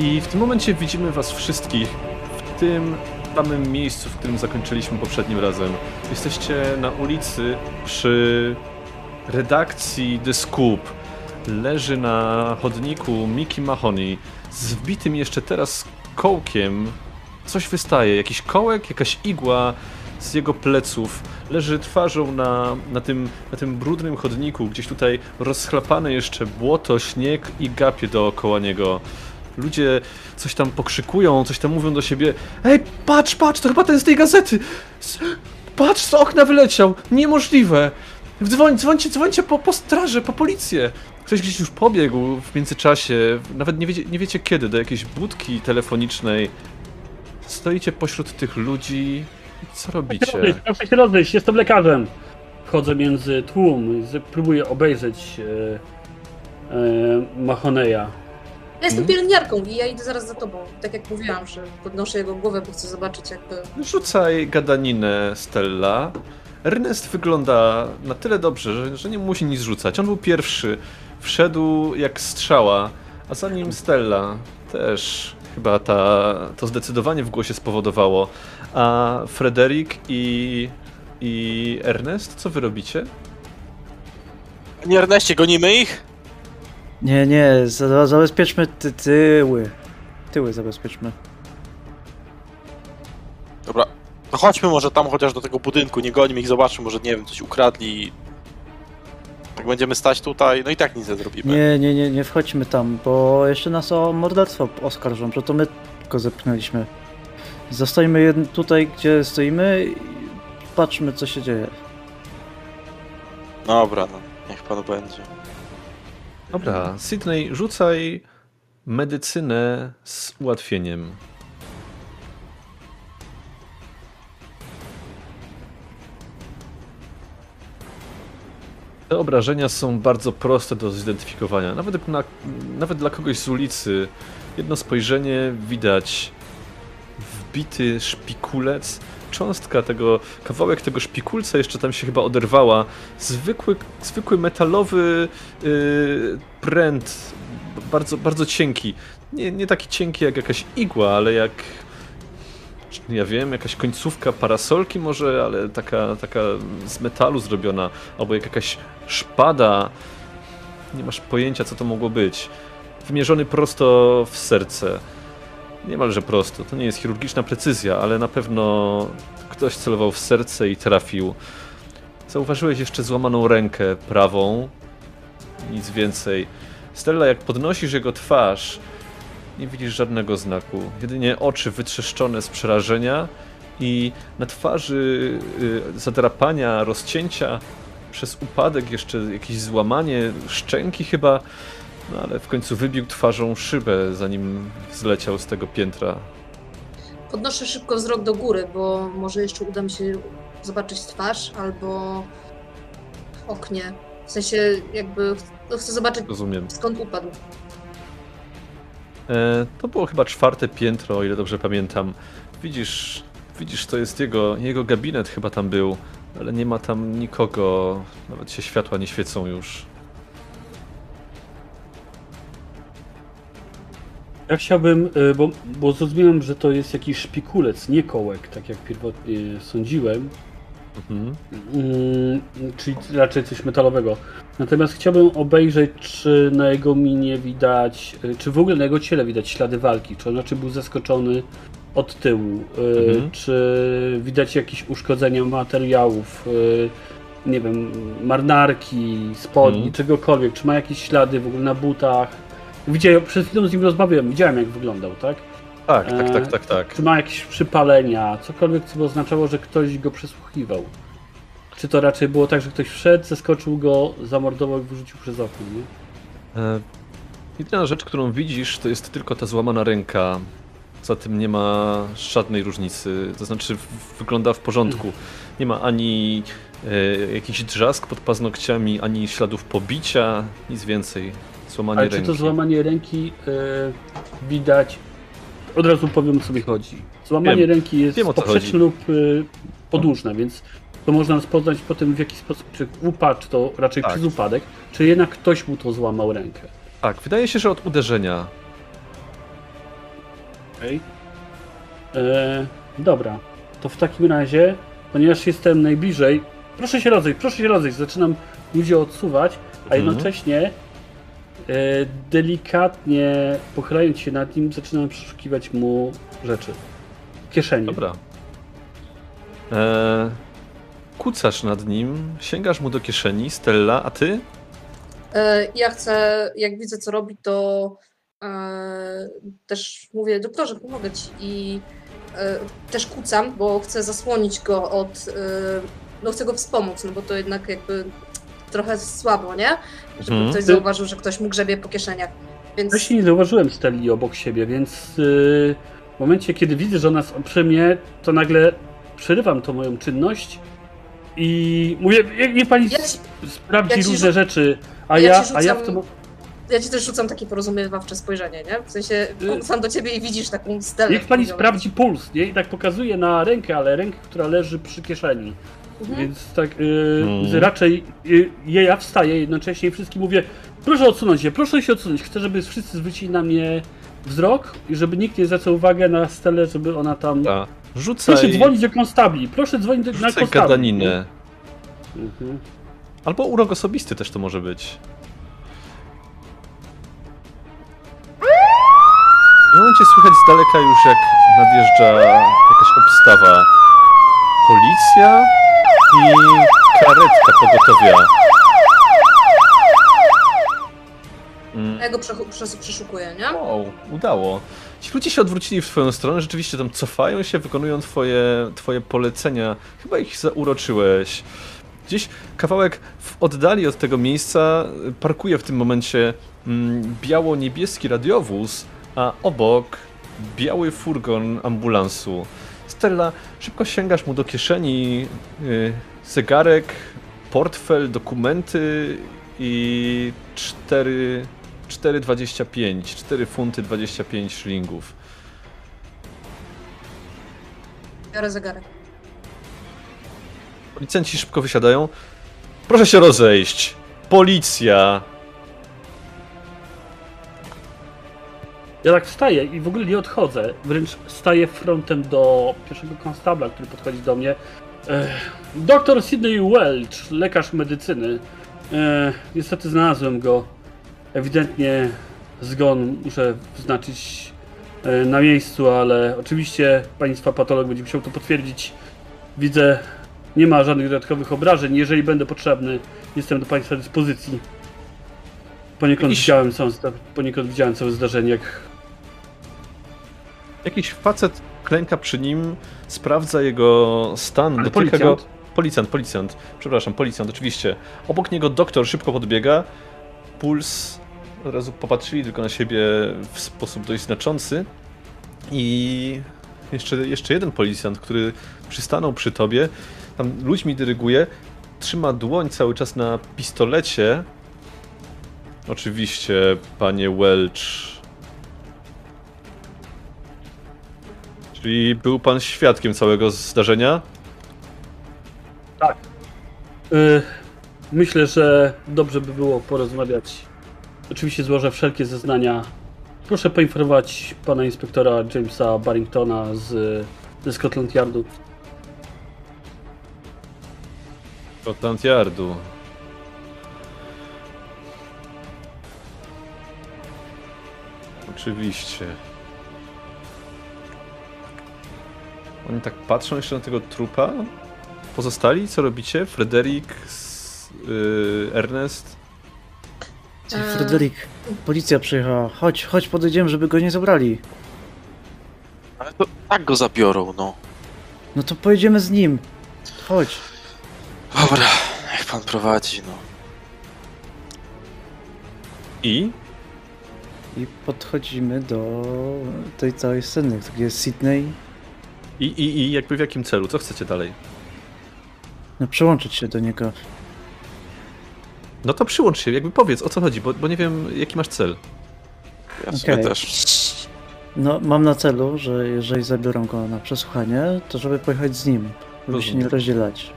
I w tym momencie widzimy was wszystkich w tym samym miejscu, w którym zakończyliśmy poprzednim razem. Jesteście na ulicy przy redakcji The Scoop. Leży na chodniku Mickey Mahoney z wbitym jeszcze teraz kołkiem. Coś wystaje, jakiś kołek, jakaś igła z jego pleców. Leży twarzą na, na, tym, na tym brudnym chodniku, gdzieś tutaj rozchlapane jeszcze błoto, śnieg i gapie dookoła niego. Ludzie coś tam pokrzykują, coś tam mówią do siebie. Ej, patrz, patrz, to chyba ten z tej gazety! Patrz, z okna wyleciał! Niemożliwe! Dzwoń, dzwońcie, dzwońcie po, po strażę, po policję! Ktoś gdzieś już pobiegł w międzyczasie, nawet nie wiecie, nie wiecie kiedy, do jakiejś budki telefonicznej. Stoicie pośród tych ludzi i co robicie? Rozejść, Proszę się rozejść, jestem lekarzem. Wchodzę między tłum, z- próbuję obejrzeć e, e, Mahoneya. Ja jestem pielęgniarką i ja idę zaraz za tobą. Tak jak mówiłam, że podnoszę jego głowę, bo chcę zobaczyć jakby... Rzucaj gadaninę, Stella. Ernest wygląda na tyle dobrze, że, że nie musi nic rzucać. On był pierwszy. Wszedł jak strzała, a za nim Stella. Też chyba ta, to zdecydowanie w głosie spowodowało. A Frederick i, i Ernest, co wy robicie? Nie Erneście, gonimy ich? Nie, nie, za, zabezpieczmy ty, tyły. Tyły zabezpieczmy. Dobra. No chodźmy może tam chociaż do tego budynku, nie gonimy ich, zobaczmy, może nie wiem, coś ukradli. Jak będziemy stać tutaj, no i tak nic nie zrobimy. Nie, nie, nie, nie wchodźmy tam, bo jeszcze nas o morderstwo oskarżą, że to my go zepchnęliśmy. Zostajmy tutaj, gdzie stoimy i patrzmy, co się dzieje. Dobra, no, niech panu będzie. Dobra, Sydney, rzucaj medycynę z ułatwieniem. Te obrażenia są bardzo proste do zidentyfikowania. Nawet, na, nawet dla kogoś z ulicy jedno spojrzenie widać wbity szpikulec. Cząstka tego, kawałek tego szpikulca jeszcze tam się chyba oderwała. Zwykły, zwykły metalowy yy, pręt, bardzo, bardzo cienki. Nie, nie taki cienki jak jakaś igła, ale jak ja wiem, jakaś końcówka parasolki może, ale taka, taka z metalu zrobiona, albo jak jakaś szpada. Nie masz pojęcia, co to mogło być. Wymierzony prosto w serce. Niemalże prosto. To nie jest chirurgiczna precyzja, ale na pewno ktoś celował w serce i trafił. Zauważyłeś jeszcze złamaną rękę prawą. Nic więcej. Stella, jak podnosisz jego twarz, nie widzisz żadnego znaku. Jedynie oczy wytrzeszczone z przerażenia i na twarzy y, zadrapania, rozcięcia przez upadek, jeszcze jakieś złamanie szczęki chyba, no ale w końcu wybił twarzą szybę, zanim zleciał z tego piętra. Podnoszę szybko wzrok do góry, bo może jeszcze uda mi się zobaczyć twarz albo oknie. W sensie jakby no chcę zobaczyć Rozumiem. skąd upadł. E, to było chyba czwarte piętro, o ile dobrze pamiętam. Widzisz, widzisz, to jest jego, jego gabinet chyba tam był, ale nie ma tam nikogo, nawet się światła nie świecą już. Ja chciałbym, y, bo, bo zrozumiałem, że to jest jakiś szpikulec, nie kołek, tak jak pierwotnie sądziłem. Mhm. Mm, czyli raczej coś metalowego. Natomiast chciałbym obejrzeć, czy na jego minie widać, y, czy w ogóle na jego ciele widać ślady walki, czy on znaczy był zaskoczony od tyłu, y, Mhm. czy widać jakieś uszkodzenia materiałów, nie wiem, marynarki, spodni, Mhm. czegokolwiek, czy ma jakieś ślady w ogóle na butach. Widziałem, przed chwilą z nim rozmawiałem, widziałem jak wyglądał, tak? Tak, tak, E, tak, tak, tak. Czy ma jakieś przypalenia, cokolwiek, co by oznaczało, że ktoś go przesłuchiwał? Czy to raczej było tak, że ktoś wszedł, zaskoczył go, zamordował i wyrzucił przez okno, nie? E, Jedyna rzecz, którą widzisz, to jest tylko ta złamana ręka. Za tym nie ma żadnej różnicy. To znaczy, wygląda w porządku. Nie ma ani e, jakiś drzask pod paznokciami, ani śladów pobicia, nic więcej. Złamanie Ale czy ręki. to złamanie ręki e, widać? Od razu powiem o co mi chodzi. Złamanie Wiem. ręki jest Wiem, o co poprzeczne lub e, podłużne, więc to można rozpoznać po tym w jaki sposób, czy upadł, czy to raczej Tak. przez upadek, czy jednak ktoś mu to złamał rękę. Tak, wydaje się, że od uderzenia. Okej. E, Dobra, to w takim razie, ponieważ jestem najbliżej, proszę się rozejść, proszę się rozejść, zaczynam ludzi odsuwać, a Mhm. jednocześnie delikatnie pochylając się nad nim, zaczynam przeszukiwać mu rzeczy. W kieszeni. Dobra. Eee, kucasz nad nim, sięgasz mu do kieszeni, Stella, a ty? E, Ja chcę, jak widzę co robi, to e, też mówię, doktorze, pomogę ci i e, też kucam, bo chcę zasłonić go od, e, no chcę go wspomóc, no bo to jednak jakby trochę słabo, nie? Żeby Mhm. ktoś zauważył, że ktoś mu grzebie po kieszeniach. Więc Wcześniej nie zauważyłem Steli obok siebie, więc yy, w momencie, kiedy widzę, że ona jest przy mnie, to nagle przerywam tą moją czynność i mówię, "Nie- niech pani Ja ci- sprawdzi ja różne rzu- rzeczy, a ja ja, ci a ja w rzucam- tym... ja ci też rzucam takie porozumiewawcze spojrzenie, nie? W sensie Y- sam do ciebie i widzisz taką stelę. Niech pani sprawdzi puls, nie? I tak pokazuje na rękę, ale rękę, która leży przy kieszeni. Mhm. Więc tak yy, Mhm. raczej yy, ja wstaję jednocześnie i wszystkim mówię, proszę odsunąć się, proszę się odsunąć. Chcę, żeby wszyscy zwrócili na mnie wzrok i żeby nikt nie zwracał uwagę na Stelę, żeby ona tam... Ta. Rzucaj, Proszę dzwonić do konstabli, proszę dzwonić do, na rzucaj konstabli. gadaninę. Mhm. Albo urok osobisty też to może być. W momencie słychać z daleka już jak nadjeżdża jakaś obstawa. Policja i karetka pogotowia. Mm, Ja go przeszukuję, nie? Wow, udało. Ci ludzie się odwrócili w twoją stronę, rzeczywiście tam cofają się, wykonują twoje, twoje polecenia. Chyba ich zauroczyłeś. Gdzieś kawałek w oddali od tego miejsca y, parkuje w tym momencie mm, biało-niebieski radiowóz, a obok biały furgon ambulansu. Stella, szybko sięgasz mu do kieszeni y, zegarek, portfel, dokumenty i 4 4,25 4 funty 25 szlingów. Biorę zegarek. Policjanci szybko wysiadają. Proszę się rozejść. Policja. Ja tak wstaję i w ogóle nie odchodzę, wręcz staję frontem do pierwszego konstabla, który podchodzi do mnie. Doktor Sidney Welch, lekarz medycyny. E, niestety znalazłem go. Ewidentnie zgon muszę wznaczyć e, na miejscu, ale oczywiście państwa patolog będzie musiał to potwierdzić. Widzę, nie ma żadnych dodatkowych obrażeń. Jeżeli będę potrzebny, jestem do państwa dyspozycji. Poniekąd widziałem, całe, poniekąd widziałem całe zdarzenie, jak Jakiś facet klęka przy nim, sprawdza jego stan, Ale dotyka policjant? go. Policjant, policjant. Przepraszam, policjant, oczywiście. Obok niego doktor szybko podbiega. Puls. Od razu popatrzyli tylko na siebie w sposób dość znaczący. I jeszcze, jeszcze jeden policjant, który przystanął przy tobie, tam ludźmi dyryguje, trzyma dłoń cały czas na pistolecie. Oczywiście, panie Welch. Czyli był pan świadkiem całego zdarzenia? Y, Myślę, że dobrze by było porozmawiać. Oczywiście złożę wszelkie zeznania. Proszę poinformować pana inspektora Jamesa Barringtona z, ze Scotland Yardu. Scotland Yardu. Oczywiście. Oni tak patrzą jeszcze na tego trupa. Pozostali, co robicie? Frederik, yy, Ernest. Ty, Eee. Fryderyk, policja przyjechała. Chodź, chodź, podejdziemy, żeby go nie zabrali. Ale to tak go zabiorą, no. No to pojedziemy z nim. Chodź. Dobra, niech pan prowadzi, no. I? I podchodzimy do tej całej sceny, gdzie jest Sydney. I, i, I jakby w jakim celu? Co chcecie dalej? No przyłączyć się do niego. No to przyłącz się, jakby powiedz o co chodzi, bo, bo nie wiem jaki masz cel. Ja sobie Okej. też. No, mam na celu, że jeżeli zabiorą go na przesłuchanie, to żeby pojechać z nim, żeby się Rozumiem. nie rozdzielać.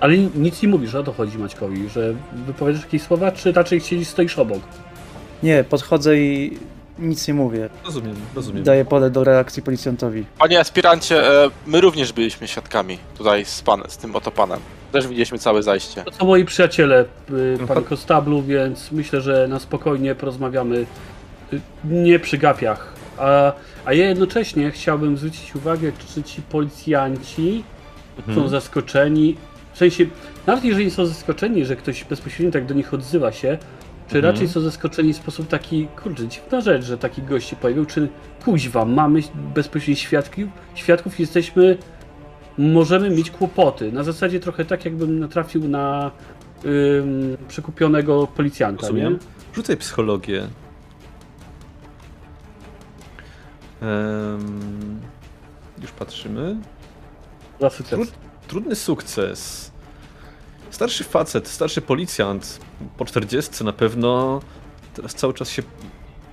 Ale nic nie mówisz, o to chodzi Maćkowi, że wypowiadasz jakieś słowa, czy raczej siedzisz, stoisz obok? Nie, podchodzę i nic nie mówię. Rozumiem, rozumiem. Daję pole do reakcji policjantowi. Panie aspirancie, e, my również byliśmy świadkami tutaj z, pan, z tym oto panem. Też widzieliśmy całe zajście. To są moi przyjaciele, y, pan Pan- Kostablu, więc myślę, że na spokojnie porozmawiamy y, nie przy gapiach. A, a ja jednocześnie chciałbym zwrócić uwagę, czy ci policjanci są Mhm. zaskoczeni. W sensie, nawet jeżeli są zaskoczeni, że ktoś bezpośrednio tak do nich odzywa się, czy Mhm. raczej są zaskoczeni w sposób taki, kurczę, dziwna rzecz, że taki gość się pojawił, czy kuźwa, mamy bezpośrednio świadków, świadków jesteśmy, możemy mieć kłopoty. Na zasadzie trochę tak, jakbym natrafił na ym, przekupionego policjanta, Rozumiem. nie? Rzucaj psychologię. Już patrzymy. Za sukces. Trud, trudny sukces. Starszy facet, starszy policjant, po 40 na pewno, teraz cały czas się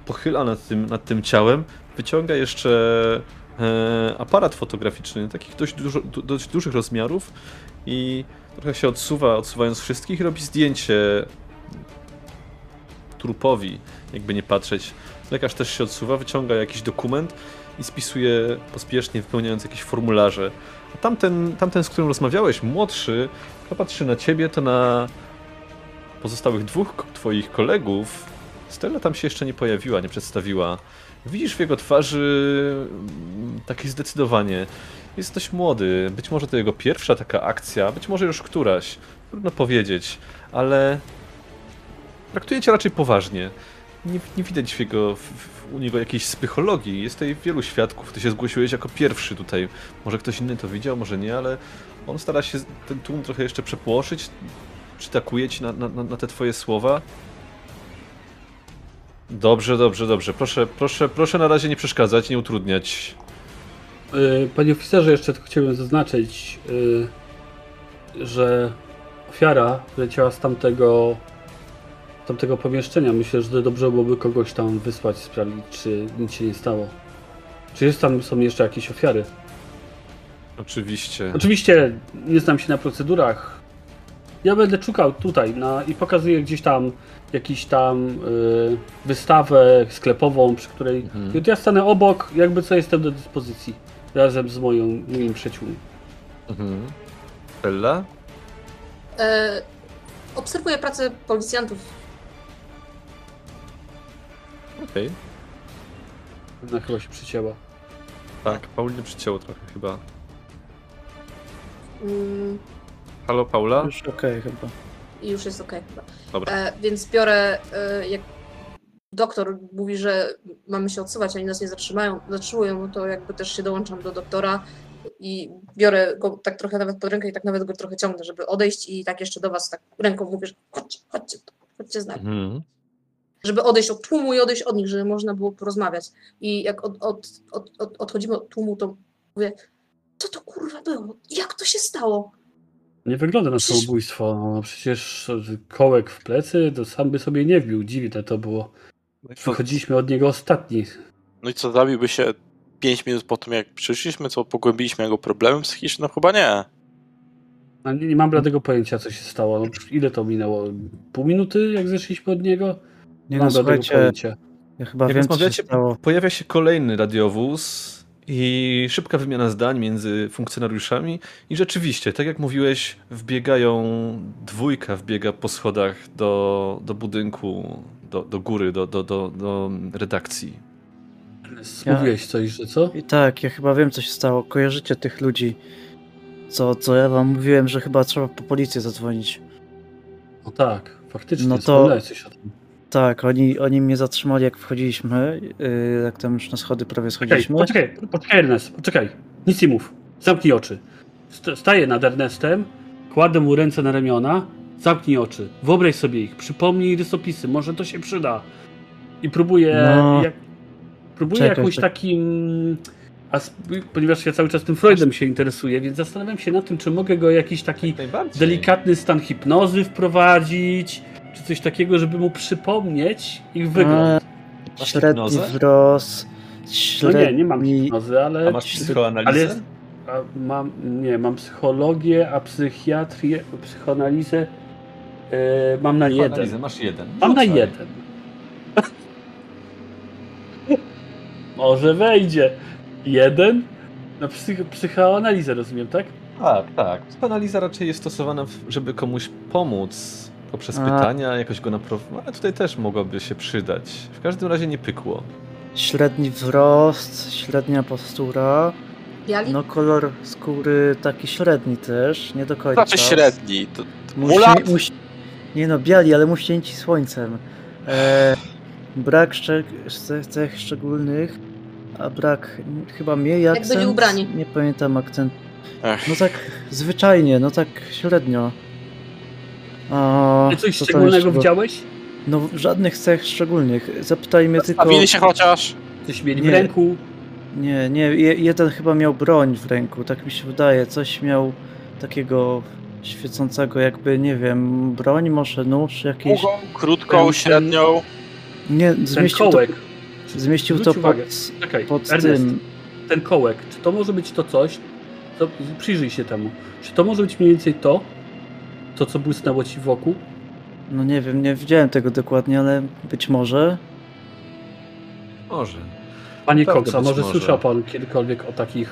pochyla nad tym, nad tym ciałem. Wyciąga jeszcze e, aparat fotograficzny, takich dość, dużo, du, dość dużych rozmiarów i trochę się odsuwa, odsuwając wszystkich, robi zdjęcie trupowi, jakby nie patrzeć. Lekarz też się odsuwa, wyciąga jakiś dokument i spisuje pospiesznie, wypełniając jakieś formularze. A tamten, tamten, z którym rozmawiałeś, młodszy, to patrzy na ciebie, to na pozostałych dwóch twoich kolegów. Stella tam się jeszcze nie pojawiła, nie przedstawiła. Widzisz w jego twarzy mm, takie zdecydowanie. Jest dość młody, być może to jego pierwsza taka akcja, być może już któraś. Trudno powiedzieć, ale traktuje cię raczej poważnie. Nie, nie widać w jego, w, w, u niego jakiejś psychologii. Jest tutaj wielu świadków. Ty się zgłosiłeś jako pierwszy tutaj. Może ktoś inny to widział, może nie, ale on stara się ten tłum trochę jeszcze przepłoszyć. Przytakuje ci na, na, na- te twoje słowa. Dobrze, dobrze, dobrze. Proszę, proszę, proszę na razie nie przeszkadzać, nie utrudniać. Y, Panie oficerze, jeszcze tylko chciałbym zaznaczyć, y, że ofiara leciała z tamtego, tamtego pomieszczenia. Myślę, że dobrze byłoby kogoś tam wysłać, sprawdzić, czy nic się nie stało. Czy jest tam, są jeszcze jakieś ofiary? Oczywiście. Oczywiście nie znam się na procedurach. Ja będę szukał tutaj na, i pokazuję gdzieś tam jakiś tam y, wystawę sklepową, przy której Mhm. ja stanę obok, jakby co jestem do dyspozycji razem z moją, moimi przyjaciółmi. Mhm. Bella? E, obserwuję pracę policjantów. Okej. Ona chyba się przycięła. Tak, Pauliny przycięło trochę chyba. Mm, Halo, Paula? Już okej chyba. I już jest okej chyba. Dobra. E, więc biorę, e, jak doktor mówi, że mamy się odsuwać, oni nas nie zatrzymają, zatrzymują, no to jakby też się dołączam do doktora i biorę go tak trochę nawet pod rękę i tak nawet go trochę ciągnę, żeby odejść i tak jeszcze do was tak ręką mówię, że chodźcie, chodźcie, tu, chodźcie z nami. Mhm. Żeby odejść od tłumu i odejść od nich, żeby można było porozmawiać. I jak od, od, od, od, odchodzimy od tłumu, to mówię, co to kurwa było? Jak to się stało? Nie wygląda na Przecież- samobójstwo. No, przecież kołek w plecy to sam by sobie nie wbił. Dziwne to było. Wychodziliśmy od niego ostatni. No i co, zabiłby się 5 minut po tym, jak przyszliśmy, co pogłębiliśmy jego problemy psychiczne? No chyba nie. No, nie, nie mam bladego pojęcia, co się stało. No, ile to minęło? Pół minuty, jak zeszliśmy od niego? Nie mam no, bladego pojęcia. ja chyba Jak wiem co się stało. pojawia się kolejny radiowóz i szybka wymiana zdań między funkcjonariuszami i rzeczywiście, tak jak mówiłeś, wbiegają, dwójka wbiega po schodach do, do budynku, do, do góry, do, do, do, do redakcji. Mówiłeś coś, że co? I tak, ja chyba wiem co się stało. Kojarzycie tych ludzi, co, co ja wam mówiłem, że chyba trzeba po policję zadzwonić. No tak, faktycznie. No to- coś o tym. Tak, oni, oni mnie zatrzymali jak wchodziliśmy, yy, jak tam już na schody prawie schodziliśmy. poczekaj, poczekaj Ernest, poczekaj. Nic nie mów. Zamknij oczy. St- Staję nad Ernestem, kładę mu ręce na ramiona, zamknij oczy. Wyobraź sobie ich, przypomnij rysopisy, może to się przyda. I próbuję, No. jak, próbuję Czekaj, jakąś czekaj. takim... A ponieważ ja cały czas tym Freudem się interesuję, więc zastanawiam się nad tym, czy mogę go jakiś taki delikatny stan hipnozy wprowadzić, czy coś takiego, żeby mu przypomnieć ich wygląd. Masz Średni hipnozę? wzrost, No średni... nie, nie mam hipnozy, ale... A masz psychoanalizę? Ale jest, a mam, nie, mam psychologię, a psychiatrię, psychoanalizę e, mam na jeden. masz jeden. Mam na jeden. Może wejdzie. Jeden? Na psych psychoanalizę rozumiem, tak? Tak, tak. Psychoanaliza raczej jest stosowana, w- żeby komuś pomóc poprzez A. pytania, jakoś go naprowadzić, ale tutaj też mogłaby się przydać. W każdym razie nie pykło. Średni wzrost, średnia postura. Biali? No kolor skóry taki średni też, nie do końca. Znaczy średni. To, Musi, Mulat? musi, nie no, biali, ale muścięci słońcem. E, brak szczeg, cech, cech szczególnych, a brak chyba mniej akcent. byli ubrani. Nie pamiętam akcent. No tak zwyczajnie, no tak średnio. A, Ty coś szczególnego jeszcze widziałeś? No żadnych cech szczególnych. Zapytajmy tylko... Stawili się chociaż. Coś mieli Nie. w ręku? Nie, nie, je, jeden chyba miał broń w ręku, tak mi się wydaje. Coś miał takiego świecącego jakby, nie wiem, broń, może nóż jakiś. Długą, krótką, Ten- średnią. Nie, Ten zmieścił to, kołek. zmieścił to pod. Czekaj, pod Ernest, tym. ten kołek, czy to może być to coś, to przyjrzyj się temu, czy to może być mniej więcej to, to co błysnęło ci wokół? No nie wiem, nie widziałem tego dokładnie, ale być może. Może. Panie Prawda, Cox, a być może może. słyszał pan kiedykolwiek o takich,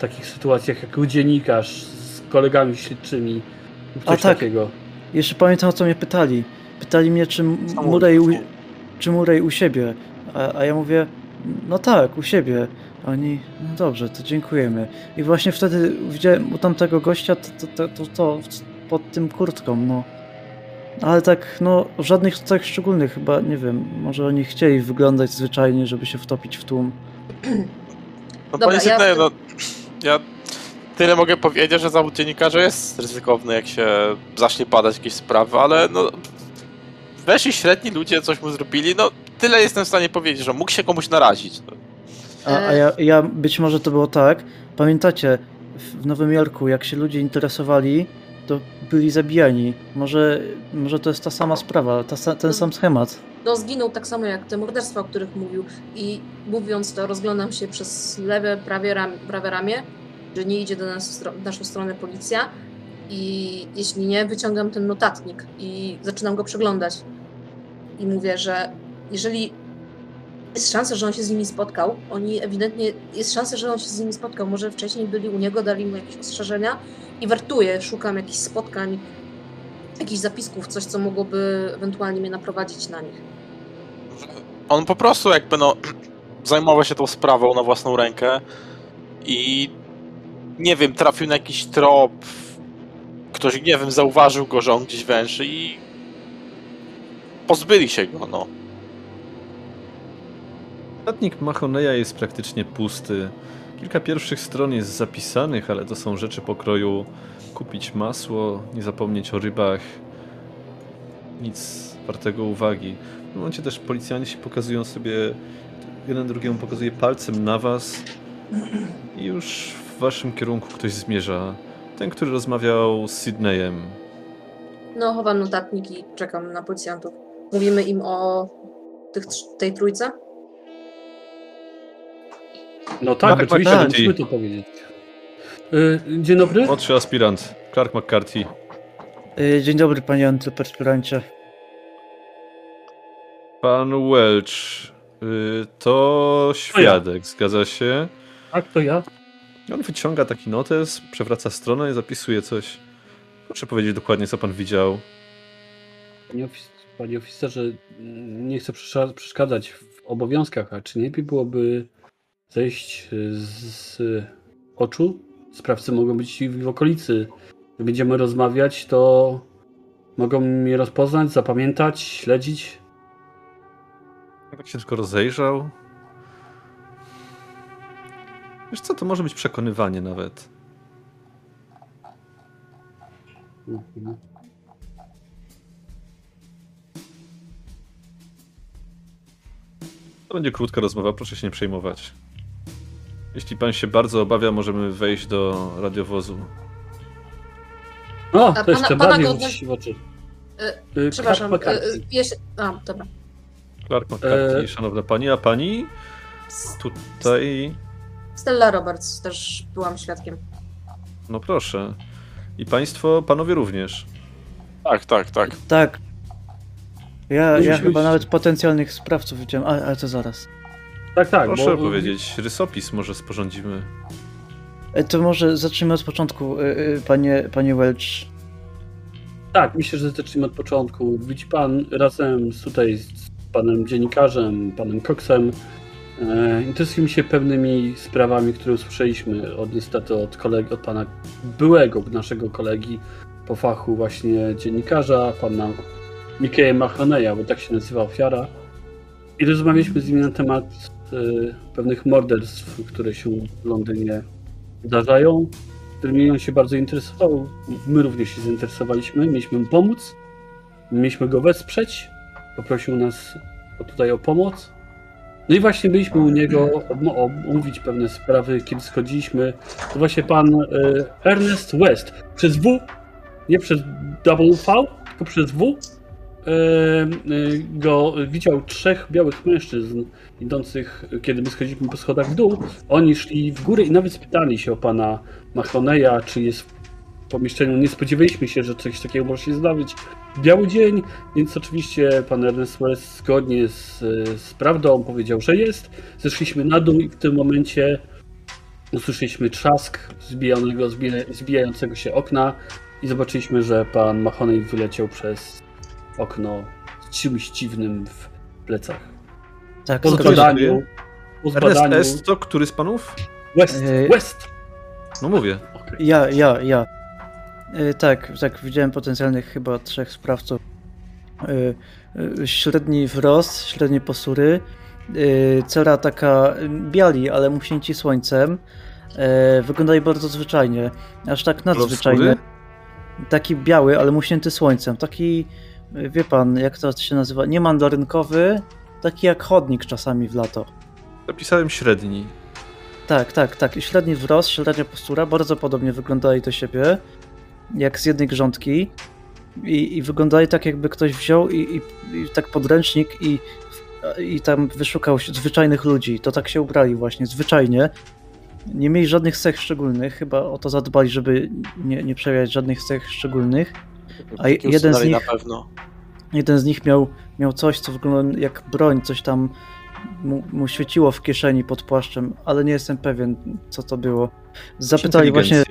takich sytuacjach jak dziennikarz z kolegami śledczymi? Coś A tak. takiego. Jeszcze pamiętam, o co mnie pytali. Pytali mnie, czy M- Samochód. Murray u, czy Murray u siebie. A, a ja mówię, no tak, u siebie. A Oni, no dobrze, to dziękujemy. I właśnie wtedy widziałem u tamtego gościa to, to, to, to, to pod tym kurtką, no. Ale tak, no, żadnych cech szczególnych chyba, nie wiem, może oni chcieli wyglądać zwyczajnie, żeby się wtopić w tłum. No Dobra, ja- ja... no, ja tyle mogę powiedzieć, że zawód dziennikarza jest ryzykowny, jak się zacznie badać jakieś sprawy, ale no weszli średni ludzie, coś mu zrobili, no tyle jestem w stanie powiedzieć, że mógł się komuś narazić. No. A, a ja, ja, być może to było tak, pamiętacie, w Nowym Jorku, jak się ludzie interesowali, to byli zabijani. Może, może to jest ta sama sprawa, ta, ten sam schemat. No zginął tak samo jak te morderstwa, o których mówił. I mówiąc to, rozglądam się przez lewe, prawie, ram, prawe ramię, że nie idzie do nas w naszą stronę policja. I jeśli nie, wyciągam ten notatnik i zaczynam go przeglądać. I mówię, że jeżeli jest szansa, że on się z nimi spotkał, oni ewidentnie, jest szansa, że on się z nimi spotkał. Może wcześniej byli u niego, dali mu jakieś ostrzeżenia i wartuję, szukam jakichś spotkań, jakichś zapisków, coś, co mogłoby ewentualnie mnie naprowadzić na nich. On po prostu jakby no zajmował się tą sprawą na własną rękę i nie wiem, trafił na jakiś trop, ktoś, nie wiem, zauważył go, że on gdzieś węży i pozbyli się go, no. Notatnik Mahoneya jest praktycznie pusty. Kilka pierwszych stron jest zapisanych, ale to są rzeczy pokroju kupić masło, nie zapomnieć o rybach. Nic wartego uwagi. W momencie też policjanci pokazują sobie, jeden drugiemu pokazuje palcem na was i już w waszym kierunku ktoś zmierza. Ten, który rozmawiał z Sydneyem. No, chowam notatnik i czekam na policjantów. Mówimy im o tych, tej trójce? No tak, Mark oczywiście, McCarthy. musimy to powiedzieć. Y, dzień dobry. Młodszy aspirant, Clark McCarthy. Y, Dzień dobry, panie antyperspirancie. Pan Welch, y, to świadek, zgadza się? Tak, to ja. On wyciąga taki notes, przewraca stronę i zapisuje coś. Proszę powiedzieć dokładnie, co pan widział. Panie, ofis panie oficerze, nie chcę przeszkadzać w obowiązkach, a czy nie lepiej byłoby zejść y, z oczu? Sprawcy mogą być w okolicy. Jak będziemy rozmawiać, to mogą mnie rozpoznać, zapamiętać, śledzić. Tak się tylko rozejrzał. Wiesz co, to może być przekonywanie nawet. To będzie krótka rozmowa, proszę się nie przejmować. Jeśli pan się bardzo obawia, możemy wejść do radiowozu. O, A to pana- jeszcze pana bardziej godność- w oczy. Y, Y, Przepraszam, Clark y, McCarthy. jeśli... A, dobra. Clark McCarthy, E- szanowna pani, a pani tutaj... Stella Roberts, też byłam świadkiem. No proszę. I państwo, panowie również. Tak, tak, tak. Tak. Ja, ja chyba nawet potencjalnych sprawców widziałem, ale, ale to zaraz. Tak, tak. Proszę bo, opowiedzieć, rysopis może sporządzimy. E, To może zacznijmy od początku, e, e, panie, panie Welch. Tak, myślę, że zacznijmy od początku. Widzi pan razem z tutaj z panem dziennikarzem, panem Coxem, e, interesujemy się pewnymi sprawami, które usłyszeliśmy od niestety od kolegi, od pana byłego naszego kolegi po fachu właśnie dziennikarza, pana Mikeja Mahoneya, bo tak się nazywa ofiara. I rozmawialiśmy z nim na temat pewnych morderstw, które się w Londynie zdarzają którymi on się bardzo interesował. My również się zainteresowaliśmy, mieliśmy mu pomóc, mieliśmy go wesprzeć, poprosił nas tutaj o pomoc. No i właśnie byliśmy u niego om- omówić pewne sprawy, kiedy schodziliśmy. To właśnie pan e, Ernest West przez W, nie przez V, tylko przez W go widział trzech białych mężczyzn idących, kiedy my schodziliśmy po schodach w dół. Oni szli w górę i nawet spytali się o pana Mahoneya, czy jest w pomieszczeniu. Nie spodziewaliśmy się, że coś takiego może się zdarzyć biały dzień, więc oczywiście pan Ernest zgodnie z, z prawdą powiedział, że jest. Zeszliśmy na dół i w tym momencie usłyszeliśmy trzask zbijanego, zbija- zbijającego się okna i zobaczyliśmy, że pan Mahoney wyleciał przez okno z czymś dziwnym w plecach. Tak, Po zbadaniu, po Ernest zbadaniu S. to który z panów? West, Yy, West! No mówię. Okej. Ja, ja, ja. E, tak, tak, widziałem potencjalnych chyba trzech sprawców. E, e, średni wzrost, średnie posury, e, cera taka biali, ale muśnięci słońcem. E, wyglądali bardzo zwyczajnie, aż tak nadzwyczajnie. Taki biały, ale muśnięty słońcem. Taki, wie pan, jak to się nazywa, nie mandarynkowy, taki jak chodnik czasami w lato. Zapisałem średni. Tak, tak, tak. Średni wzrost, średnia postura, bardzo podobnie wyglądali do siebie, jak z jednej grządki. I, i wyglądali tak, jakby ktoś wziął i, i, i tak podręcznik i, i tam wyszukał zwyczajnych ludzi. To tak się ubrali właśnie, zwyczajnie. Nie mieli żadnych cech szczególnych, chyba o to zadbali, żeby nie, nie przejawiać żadnych cech szczególnych. A jeden z nich- na pewno. Jeden z nich miał, miał coś, co wygląda jak broń, coś tam mu, mu świeciło w kieszeni pod płaszczem, ale nie jestem pewien, co to było. Zapytali właśnie.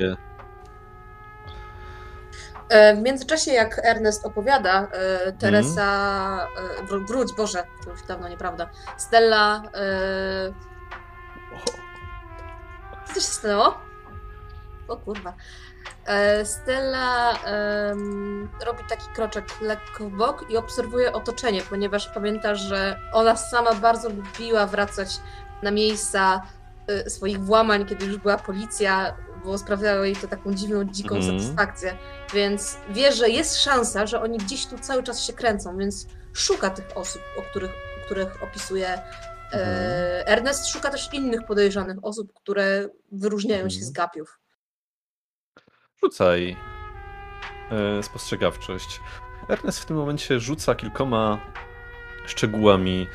E, W międzyczasie, jak Ernest opowiada, e, Teresa. wró- Wróć, Boże, to już dawno nieprawda. Stella. Co się stanęło? O kurwa. E, Stella em, robi taki kroczek lekko w bok i obserwuje otoczenie, ponieważ pamięta, że ona sama bardzo lubiła wracać na miejsca e, swoich włamań, kiedy już była policja, bo sprawiało jej to taką dziwną, dziką Mhm. satysfakcję. Więc wie, że jest szansa, że oni gdzieś tu cały czas się kręcą, więc szuka tych osób, o których, których opisuje e, Mhm. Ernest. Szuka też innych podejrzanych osób, które wyróżniają się Mhm. z gapiów. Rzucaj e, spostrzegawczość. Ernest w tym momencie rzuca kilkoma szczegółami.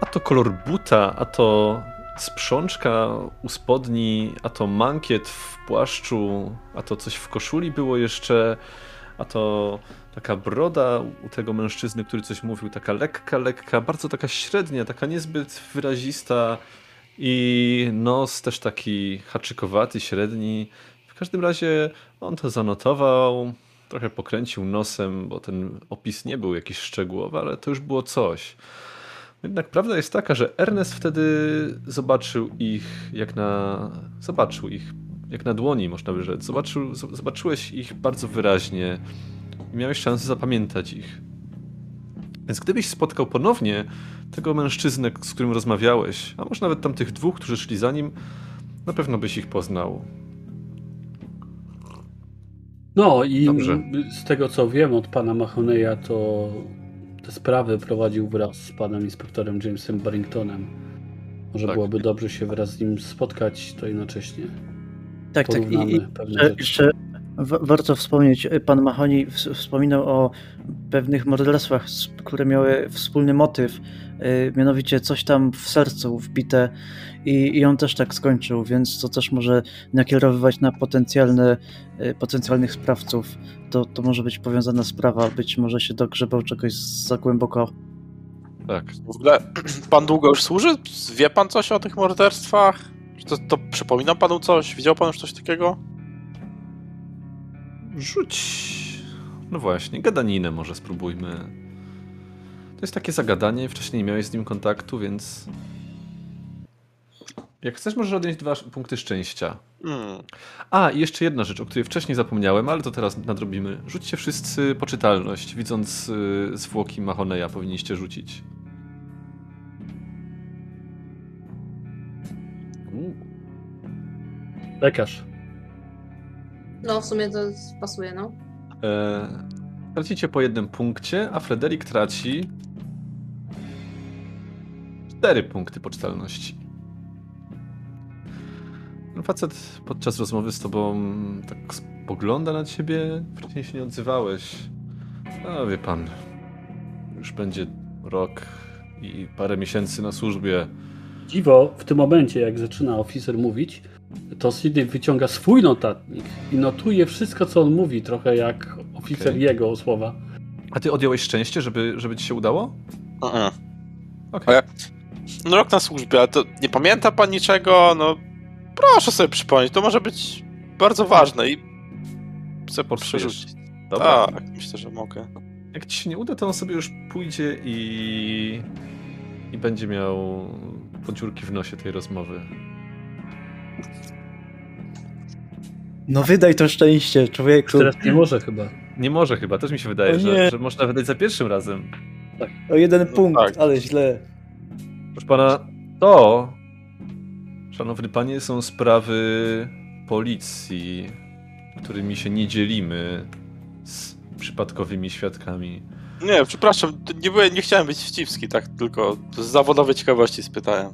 A to kolor buta, a to sprzączka u spodni, a to mankiet w płaszczu, a to coś w koszuli było jeszcze, a to taka broda u tego mężczyzny, który coś mówił, taka lekka, lekka, bardzo taka średnia, taka niezbyt wyrazista i nos też taki haczykowaty, średni. W każdym razie on to zanotował, trochę pokręcił nosem, bo ten opis nie był jakiś szczegółowy, ale to już było coś. Jednak prawda jest taka, że Ernest wtedy zobaczył ich jak na. Zobaczył ich jak na dłoni, można by rzec. Zobaczył, zobaczyłeś ich bardzo wyraźnie i miałeś szansę zapamiętać ich. Więc gdybyś spotkał ponownie tego mężczyznę, z którym rozmawiałeś, a może nawet tamtych dwóch, którzy szli za nim, na pewno byś ich poznał. No i Dobrze. z tego co wiem od pana Mahoneya, to te sprawy prowadził wraz z panem inspektorem Jamesem Barringtonem. Może Tak. byłoby dobrze się wraz z nim spotkać, to jednocześnie Tak, tak. I, porównamy i pewne jeszcze, warto wspomnieć, pan Mahoni ws- wspominał o pewnych morderstwach, które miały wspólny motyw, y, mianowicie coś tam w sercu wbite i, i on też tak skończył, więc to też może nakierowywać na potencjalne, y, potencjalnych sprawców. To, to może być powiązana sprawa, być może się dogrzebał czegoś za głęboko. Tak. W ogóle pan długo już służy? Wie pan coś o tych morderstwach? Czy To, to przypomina panu coś? Widział pan już coś takiego? Rzuć. No właśnie, gadaninę może spróbujmy. To jest takie zagadanie, wcześniej nie miałeś z nim kontaktu, więc. Jak chcesz, możesz odnieść dwa punkty szczęścia. Hmm. A, i jeszcze jedna rzecz, o której wcześniej zapomniałem, ale to teraz nadrobimy. Rzućcie wszyscy poczytalność. Widząc y, zwłoki Mahoneya, powinniście rzucić. Lekarz. No, w sumie to pasuje, no. E, tracicie po jednym punkcie, a Frederik traci 4 punkty poczytalności. Ten facet podczas rozmowy z tobą tak spogląda na ciebie. Wcześniej się nie odzywałeś. A wie pan, już będzie rok i parę miesięcy na służbie. Dziwo, w tym momencie, jak zaczyna oficer mówić, to Sidney wyciąga swój notatnik i notuje wszystko, co on mówi, trochę jak oficer Okej. jego słowa. A ty odjąłeś szczęście, żeby, żeby ci się udało? Mm-mm. Okej. Ale- No rok na służbie, ale to nie pamięta pan niczego? No proszę sobie przypomnieć, to może być bardzo ważne i chcę przerzucić. Dobra. Tak, myślę, że mogę. Jak ci się nie uda, to on sobie już pójdzie i. i będzie miał podziurki w nosie tej rozmowy. No wydaj to szczęście, Już człowieku. teraz nie może chyba. Nie może chyba, też mi się wydaje, że, nie. że można wydać za pierwszym razem. O jeden No punkt, tak. ale źle. Proszę pana, to, szanowny panie, są sprawy policji, którymi się nie dzielimy z przypadkowymi świadkami. Nie, przepraszam, nie, byłem, nie chciałem być wścibski, tak tylko z zawodowej ciekawości spytałem.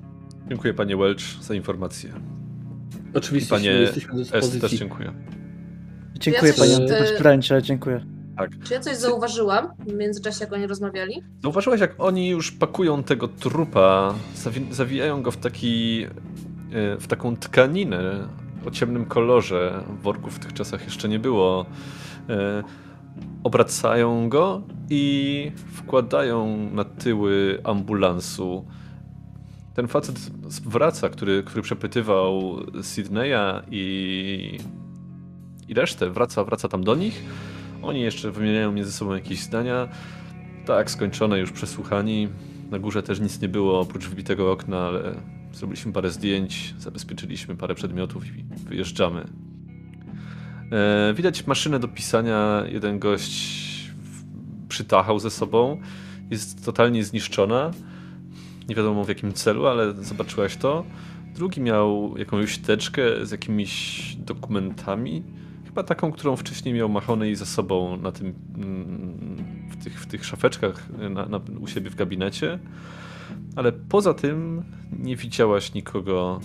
Dziękuję panie Welch za informację. Oczywiście Panie jesteśmy do S też dyspozycji. dziękuję. Dziękuję Ja panie aspirantcie, dziękuję. Czy ja coś zauważyłam w międzyczasie, jak oni rozmawiali? Zauważyłeś, jak oni już pakują tego trupa, zawi- zawijają go w taki. e, w taką tkaninę o ciemnym kolorze. Worków w tych czasach jeszcze nie było. E, Obracają go i wkładają na tyły ambulansu. Ten facet wraca, który, który przepytywał Sydneya i, i resztę. Wraca, wraca tam do nich. Oni jeszcze wymieniają między sobą jakieś zdania. Tak, skończone już przesłuchani. Na górze też nic nie było oprócz wybitego okna, ale zrobiliśmy parę zdjęć, zabezpieczyliśmy parę przedmiotów i wyjeżdżamy. E, widać maszynę do pisania. Jeden gość przytachał ze sobą. Jest totalnie zniszczona. Nie wiadomo w jakim celu, ale zobaczyłaś to. Drugi miał jakąś teczkę z jakimiś dokumentami. Chyba taką, którą wcześniej miał Mahoney ze sobą na tym, mm, w, tych, w tych szafeczkach na, na, u siebie w gabinecie. Ale poza tym nie widziałaś nikogo,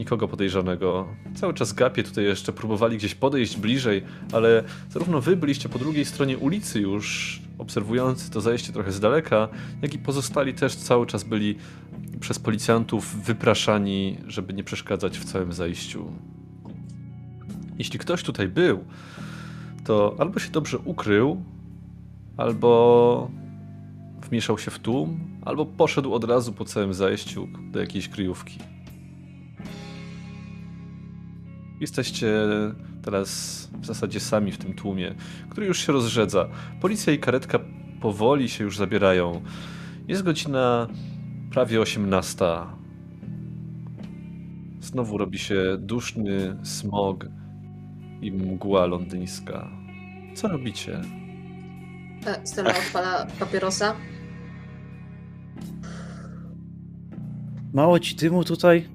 nikogo podejrzanego. Cały czas gapie tutaj jeszcze próbowali gdzieś podejść bliżej, ale zarówno wy byliście po drugiej stronie ulicy już, obserwujący to zajście trochę z daleka, jak i pozostali też cały czas byli przez policjantów wypraszani, żeby nie przeszkadzać w całym zajściu. Jeśli ktoś tutaj był, to albo się dobrze ukrył, albo wmieszał się w tłum, albo poszedł od razu po całym zajściu do jakiejś kryjówki. Jesteście teraz w zasadzie sami w tym tłumie, który już się rozrzedza. Policja i karetka powoli się już zabierają. Jest godzina prawie 18. Znowu robi się duszny smog i mgła londyńska. Co robicie? E, Stella odpala papierosa. Mało ci dymu tutaj?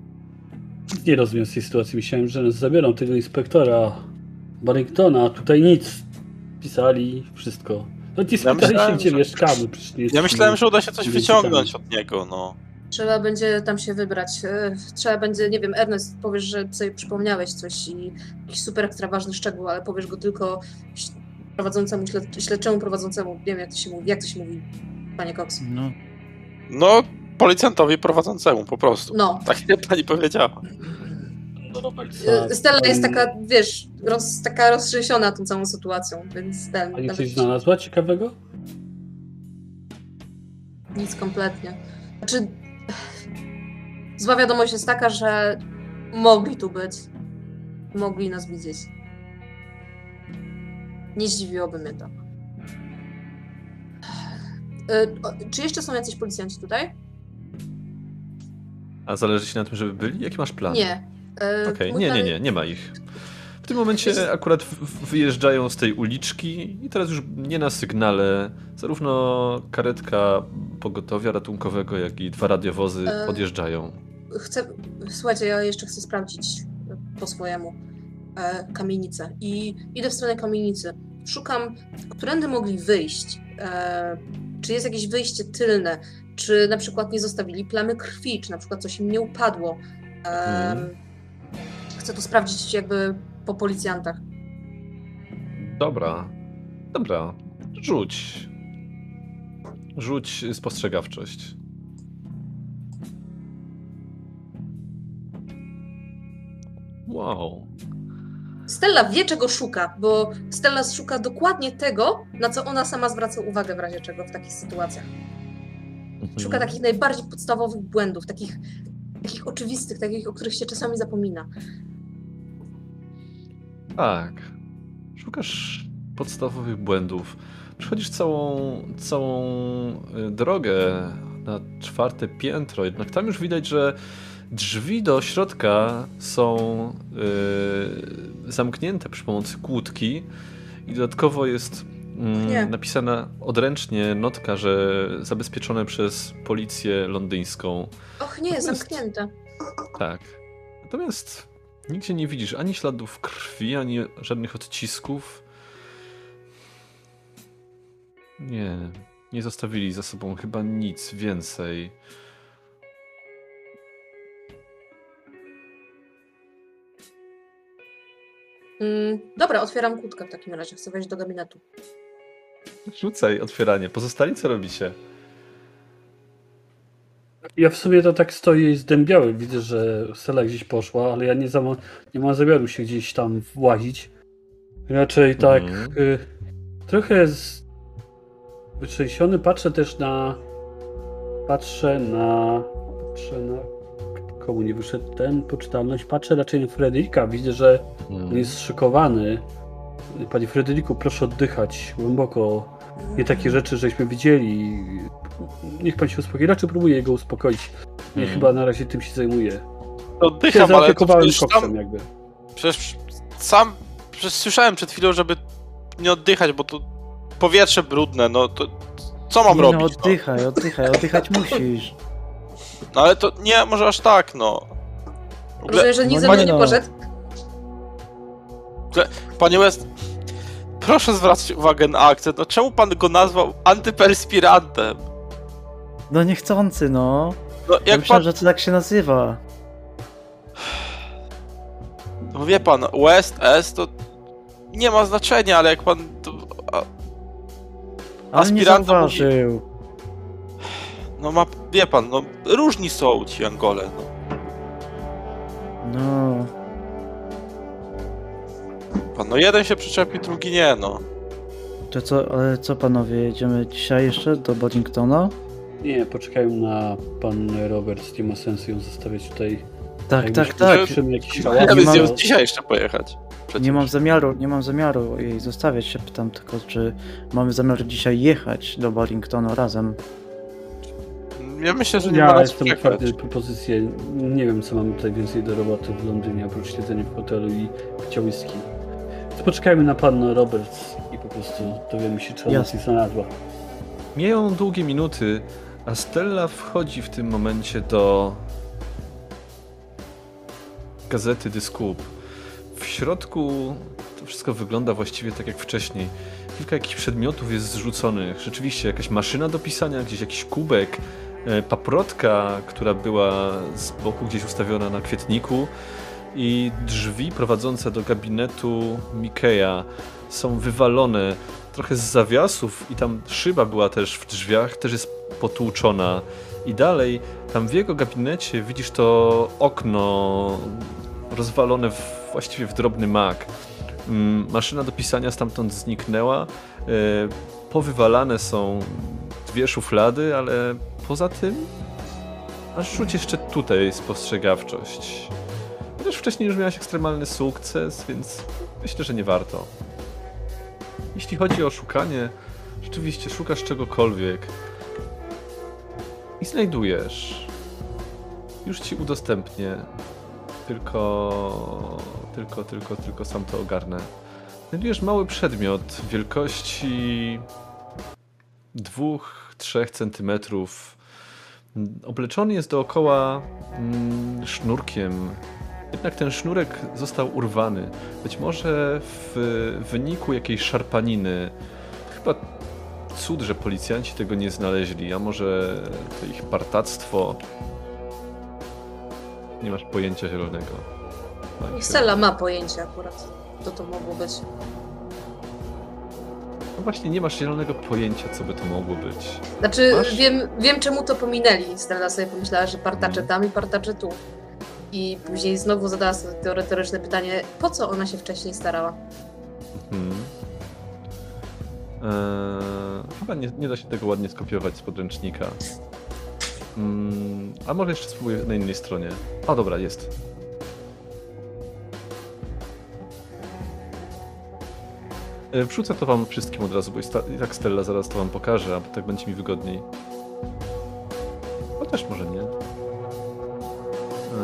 Nie rozumiem z tej sytuacji. Myślałem, że nas zabiorą tego inspektora Barringtona, a tutaj nic. Pisali wszystko. No nie spytali myślałem, się, gdzie że- mieszkamy. Przecież Ja myślałem, że uda się coś wyciągnąć od niego, no. Trzeba będzie tam się wybrać. E, Trzeba będzie, nie wiem, Ernest, powiesz, że sobie przypomniałeś coś i jakiś super ekstra ważny szczegół, ale powiesz go tylko prowadzącemu, śled, śledczemu prowadzącemu. Nie wiem, jak to się mówi. Jak to się mówi, panie Cox? No. No, policjantowi prowadzącemu, po prostu. No. Tak nie pani powiedziała. E, Stella jest taka, wiesz, roz, taka roztrzęsiona tą całą sytuacją, więc ten... Pani coś znalazła ciekawego? Nic kompletnie. Znaczy, zła wiadomość jest taka, że mogli tu być. Mogli nas widzieć. Nie zdziwiłoby mnie to. O, Czy jeszcze są jacyś policjanci tutaj? A zależy ci na tym, żeby byli? Jaki masz plan? Nie. E, Okej, mój nie, nie, nie, nie ma ich. W tym momencie akurat wyjeżdżają z tej uliczki i teraz już nie na sygnale. Zarówno karetka pogotowia ratunkowego, jak i dwa radiowozy E, odjeżdżają. Chcę, słuchajcie, ja jeszcze chcę sprawdzić po swojemu e, kamienicę i idę w stronę kamienicy. Szukam, którędy mogli wyjść. E, czy jest jakieś wyjście tylne? Czy na przykład nie zostawili plamy krwi? Czy na przykład coś im nie upadło? Mhm. Chcę to sprawdzić jakby po policjantach. Dobra, dobra, rzuć. Rzuć spostrzegawczość. Wow. Stella wie, czego szuka, bo Stella szuka dokładnie tego, na co ona sama zwraca uwagę w razie czego w takich sytuacjach. Mhm. Szuka takich najbardziej podstawowych błędów, takich, takich oczywistych, takich, o których się czasami zapomina. Tak. Szukasz podstawowych błędów. Przechodzisz całą, całą y, drogę na czwarte piętro, jednak tam już widać, że drzwi do środka są y, zamknięte przy pomocy kłódki i dodatkowo jest Nie. napisana odręcznie notka, że zabezpieczone przez policję londyńską. Och nie, Natomiast- zamknięte. Tak. Natomiast nigdzie nie widzisz ani śladów krwi, ani żadnych odcisków. Nie, nie zostawili za sobą chyba nic więcej. Mm, dobra, otwieram kłódkę w takim razie. Chcę wejść do gabinetu. Rzucaj otwieranie. Pozostali co robicie? Ja w sumie to tak stoję i zdębiały. Widzę, że Stella gdzieś poszła, ale ja nie, zama- nie mam zamiaru się gdzieś tam włazić. Raczej tak Mhm. y, trochę z... wytrzęsiony patrzę też na patrzę na patrzę na komu nie wyszedł ten poczytalność. Patrzę raczej na Fredrika. Widzę, że Hmm. on jest zszokowany. Panie Frederiku, proszę oddychać głęboko. Nie takie rzeczy, żeśmy widzieli. Niech pan się uspokoi. Raczej próbuję go uspokoić. Nie, Mhm. chyba na razie tym się zajmuję. Się Oddycham, ale to przecież koksem tam, jakby. przecież sam przecież słyszałem przed chwilą, żeby nie oddychać, bo to powietrze brudne, no to co mam Nie no, robić? No? oddychaj, oddychaj, oddychać musisz. no ale to nie, może aż tak, no. Ogóle, Rozumiem, że nikt no ze mną nie nie no. poszedł. Panie West, proszę zwracać uwagę na akcent, no czemu pan go nazwał antyperspirantem? No niechcący, no. No Ja jak myślałem, pan, że to tak się nazywa. no wie pan, West, S to nie ma znaczenia, ale jak pan... To, a, nie zauważył. no ma, wie pan, no różni są ci Angole, no. No. Pan, no jeden się przyczepi, drugi nie, no. To co, ale co panowie, jedziemy dzisiaj jeszcze do Boddingtona? Nie, poczekają na pan Roberts. Nie ma sensu ją zostawiać tutaj. Tak, tak, tak. Ja bym z mam- dzisiaj jeszcze pojechać. Przecież. Nie mam zamiaru, nie mam zamiaru jej zostawiać się, pytam tylko, czy mamy zamiar dzisiaj jechać do Boddingtonu razem. Ja myślę, że nie ma Ja co jestem otwarty na propozycję. Nie wiem, co mamy tutaj więcej do roboty w Londynie, oprócz siedzenia w hotelu i picia whisky. Więc poczekajmy na pan Roberts i po prostu dowiemy się, czy ona Jasne. się znalazła. Mijają długie minuty, a Stella wchodzi w tym momencie do gazety Scoop. W środku to wszystko wygląda właściwie tak jak wcześniej. Kilka jakichś przedmiotów jest zrzuconych. Rzeczywiście jakaś maszyna do pisania, gdzieś jakiś kubek, e, paprotka, która była z boku gdzieś ustawiona na kwietniku i drzwi prowadzące do gabinetu Mikeja są wywalone trochę z zawiasów i tam szyba była też w drzwiach, też jest potłuczona. I dalej, tam w jego gabinecie widzisz to okno rozwalone w, właściwie w drobny mak. Mm, Maszyna do pisania stamtąd zniknęła. E, Powywalane są dwie szuflady, ale poza tym aż rzuć jeszcze tutaj spostrzegawczość. Chociaż wcześniej już miałaś ekstremalny sukces, więc myślę, że nie warto. Jeśli chodzi o szukanie, rzeczywiście szukasz czegokolwiek i znajdujesz. Już ci udostępnię. Tylko, tylko, tylko, tylko sam to ogarnę. Znajdujesz mały przedmiot wielkości 2-3 centymetrów. Obleczony jest dookoła mm, sznurkiem. Jednak ten sznurek został urwany. Być może w wyniku jakiejś szarpaniny. Chyba cud, że policjanci tego nie znaleźli, a może to ich partactwo. Nie masz pojęcia zielonego. Tak, Stella ma pojęcie akurat, co to mogło być. No właśnie, nie masz zielonego pojęcia, co by to mogło być. Znaczy, Masz? wiem, wiem czemu to pominęli. Stella sobie pomyślała, że partacze Mhm. tam i partacze tu. I później znowu zadała sobie to retoryczne pytanie, po co ona się wcześniej starała? Mhm. Eee, chyba nie, nie da się tego ładnie skopiować z podręcznika. Mm, a może jeszcze spróbuję na innej stronie. A dobra, jest. E, Wrzucę to wam wszystkim od razu, bo i tak Stella zaraz to wam pokaże, a tak będzie mi wygodniej. Chociaż może nie.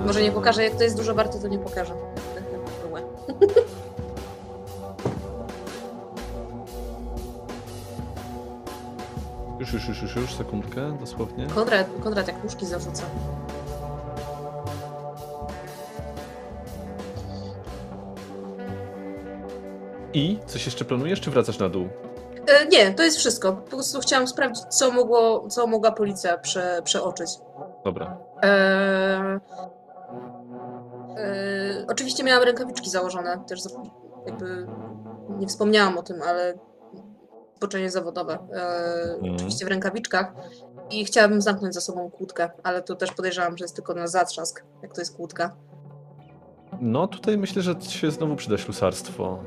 Może nie pokaże, jak to jest dużo warte, to nie pokaże. Łe. Już, już, już, już, już, sekundkę, dosłownie. Konrad, Konrad jak nóżki zarzuca. I coś jeszcze planujesz, czy wracasz na dół? E, nie, to jest wszystko. Po prostu chciałam sprawdzić, co, mogło, co mogła policja prze, przeoczyć. Dobra. E, e, oczywiście miałam rękawiczki założone, też jakby nie wspomniałam o tym, ale zboczenie zawodowe. E, Mhm. Oczywiście w rękawiczkach. I chciałabym zamknąć za sobą kłódkę, ale to też podejrzewam, że jest tylko na zatrzask, jak to jest kłódka. No tutaj myślę, że się znowu przyda ślusarstwo.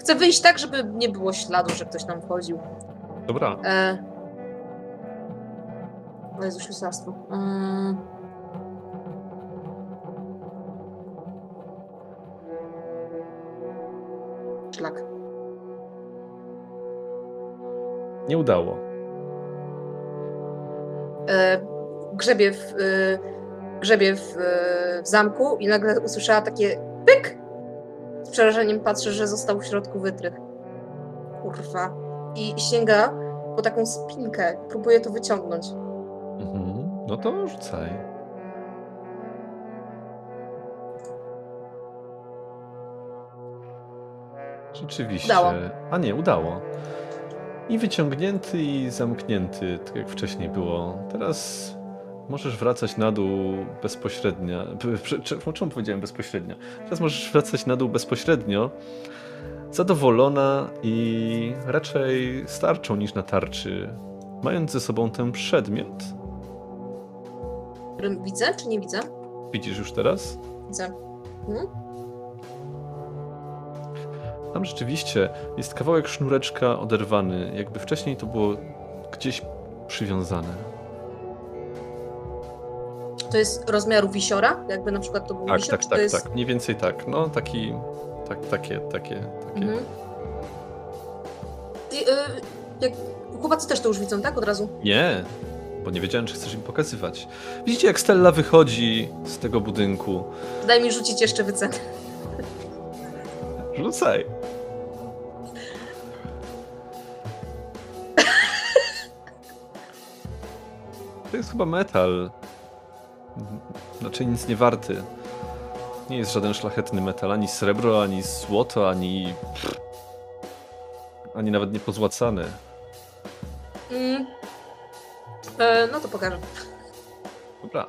Chcę wyjść tak, żeby nie było śladu, że ktoś tam wchodził. Dobra. E... O Jezu, ślusarstwo. Mm. Szlak. Nie udało. E, grzebie w, e, grzebie w, e, w zamku i nagle usłyszała takie pyk! Z przerażeniem patrzę, że został w środku wytrych. Kurwa. I sięga po taką spinkę. Próbuje to wyciągnąć. Mhm. No to rzucaj. Rzeczywiście. Udało. A nie, udało. I wyciągnięty, i zamknięty, tak jak wcześniej było. Teraz możesz wracać na dół bezpośrednio. Czemu powiedziałem bezpośrednio? Teraz możesz wracać na dół bezpośrednio. Zadowolona i raczej starczą niż na tarczy. Mając ze sobą ten przedmiot, Którym widzę, czy nie widzę? widzisz już teraz? Widzę. Mhm. Tam rzeczywiście jest kawałek sznureczka oderwany, jakby wcześniej to było gdzieś przywiązane. To jest rozmiaru wisiora? Jakby na przykład to był Tak, wisior? tak, tak, jest... tak. Mniej więcej tak. No taki, tak, takie, takie, takie. Mhm. I, y. Chłopacy też to już widzą, tak? Od razu. Nie, bo nie wiedziałem, czy chcesz im pokazywać. Widzicie, jak Stella wychodzi z tego budynku. Daj mi rzucić jeszcze wycenę. Rzucaj. To jest chyba metal. Znaczy nic nie warty. Nie jest żaden szlachetny metal, ani srebro, ani złoto, ani... Ani nawet nie pozłacany. Mm. E, no to pokażę. Dobra.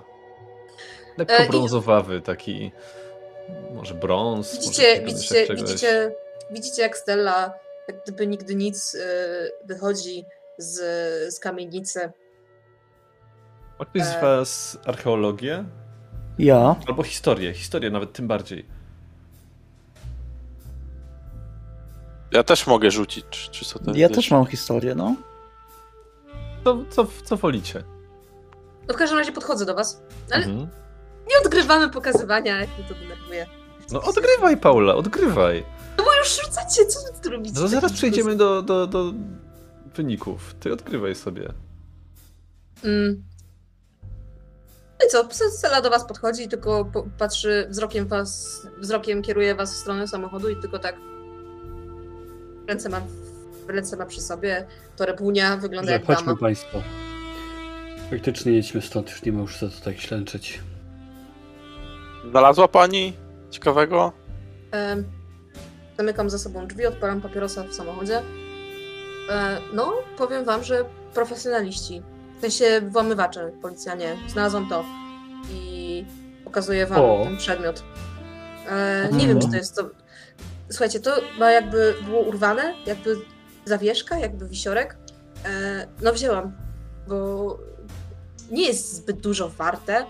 Lekko E, brązowawy, taki... Może brąz, może Widzicie, jakiś widzicie, widzicie, widzicie jak Stella, jak gdyby nigdy nic, y, wychodzi z, z kamienicy. Ma ktoś z e- was archeologię? Ja? Albo historię, historię nawet tym bardziej. Ja też mogę rzucić, czy, czy co to Ja wiesz? też mam historię, no. Co, co, co wolicie? No w każdym razie podchodzę do was. Ale Mhm. Nie odgrywamy pokazywania, jak mnie to denerwuje. No odgrywaj, Paula, odgrywaj. No bo już rzucacie, co wy tu robicie? No zaraz przejdziemy do, do, do wyników. Ty odgrywaj sobie. Mm. No i co, Sela do was podchodzi i tylko patrzy wzrokiem was, wzrokiem kieruje was w stronę samochodu i tylko tak ręce ma, ręce ma przy sobie, torebunia, wygląda Dobrze, jak chodźmy dama. Państwo. Faktycznie jedźmy stąd, już nie ma już co tutaj ślęczeć. Znalazła pani ciekawego? Em, Zamykam za sobą drzwi, odpalam papierosa w samochodzie. E, No, powiem wam, że profesjonaliści, w sensie włamywacze, policjanie, znalazłam to i pokazuję wam O. ten przedmiot. E, Nie wiem, czy to jest to... Słuchajcie, to ma jakby było urwane, jakby zawieszka, jakby wisiorek. E, No wzięłam, bo nie jest zbyt dużo warte.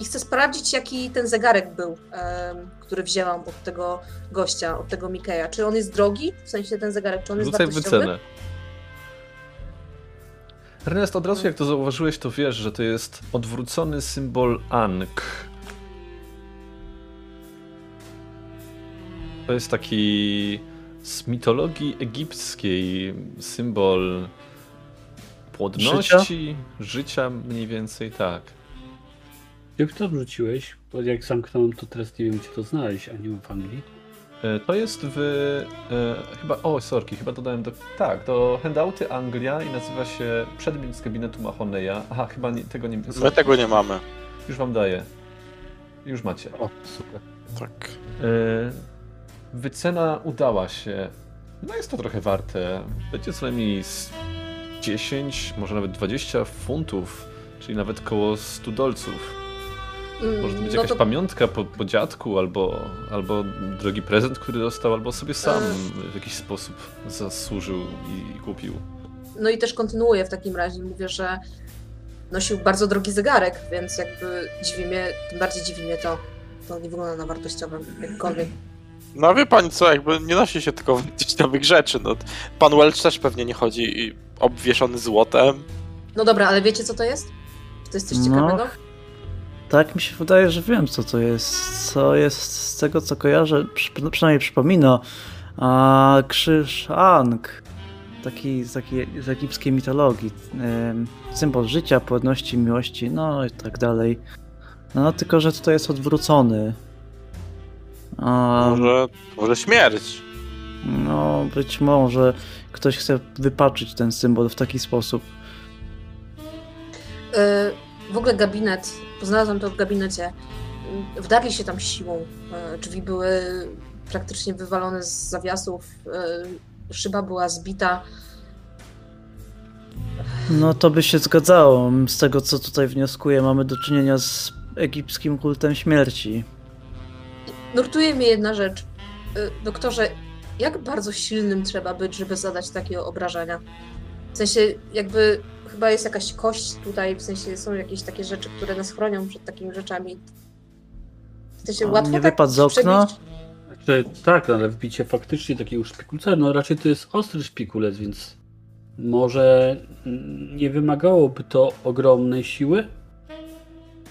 I chcę sprawdzić, jaki ten zegarek był, który wzięłam od tego gościa, od tego Mikeja. Czy on jest drogi? W sensie ten zegarek, czy on jest Rzucaj wartościowy? wycenę. Ernest, od razu jak to zauważyłeś, to wiesz, że to jest odwrócony symbol Ankh. To jest taki z mitologii egipskiej symbol płodności, życia, mniej więcej tak. Gdzie to wrzuciłeś? Bo jak zamknąłem, to teraz nie wiem, gdzie to znaleźć, a nie mam w Anglii. E, To jest w. E, chyba. O, sorki, chyba dodałem do. Tak, to Handouty Anglia i nazywa się Przedmiot z gabinetu Mahoneya. Aha, chyba nie, tego nie. My tego nie mamy. Już wam daję. Już macie. O, super. Tak. E, wycena udała się. No jest to trochę warte. Będzie co najmniej z 10, może nawet 20 funtów, czyli nawet koło 100 dolców. Mm, Może to być no jakaś pamiątka po, po dziadku, albo, albo drogi prezent, który dostał, albo sobie sam w jakiś sposób zasłużył i kupił. No i też kontynuuję w takim razie. Mówię, że nosił bardzo drogi zegarek, więc jakby dziwi mnie, tym bardziej dziwi mnie to. To nie wygląda na wartościowym, jakkolwiek. No wie pani co, jakby nie nosi się tylko wartościowych rzeczy. No, pan Welch też pewnie nie chodzi i obwieszony złotem. No dobra, ale wiecie co to jest? Czy to jest coś No. ciekawego? Tak mi się wydaje, że wiem co to jest. Co jest z tego co kojarzę, przy, przynajmniej przypomina. A krzyż Ankh. Taki z, takiej, z egipskiej mitologii. Symbol życia, płodności, miłości, no i tak dalej. No tylko, że tutaj jest odwrócony. A, Może, może śmierć. no być może ktoś chce wypaczyć ten symbol w taki sposób. E, W ogóle gabinet, znalazłam to w gabinecie. Wdarli się tam siłą. E, Drzwi były praktycznie wywalone z zawiasów, e, szyba była zbita. No to by się zgadzało. Z tego co tutaj wnioskuję, mamy do czynienia z egipskim kultem śmierci. Nurtuje mnie jedna rzecz. E, Doktorze, jak bardzo silnym trzeba być, żeby zadać takie obrażenia? W sensie, jakby chyba jest jakaś kość tutaj, w sensie są jakieś takie rzeczy, które nas chronią przed takimi rzeczami. W sensie A łatwo nie tak wypadł z okna? Znaczy, tak, ale wbicie faktycznie takiego szpikulca, no raczej to jest ostry szpikulec, więc może nie wymagałoby to ogromnej siły.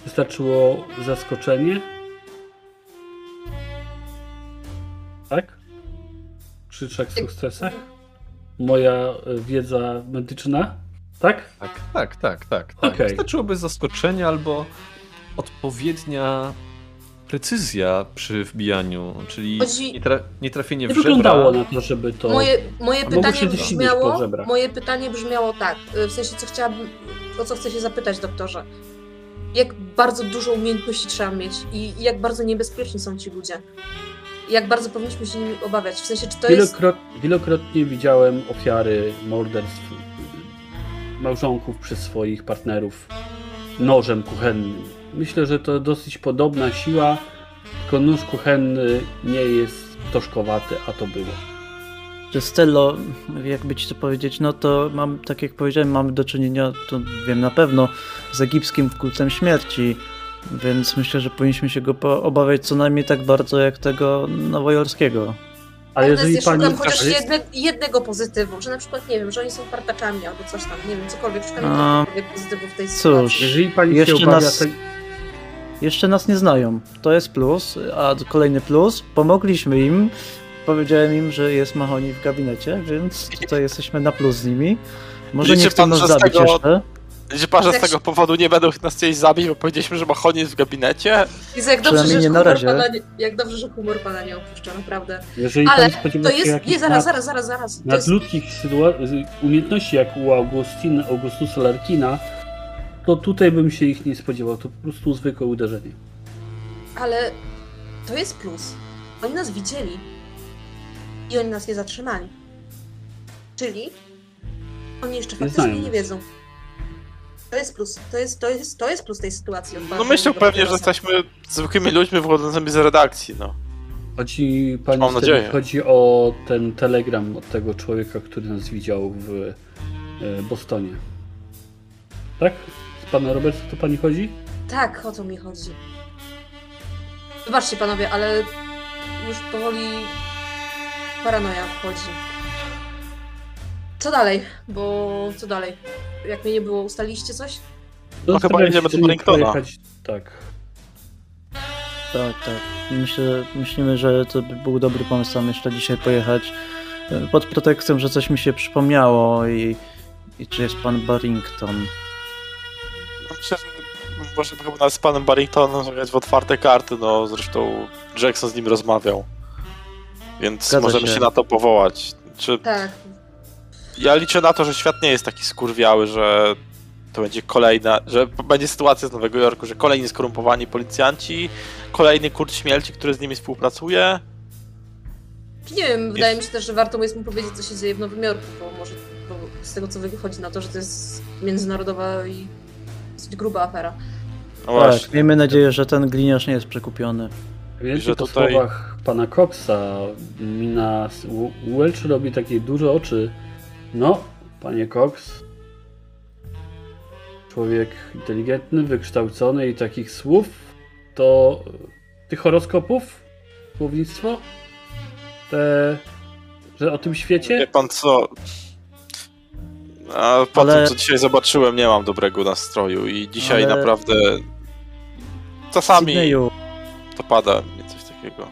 Wystarczyło zaskoczenie. Tak? Przy trzech sukcesach? Moja wiedza medyczna? Tak? Tak, tak, tak, tak. tak. Okej. Wystarczyłoby zaskoczenie albo odpowiednia precyzja przy wbijaniu, czyli Chodzi- nie, tra nie trafienie Nie w żebra. wyglądało na to, żeby to... Moje, moje pytanie brzmiało, moje pytanie brzmiało tak, y, w sensie co chciałabym, o co chcę się zapytać doktorze. Jak bardzo dużo umiejętności trzeba mieć i jak bardzo niebezpieczni są ci ludzie. Jak bardzo powinniśmy się nimi obawiać. W sensie, czy to jest... Wielokrot, Wielokrotnie widziałem ofiary morderstw małżonków przez swoich partnerów nożem kuchennym. Myślę, że to dosyć podobna siła, tylko nóż kuchenny nie jest toszkowaty, a to było. Stello, jakby ci to powiedzieć, no to mam, tak jak powiedziałem, mamy do czynienia, to wiem na pewno, z egipskim kultem śmierci, więc myślę, że powinniśmy się go obawiać co najmniej tak bardzo jak tego nowojorskiego. Ale jeżeli ja szukam pani... chociaż ale- jedne, jednego pozytywu, że na przykład, nie wiem, że oni są partakami albo coś tam, nie wiem, cokolwiek, szukam A, pozytywu w tej cóż. sytuacji. Jeżeli pani się Jeszcze obawia... nas- te- Jeszcze nas nie znają. To jest plus, a kolejny plus. Pommogliśmy im. Powiedziałem im, że jest Mahoni w gabinecie, więc tutaj jesteśmy na plus z nimi. Może Liczy nie chcą pan, nas zabić tego- jeszcze. Że z tego powodu nie będą nas chcieli zabić, bo powiedzieliśmy, że Mahoni jest w gabinecie? I jak dobrze, że nie na humor razie. pana nie, jak dobrze, że humor pana nie opuszcza, naprawdę. Jeżeli Ale To jest, nie, zaraz, nad- zaraz, zaraz, zaraz. Jest, nadludzkich sytua- umiejętności jak u Augustin, Augustusa Larkina, to tutaj bym się ich nie spodziewał. To po prostu zwykłe uderzenie. ale to jest plus. Oni nas widzieli i oni nas nie zatrzymali. Czyli oni jeszcze Nie faktycznie nie wiedzą. To jest plus. To jest, to jest, to jest plus tej sytuacji. No myślę pewnie, że jesteśmy zwykłymi ludźmi wychodzącymi z redakcji, no. Chodzi, pani Mam wtedy nadzieję. chodzi o ten telegram od tego człowieka, który nas widział w e, Bostonie. Tak? Z panem Roberta to pani chodzi? Tak, o to mi chodzi. Wybaczcie panowie, ale już powoli paranoja wchodzi. Co dalej? Bo co dalej? Jak mnie nie było, ustaliliście coś? No chyba starałem jedziemy do Wellingtona. pojechać- Tak. Tak, tak. Myślę, myślimy, że to by był dobry pomysł tam jeszcze dzisiaj pojechać. E, Pod pretekstem, że coś mi się przypomniało i, i czy jest pan Barrington. No Myślę, że możemy chyba nawet z panem Barringtonem zagrać w otwarte karty, no zresztą Jackson z nim rozmawiał. Więc Zgadza możemy się. się. na to powołać. Czy Tak. Ja liczę na to, że świat nie jest taki skurwiały, że to będzie kolejna, że będzie sytuacja z Nowego Jorku, że kolejni skorumpowani policjanci, kolejny kurt śmierci, który z nimi współpracuje. Nie wiem, wydaje mi się też, że warto jest mu powiedzieć, co się dzieje w Nowym Jorku, bo może bo z tego, co wychodzi na to, że to jest międzynarodowa i dosyć gruba afera. No właśnie. Tak, miejmy nadzieję, że ten gliniarz nie jest przekupiony. Wiecie, że po tutaj- słowach pana Coxa mina Welch robi takie duże oczy. No, panie Cox, człowiek inteligentny, wykształcony i takich słów, to tych horoskopów, słownictwo, te, że o tym świecie, Wie pan co? A po Ale- tym, co dzisiaj zobaczyłem, nie mam dobrego nastroju i dzisiaj Ale- naprawdę czasami Sydneyu, to pada mnie coś takiego.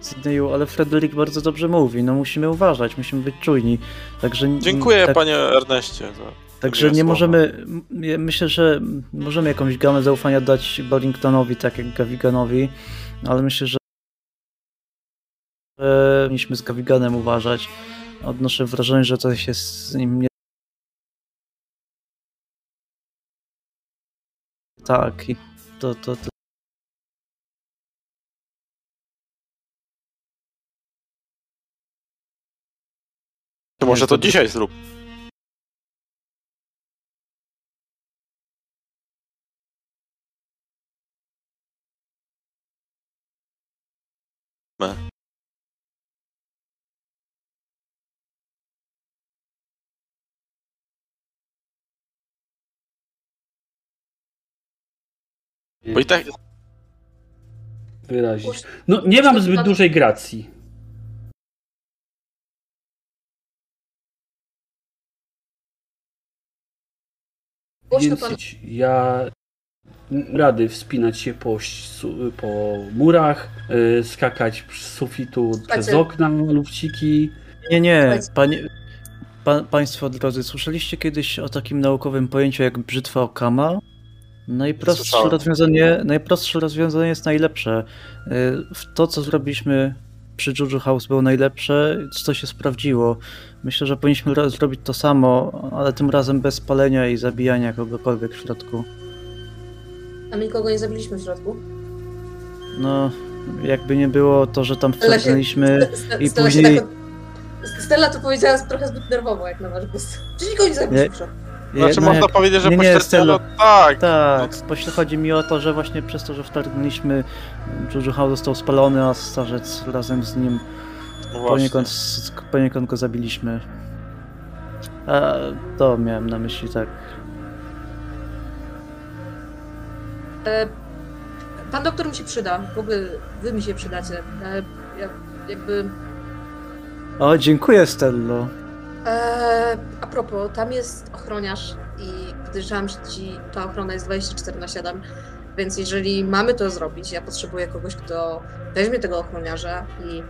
Sydneyu, ale Frederick bardzo dobrze mówi. No musimy uważać, musimy być czujni. Także, Dziękuję tak, panie Erneście. Za... Także nie możemy. ja Myślę, że możemy jakąś gamę zaufania dać Barringtonowi, tak jak Gaviganowi, ale myślę, że powinniśmy z Gaviganem uważać. Odnoszę wrażenie, że coś jest z nim nie tak i to, to, to Czy może to dzisiaj zrób? Bo i tak wyrazić. No, nie mam zbyt dużej gracji. Głośno pan Więc ja rady wspinać się po, po murach, y, skakać z sufitu przez okna, lufciki. Nie, nie, panie, pa, państwo drodzy, słyszeliście kiedyś o takim naukowym pojęciu jak brzytwa Okama? Najprostsze rozwiązanie, najprostsze rozwiązanie jest najlepsze. Y, w To, co zrobiliśmy przy Juju House było najlepsze, co się sprawdziło. Myślę, że powinniśmy ro- zrobić to samo, ale tym razem bez palenia i zabijania kogokolwiek w środku. A my nikogo nie zabiliśmy w środku. No, jakby nie było to, że tam Ste- i później... tak Stella to powiedziała trochę zbyt nerwowo, jak na wasz gust. Czy nikogo nie zabiliśmy w środku? Znaczy no można jak- powiedzieć, że nie, nie, pośrednio, Stella. no tak. Tak, właśnie chodzi mi o to, że właśnie przez to, że wtargnęliśmy, Juju House został spalony, a starzec razem z nim No poniekąd, poniekąd go zabiliśmy. A to miałem na myśli, tak. E, Pan doktor mi się przyda, w ogóle wy mi się przydacie. E, ja- Jakby O, dziękuję, Stello. Eee, a propos, tam jest ochroniarz i podejrzewam, że ci ta ochrona jest 24 na 7, więc jeżeli mamy to zrobić, ja potrzebuję kogoś, kto weźmie tego ochroniarza i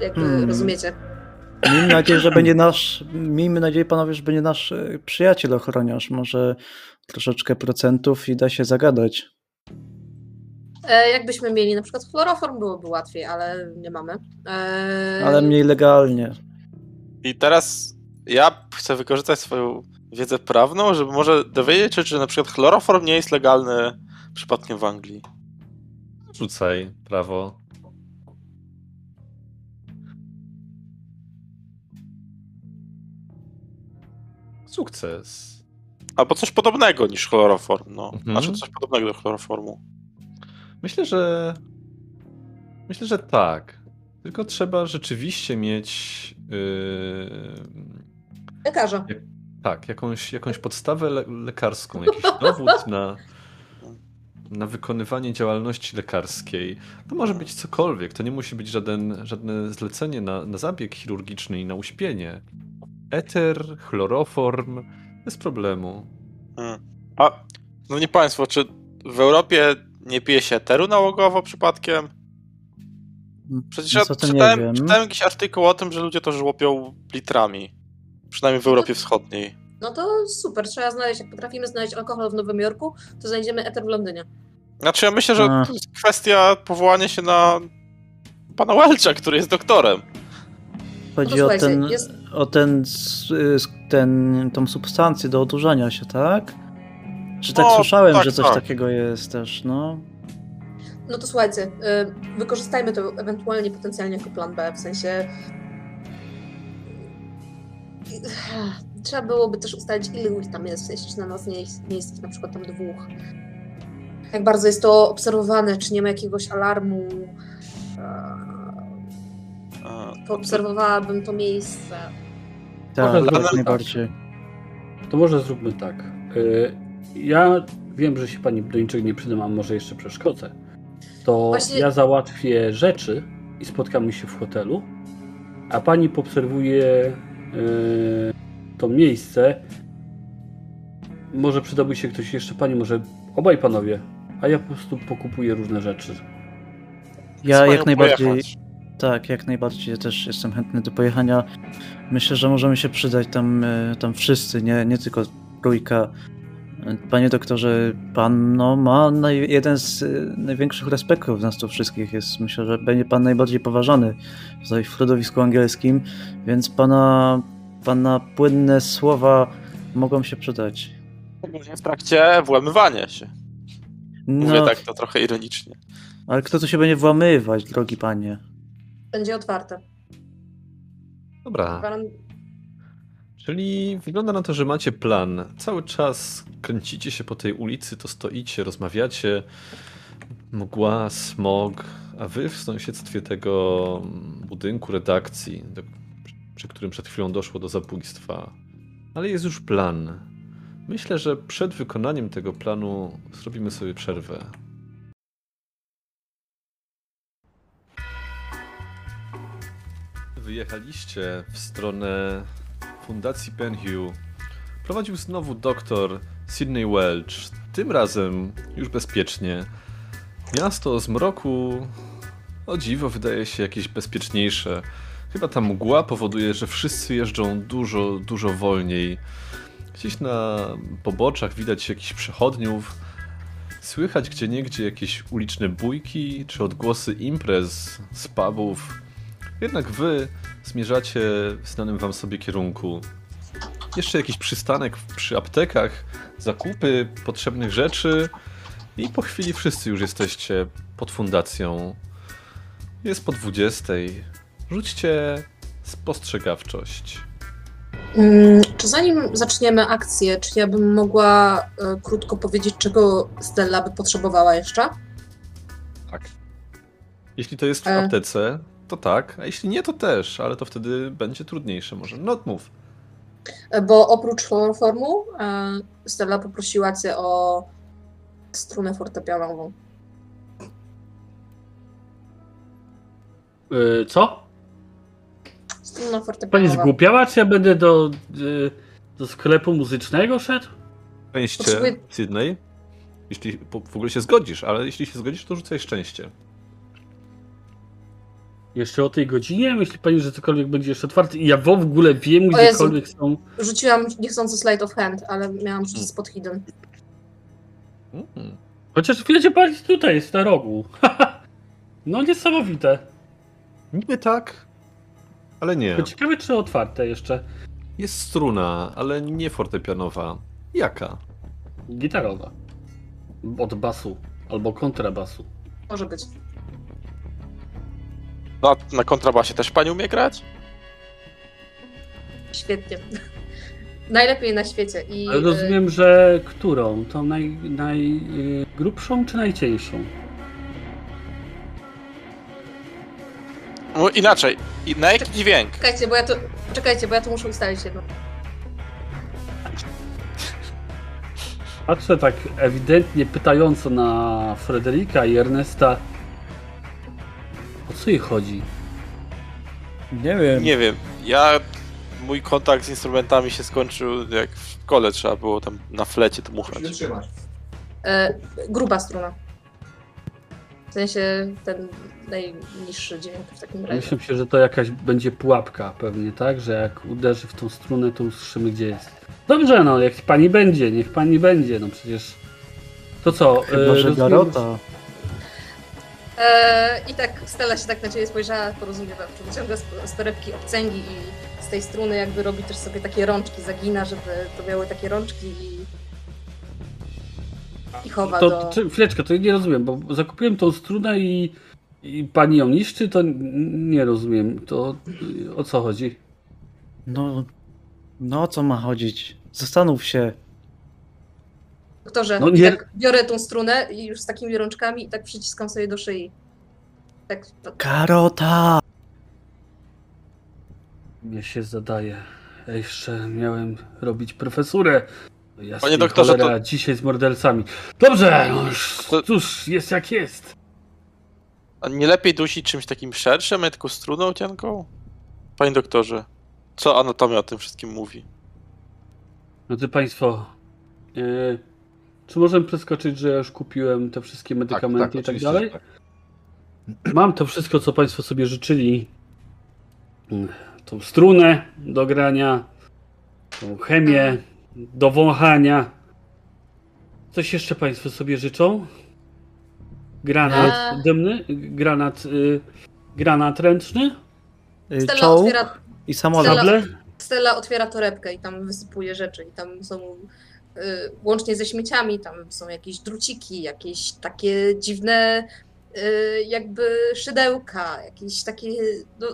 jakby Hmm. rozumiecie. Miejmy nadzieję, że będzie nasz, miejmy nadzieję, panowie, że będzie nasz e, przyjaciel ochroniarz. Może troszeczkę procentów i da się zagadać. E, jakbyśmy mieli na przykład chloroform, byłoby łatwiej, ale nie mamy. E, Ale mniej legalnie. I teraz ja chcę wykorzystać swoją wiedzę prawną, żeby może dowiedzieć się, czy na przykład chloroform nie jest legalny przypadkiem w Anglii. Rzucaj prawo. Sukces. Albo coś podobnego niż chloroform, no. Mhm. Znaczy coś podobnego do chloroformu. Myślę, że. Myślę, że tak. Tylko trzeba rzeczywiście mieć. Yy... Lekarza. Tak, jakąś, jakąś podstawę le lekarską, jakiś dowód na, na wykonywanie działalności lekarskiej. To może być cokolwiek, to nie musi być żaden, żadne zlecenie na, na zabieg chirurgiczny i na uśpienie. Eter, chloroform, bez problemu. Hmm. A, no nie państwo, czy w Europie nie pije się eteru nałogowo przypadkiem? Przecież No ja czytałem, czytałem jakiś artykuł o tym, że ludzie to żłopią litrami. Przynajmniej w Europie Wschodniej. No to super, trzeba znaleźć, jak potrafimy znaleźć alkohol w Nowym Jorku, to znajdziemy eter w Londynie. Znaczy ja myślę, że A. to jest kwestia powołania się na pana Welcha, który jest doktorem. Chodzi No o ten, jest- o ten, s- ten, tą substancję do odurzania się, tak? Czy tak No, słyszałem, tak, że coś tak. takiego jest też, no? No to słuchajcie, y, wykorzystajmy to ewentualnie potencjalnie jako plan B, w sensie y, trzeba byłoby też ustalić, ile ludzi tam jest, w sensie, czy na nas nie jest, nie jest ich na przykład tam dwóch. Jak bardzo jest to obserwowane, czy nie ma jakiegoś alarmu. E, Poobserwowałabym to miejsce. Tak, jak tak. najbardziej. To może zróbmy tak. Y, Ja wiem, że się pani do niczego nie przydam, a może jeszcze przeszkodzę. To Właśnie- ja załatwię rzeczy i spotkamy się w hotelu, a pani poobserwuje y, to miejsce. Może przydałby się ktoś jeszcze, pani, może obaj panowie, a ja po prostu pokupuję różne rzeczy. Ja jak najbardziej, pojechać. tak, jak najbardziej też jestem chętny do pojechania. Myślę, że możemy się przydać tam, e, tam wszyscy, nie, nie tylko trójka. Panie doktorze, pan no, ma naj, jeden z e, największych respektów z nas tu wszystkich. Jest, myślę, że będzie pan najbardziej poważany tutaj w środowisku angielskim, więc pana, pana płynne słowa mogą się przydać. Szczególnie w trakcie włamywania się. Mówię No, tak to trochę ironicznie. ale kto tu się będzie włamywać, drogi panie? Będzie otwarte. Dobra, Gwaran- czyli wygląda na to, że macie plan. Cały czas kręcicie się po tej ulicy, to stoicie, rozmawiacie. Mgła, smog, a wy w sąsiedztwie tego budynku redakcji, do, przy którym przed chwilą doszło do zabójstwa. Ale jest już plan. Myślę, że przed wykonaniem tego planu zrobimy sobie przerwę. Wyjechaliście w stronę Fundacji Penhue. Prowadził znowu doktor Sidney Welch. Tym razem już bezpiecznie. Miasto o zmroku, o dziwo, wydaje się jakieś bezpieczniejsze. Chyba ta mgła powoduje, że wszyscy jeżdżą dużo, dużo wolniej. Gdzieś na poboczach widać jakichś przechodniów. Słychać gdzieniegdzie jakieś uliczne bójki czy odgłosy imprez z pubów. Jednak wy zmierzacie w znanym wam sobie kierunku. Jeszcze jakiś przystanek przy aptekach, zakupy potrzebnych rzeczy i po chwili wszyscy już jesteście pod fundacją. Jest po 20. Rzućcie spostrzegawczość. Mm, Czy zanim zaczniemy akcję, czy ja bym mogła e, krótko powiedzieć, czego Stella by potrzebowała jeszcze? Tak. Jeśli to jest w E. aptece, to tak, a jeśli nie, to też, ale to wtedy będzie trudniejsze może. No mów. Bo oprócz chloroformu e, Stella poprosiła cię o strunę struna Pani fortepianowa. zgłupiała, czy ja będę do, y, do sklepu muzycznego szedł? Szczęście, Potrzebuję- Sydney. Jeśli w ogóle się zgodzisz, ale jeśli się zgodzisz, to rzucaj szczęście. Jeszcze o tej godzinie? Myśli pani, że cokolwiek będzie jeszcze otwarte? I ja w ogóle wiem, Jezu. gdziekolwiek są. Rzuciłam niechcący slide of hand, ale miałam rzucić spod hidden. Mm. Chociaż wiecie, pani tutaj jest na rogu. no niesamowite. Niby tak, ale nie. To ciekawe, czy otwarte jeszcze. Jest struna, ale nie fortepianowa. Jaka? Gitarowa. Od basu. Albo kontrabasu. Może być. Na, na kontrabasie też pani umie grać? Świetnie. Najlepiej na świecie. I Ale e, rozumiem, że którą? Tą naj, najgrubszą czy najcieńszą? No, inaczej. I na jaki dźwięk? Czekajcie, bo ja to. Czekajcie, bo ja tu muszę ustalić jedno. Patrzę tak ewidentnie pytająco na Frederika i Ernesta. O co jej chodzi? Nie wiem. Nie wiem. Ja. Mój kontakt z instrumentami się skończył jak w szkole trzeba było tam na flecie dmuchać. E, gruba struna. W sensie ten najniższy dźwięk w takim razie. Myślę się, że to jakaś będzie pułapka pewnie, tak? Że jak uderzy w tą strunę, to usłyszymy gdzie jest. Dobrze, no, jak pani będzie, niech pani będzie, no przecież... To co? Chyba, e, że rozumiem- Garota. I tak Stella się tak na ciebie spojrzała, porozumiewa, że wyciąga z, z torebki obcęgi i z tej struny jakby robi też sobie takie rączki, zagina, żeby to miały takie rączki i, i chowa To, do... czy, chwileczkę, to nie rozumiem, bo zakupiłem tą strunę i, i pani ją niszczy, to nie rozumiem. To o co chodzi? No, no o co ma chodzić? Zastanów się. Doktorze, No nie- tak biorę tą strunę i już z takimi rączkami i tak przyciskam sobie do szyi. Tak, to, Karota! Mnie się zadaje. Ja jeszcze miałem robić profesurę. Jasnej Panie doktorze, to- cholera, dzisiaj z mordercami. Dobrze, no już, To- cóż, jest jak jest. A nie lepiej dusić czymś takim szerszym, a tylko struną cienką? Panie doktorze, co anatomia o tym wszystkim mówi? Drodzy Państwo, e, czy możemy przeskoczyć, że ja już kupiłem te wszystkie medykamenty i tak oczywiście, dalej? że tak. Mam to wszystko, co Państwo sobie życzyli. Tą strunę do grania, tą chemię do wąchania. Coś jeszcze Państwo sobie życzą? Granat Eee. dymny? Granat, y, granat ręczny? Y, Stella Czołg otwiera, i samolot. Stella-? Stella otwiera torebkę i tam wysypuje rzeczy i tam są łącznie ze śmieciami, tam są jakieś druciki, jakieś takie dziwne y, jakby szydełka, jakieś takie no,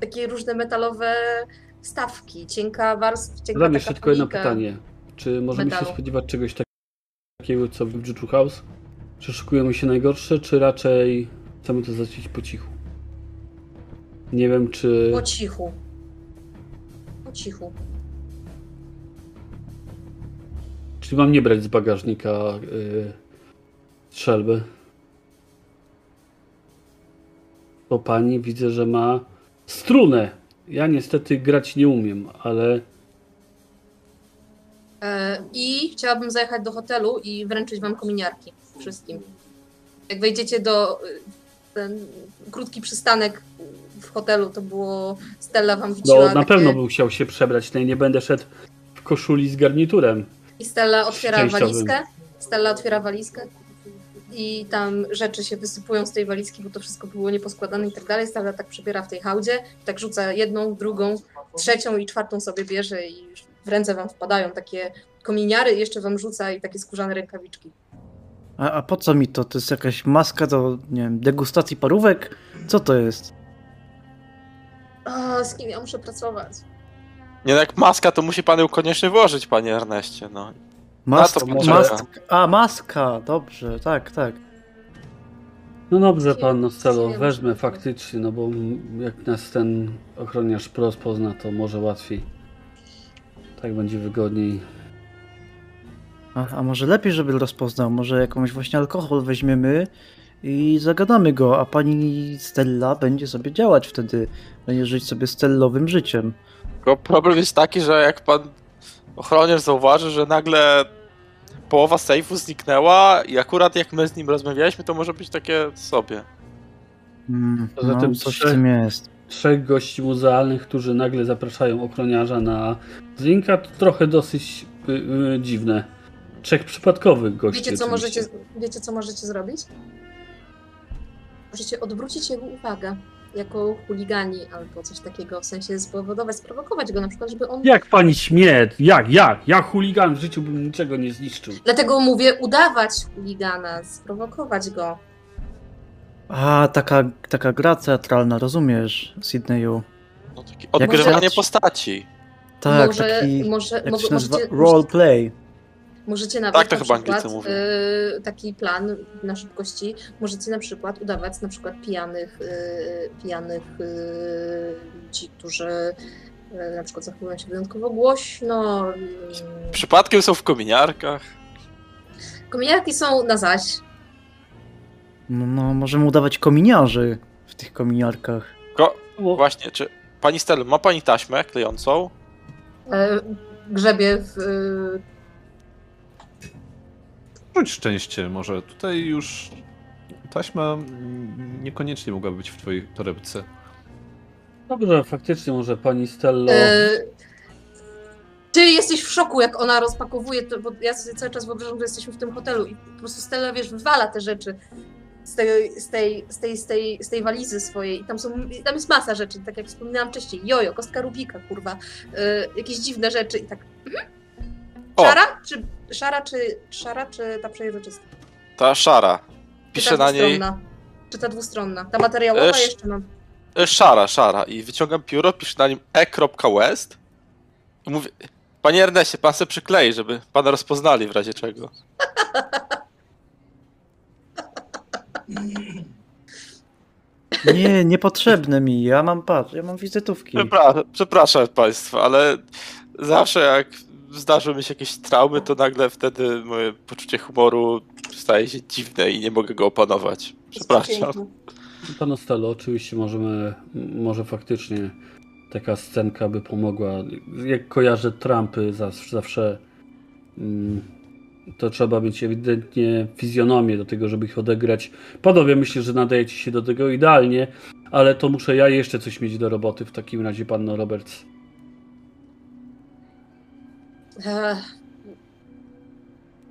takie różne metalowe stawki, cienka warstwa, cienka taka jeszcze tylko jedno pytanie. Czy możemy się metalu. spodziewać czegoś takiego, co w Juju House? Czy szykujemy się najgorsze, czy raczej chcemy to zacząć po cichu? Nie wiem, czy... Po cichu. Po cichu. Czy mam nie brać z bagażnika yy, strzelby? Bo pani widzę, że ma strunę. Ja niestety grać nie umiem, ale E, I chciałabym zajechać do hotelu i wręczyć wam kominiarki wszystkim. Jak wejdziecie do y, ten krótki przystanek w hotelu, to było Stella wam wrzuciła no, na takie... pewno bym chciał się przebrać. No i nie będę szedł w koszuli z garniturem. I Stella otwiera Szczęściowym. walizkę. Stella otwiera walizkę i tam rzeczy się wysypują z tej walizki, bo to wszystko było nieposkładane i tak dalej. Stella tak przebiera w tej hałdzie, tak rzuca jedną, drugą, trzecią i czwartą sobie bierze i w ręce wam wpadają takie kominiary jeszcze wam rzuca i takie skórzane rękawiczki. A, a po co mi to? To jest jakaś maska do, nie wiem, degustacji parówek? Co to jest? O, z kim ja muszę pracować? Nie no jak maska, to musi pan ją koniecznie włożyć, panie Erneście, no. Maska, to maska. A, maska, dobrze, tak, tak. No dobrze, pan weźmę muszę faktycznie, no bo jak nas ten ochroniarz pros pozna, to może łatwiej. Tak będzie wygodniej. A, a może lepiej, żeby rozpoznał? Może jakąś właśnie alkohol weźmiemy i zagadamy go, a pani Stella będzie sobie działać wtedy. Będzie żyć sobie stellowym życiem. Tylko problem jest taki, że jak pan ochroniarz zauważy, że nagle połowa sejfu zniknęła i akurat jak my z nim rozmawialiśmy, to może być takie sobie. Mm, Poza no, tym coś w trzech- tym jest. Trzech gości muzealnych, którzy nagle zapraszają ochroniarza na drinka, to trochę dosyć y, y, dziwne. Trzech przypadkowych gości. Wiecie co, oczywiście. możecie, wiecie, co możecie zrobić? Możecie odwrócić jego uwagę jako chuligani albo coś takiego, w sensie spowodować, sprowokować go na przykład, żeby on... Jak pani śmie? Jak, jak? Ja chuligan w życiu bym niczego nie zniszczył. Dlatego mówię udawać chuligana, sprowokować go. A, taka, taka gra teatralna, rozumiesz, Sydneyu. No, takie odgrywanie postaci. Tak, może, taki, może, jak możecie, roleplay. Możecie nawet Tak to na chyba przykład, Anglicy y, taki plan na szybkości, możecie na przykład udawać na przykład pijanych, y, pijanych y, ludzi, którzy y, na przykład zachowują się wyjątkowo głośno. y, Przypadkiem są w kominiarkach. Kominiarki są na zaś. No, no, możemy udawać kominiarzy w tych kominiarkach. Ko Bo właśnie, czy pani Stella, ma pani taśmę klejącą? E, grzebie w... Rzuć szczęście może. Tutaj już taśma niekoniecznie mogłaby być w twojej torebce. Dobrze, faktycznie może pani Stello... e, ty jesteś w szoku, jak ona rozpakowuje, to, bo ja sobie cały czas wyobrażam, że jesteśmy w tym hotelu i po prostu Stella, wiesz, wywala te rzeczy z tej, z tej, z tej, z tej, z tej walizy swojej i tam są, tam jest masa rzeczy, tak jak wspominałam wcześniej, jojo, kostka Rubika, kurwa, e, jakieś dziwne rzeczy i tak. O, Szara? Czy, szara, czy, szara, czy ta przejrzysta? ta szara. Piszę ta na niej? Czy ta dwustronna? Ta materiałowa Esz- jeszcze mam. e, szara, szara. I wyciągam pióro, piszę na nim e.west i mówię, panie Erneście, pan se przyklei, żeby pana rozpoznali w razie czego. Nie, niepotrzebne mi, ja mam, patrz, ja mam wizytówki. Przepra przepraszam państwa, ale zawsze jak zdarzą mi się jakieś traumy, to nagle wtedy moje poczucie humoru staje się dziwne i nie mogę go opanować. Przepraszam. Piękne. Panu Stello, oczywiście możemy, może faktycznie taka scenka by pomogła. Jak kojarzę Trumpy zawsze, zawsze mm, to trzeba mieć ewidentnie fizjonomię do tego, żeby ich odegrać. Panowie, myślę, że nadajecie się do tego idealnie, ale to muszę ja jeszcze coś mieć do roboty w takim razie, panno Roberts. Ech.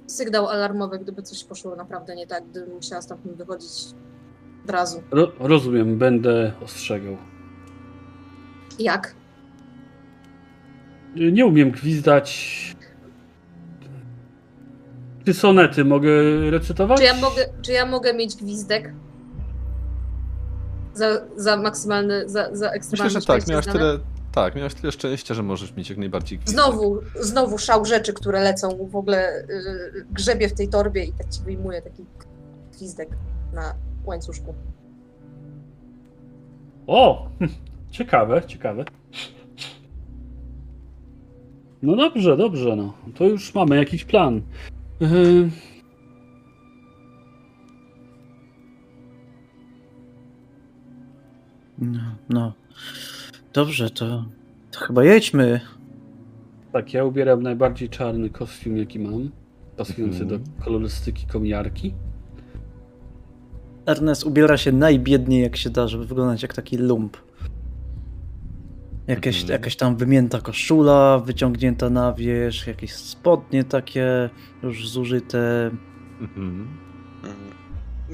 Sygnał alarmowy, gdyby coś poszło naprawdę nie tak, gdybym musiała stamtąd wychodzić od razu. Ro rozumiem, będę ostrzegał. Jak? Nie umiem gwizdać. Czy sonety mogę recytować? Czy ja mogę, czy ja mogę mieć gwizdek? Za, za maksymalny, za, za ekstremalny Myślę, że tak, miałaś tyle, tak, miałaś tyle szczęścia, że możesz mieć jak najbardziej gwizdek. Znowu, znowu szał rzeczy, które lecą, w ogóle yy, grzebie w tej torbie i tak ci wyjmuje taki gwizdek na łańcuszku. O! Ciekawe, ciekawe. No dobrze, dobrze, no. To już mamy jakiś plan. Yy, No, no. Dobrze, to, to chyba jedźmy. tak, ja ubieram najbardziej czarny kostium, jaki mam. Pasujący Mhm. do kolorystyki komiarki. Ernest ubiera się najbiedniej jak się da, żeby wyglądać jak taki lump. Jakieś, Mhm. Jakaś tam wymięta koszula, wyciągnięta na wierzch, jakieś spodnie takie już zużyte. Mhm.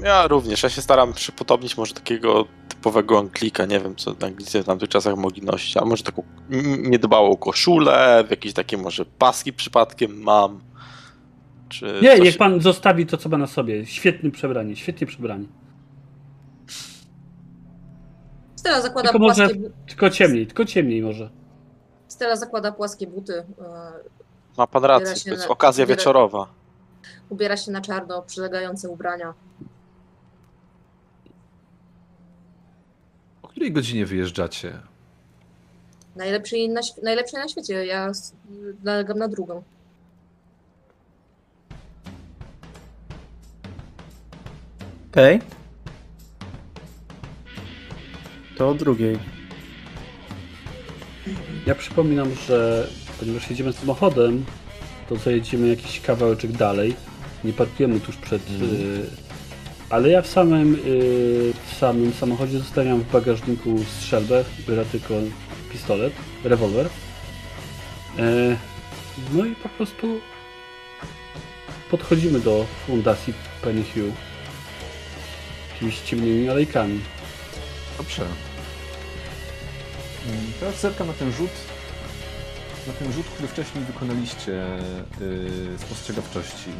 Ja również, ja się staram przypodobnić może takiego typowego Anglika, nie wiem co Anglicy w tamtych czasach mogli nosić, a może taką niedbałą koszulę, jakieś takie może paski przypadkiem mam. Czy Nie, coś... niech pan zostawi to, co ma na sobie. Świetne przebranie, świetnie przebranie. Stella zakłada Tylko może- płaskie, bu- Tylko ciemniej, tylko ciemniej może. Stella zakłada płaskie buty, yy, Ma pan rację, to jest na- okazja ubiera- wieczorowa. ubiera się na czarno, przylegające ubrania. której godzinie wyjeżdżacie? Najlepszej na, na świecie. Ja nalegam na drugą. Okej. Okay. To o drugiej. Ja przypominam, że ponieważ jedziemy samochodem, to zajedziemy jakiś kawałeczek dalej. Nie parkujemy tuż przed mm. y, ale ja w samym, y, w samym samochodzie zostawiam w bagażniku strzelbę, biorę tylko pistolet, rewolwer. E, no i po prostu podchodzimy do fundacji Penny Hugh. Jakimiś ciemnymi alejkami. Dobrze. Mm, Teraz zerkam na ten rzut. Na ten rzut, który wcześniej wykonaliście yy, spostrzegawczości.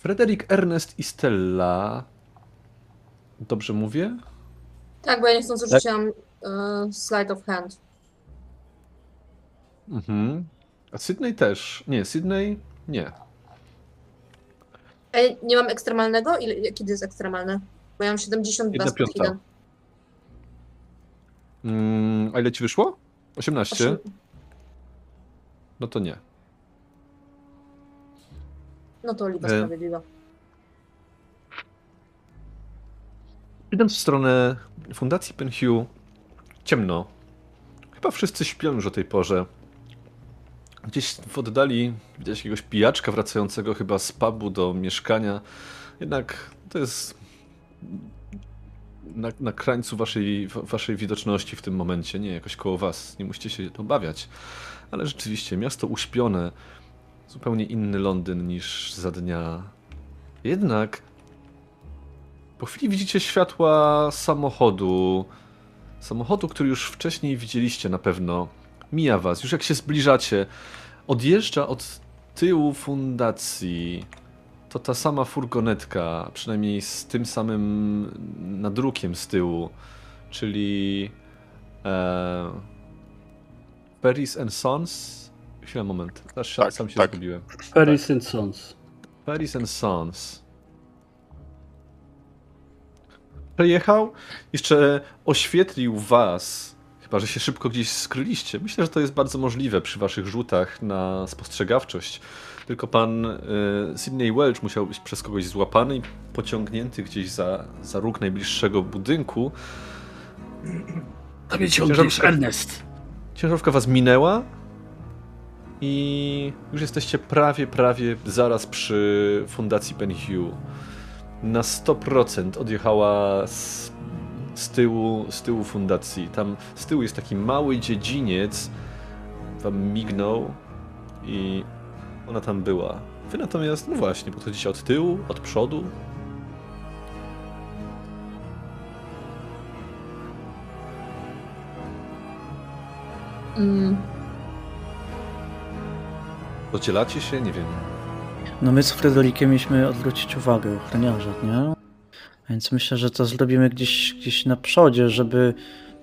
Frederick, Ernest i Stella. Dobrze mówię? Tak, bo ja niechcący rzuciłam e, slide of hand. Mhm. A Sydney też. Nie, Sydney nie. Ej, nie mam ekstremalnego? Ile, kiedy jest ekstremalne? Bo ja mam 72 Jedna piąta. Mm, a ile ci wyszło? 18? No to nie. No to lipa E. sprawiedliwa. Idąc w stronę Fundacji Penhue, ciemno. Chyba wszyscy śpią już o tej porze. Gdzieś w oddali widać jakiegoś pijaczka wracającego chyba z pubu do mieszkania. Jednak to jest na, na krańcu waszej, wa- waszej widoczności w tym momencie, nie jakoś koło was. Nie musicie się obawiać. Ale rzeczywiście, miasto uśpione, zupełnie inny Londyn niż za dnia. Jednak po chwili widzicie światła samochodu. Samochodu, który już wcześniej widzieliście na pewno. Mija was, już jak się zbliżacie. Odjeżdża od tyłu fundacji. To ta sama furgonetka, przynajmniej z tym samym nadrukiem z tyłu, czyli e, Paris and Sons. Chwilę, moment. Aż Tak, sam się tak. zgubiłem. Paris and Sons. Paris and Sons. Przejechał, jeszcze oświetlił was, chyba że się szybko gdzieś skryliście. Myślę, że to jest bardzo możliwe przy waszych rzutach na spostrzegawczość. Tylko pan y, Sydney Welch musiał być przez kogoś złapany i pociągnięty gdzieś za, za róg najbliższego budynku. Tobie ciągniesz, Ernest. Ciężarówka was minęła i już jesteście prawie, prawie zaraz przy fundacji Penhue. Na 100% odjechała z, z, tyłu, z tyłu fundacji. Tam z tyłu jest taki mały dziedziniec, wam mignął i ona tam była. Wy natomiast, no właśnie, podchodzicie od tyłu, od przodu. Mm, Rozdzielacie się, nie wiem. No my z Frederikiem mieliśmy odwrócić uwagę ochroniarza, nie? Więc myślę, że to zrobimy gdzieś, gdzieś na przodzie, żeby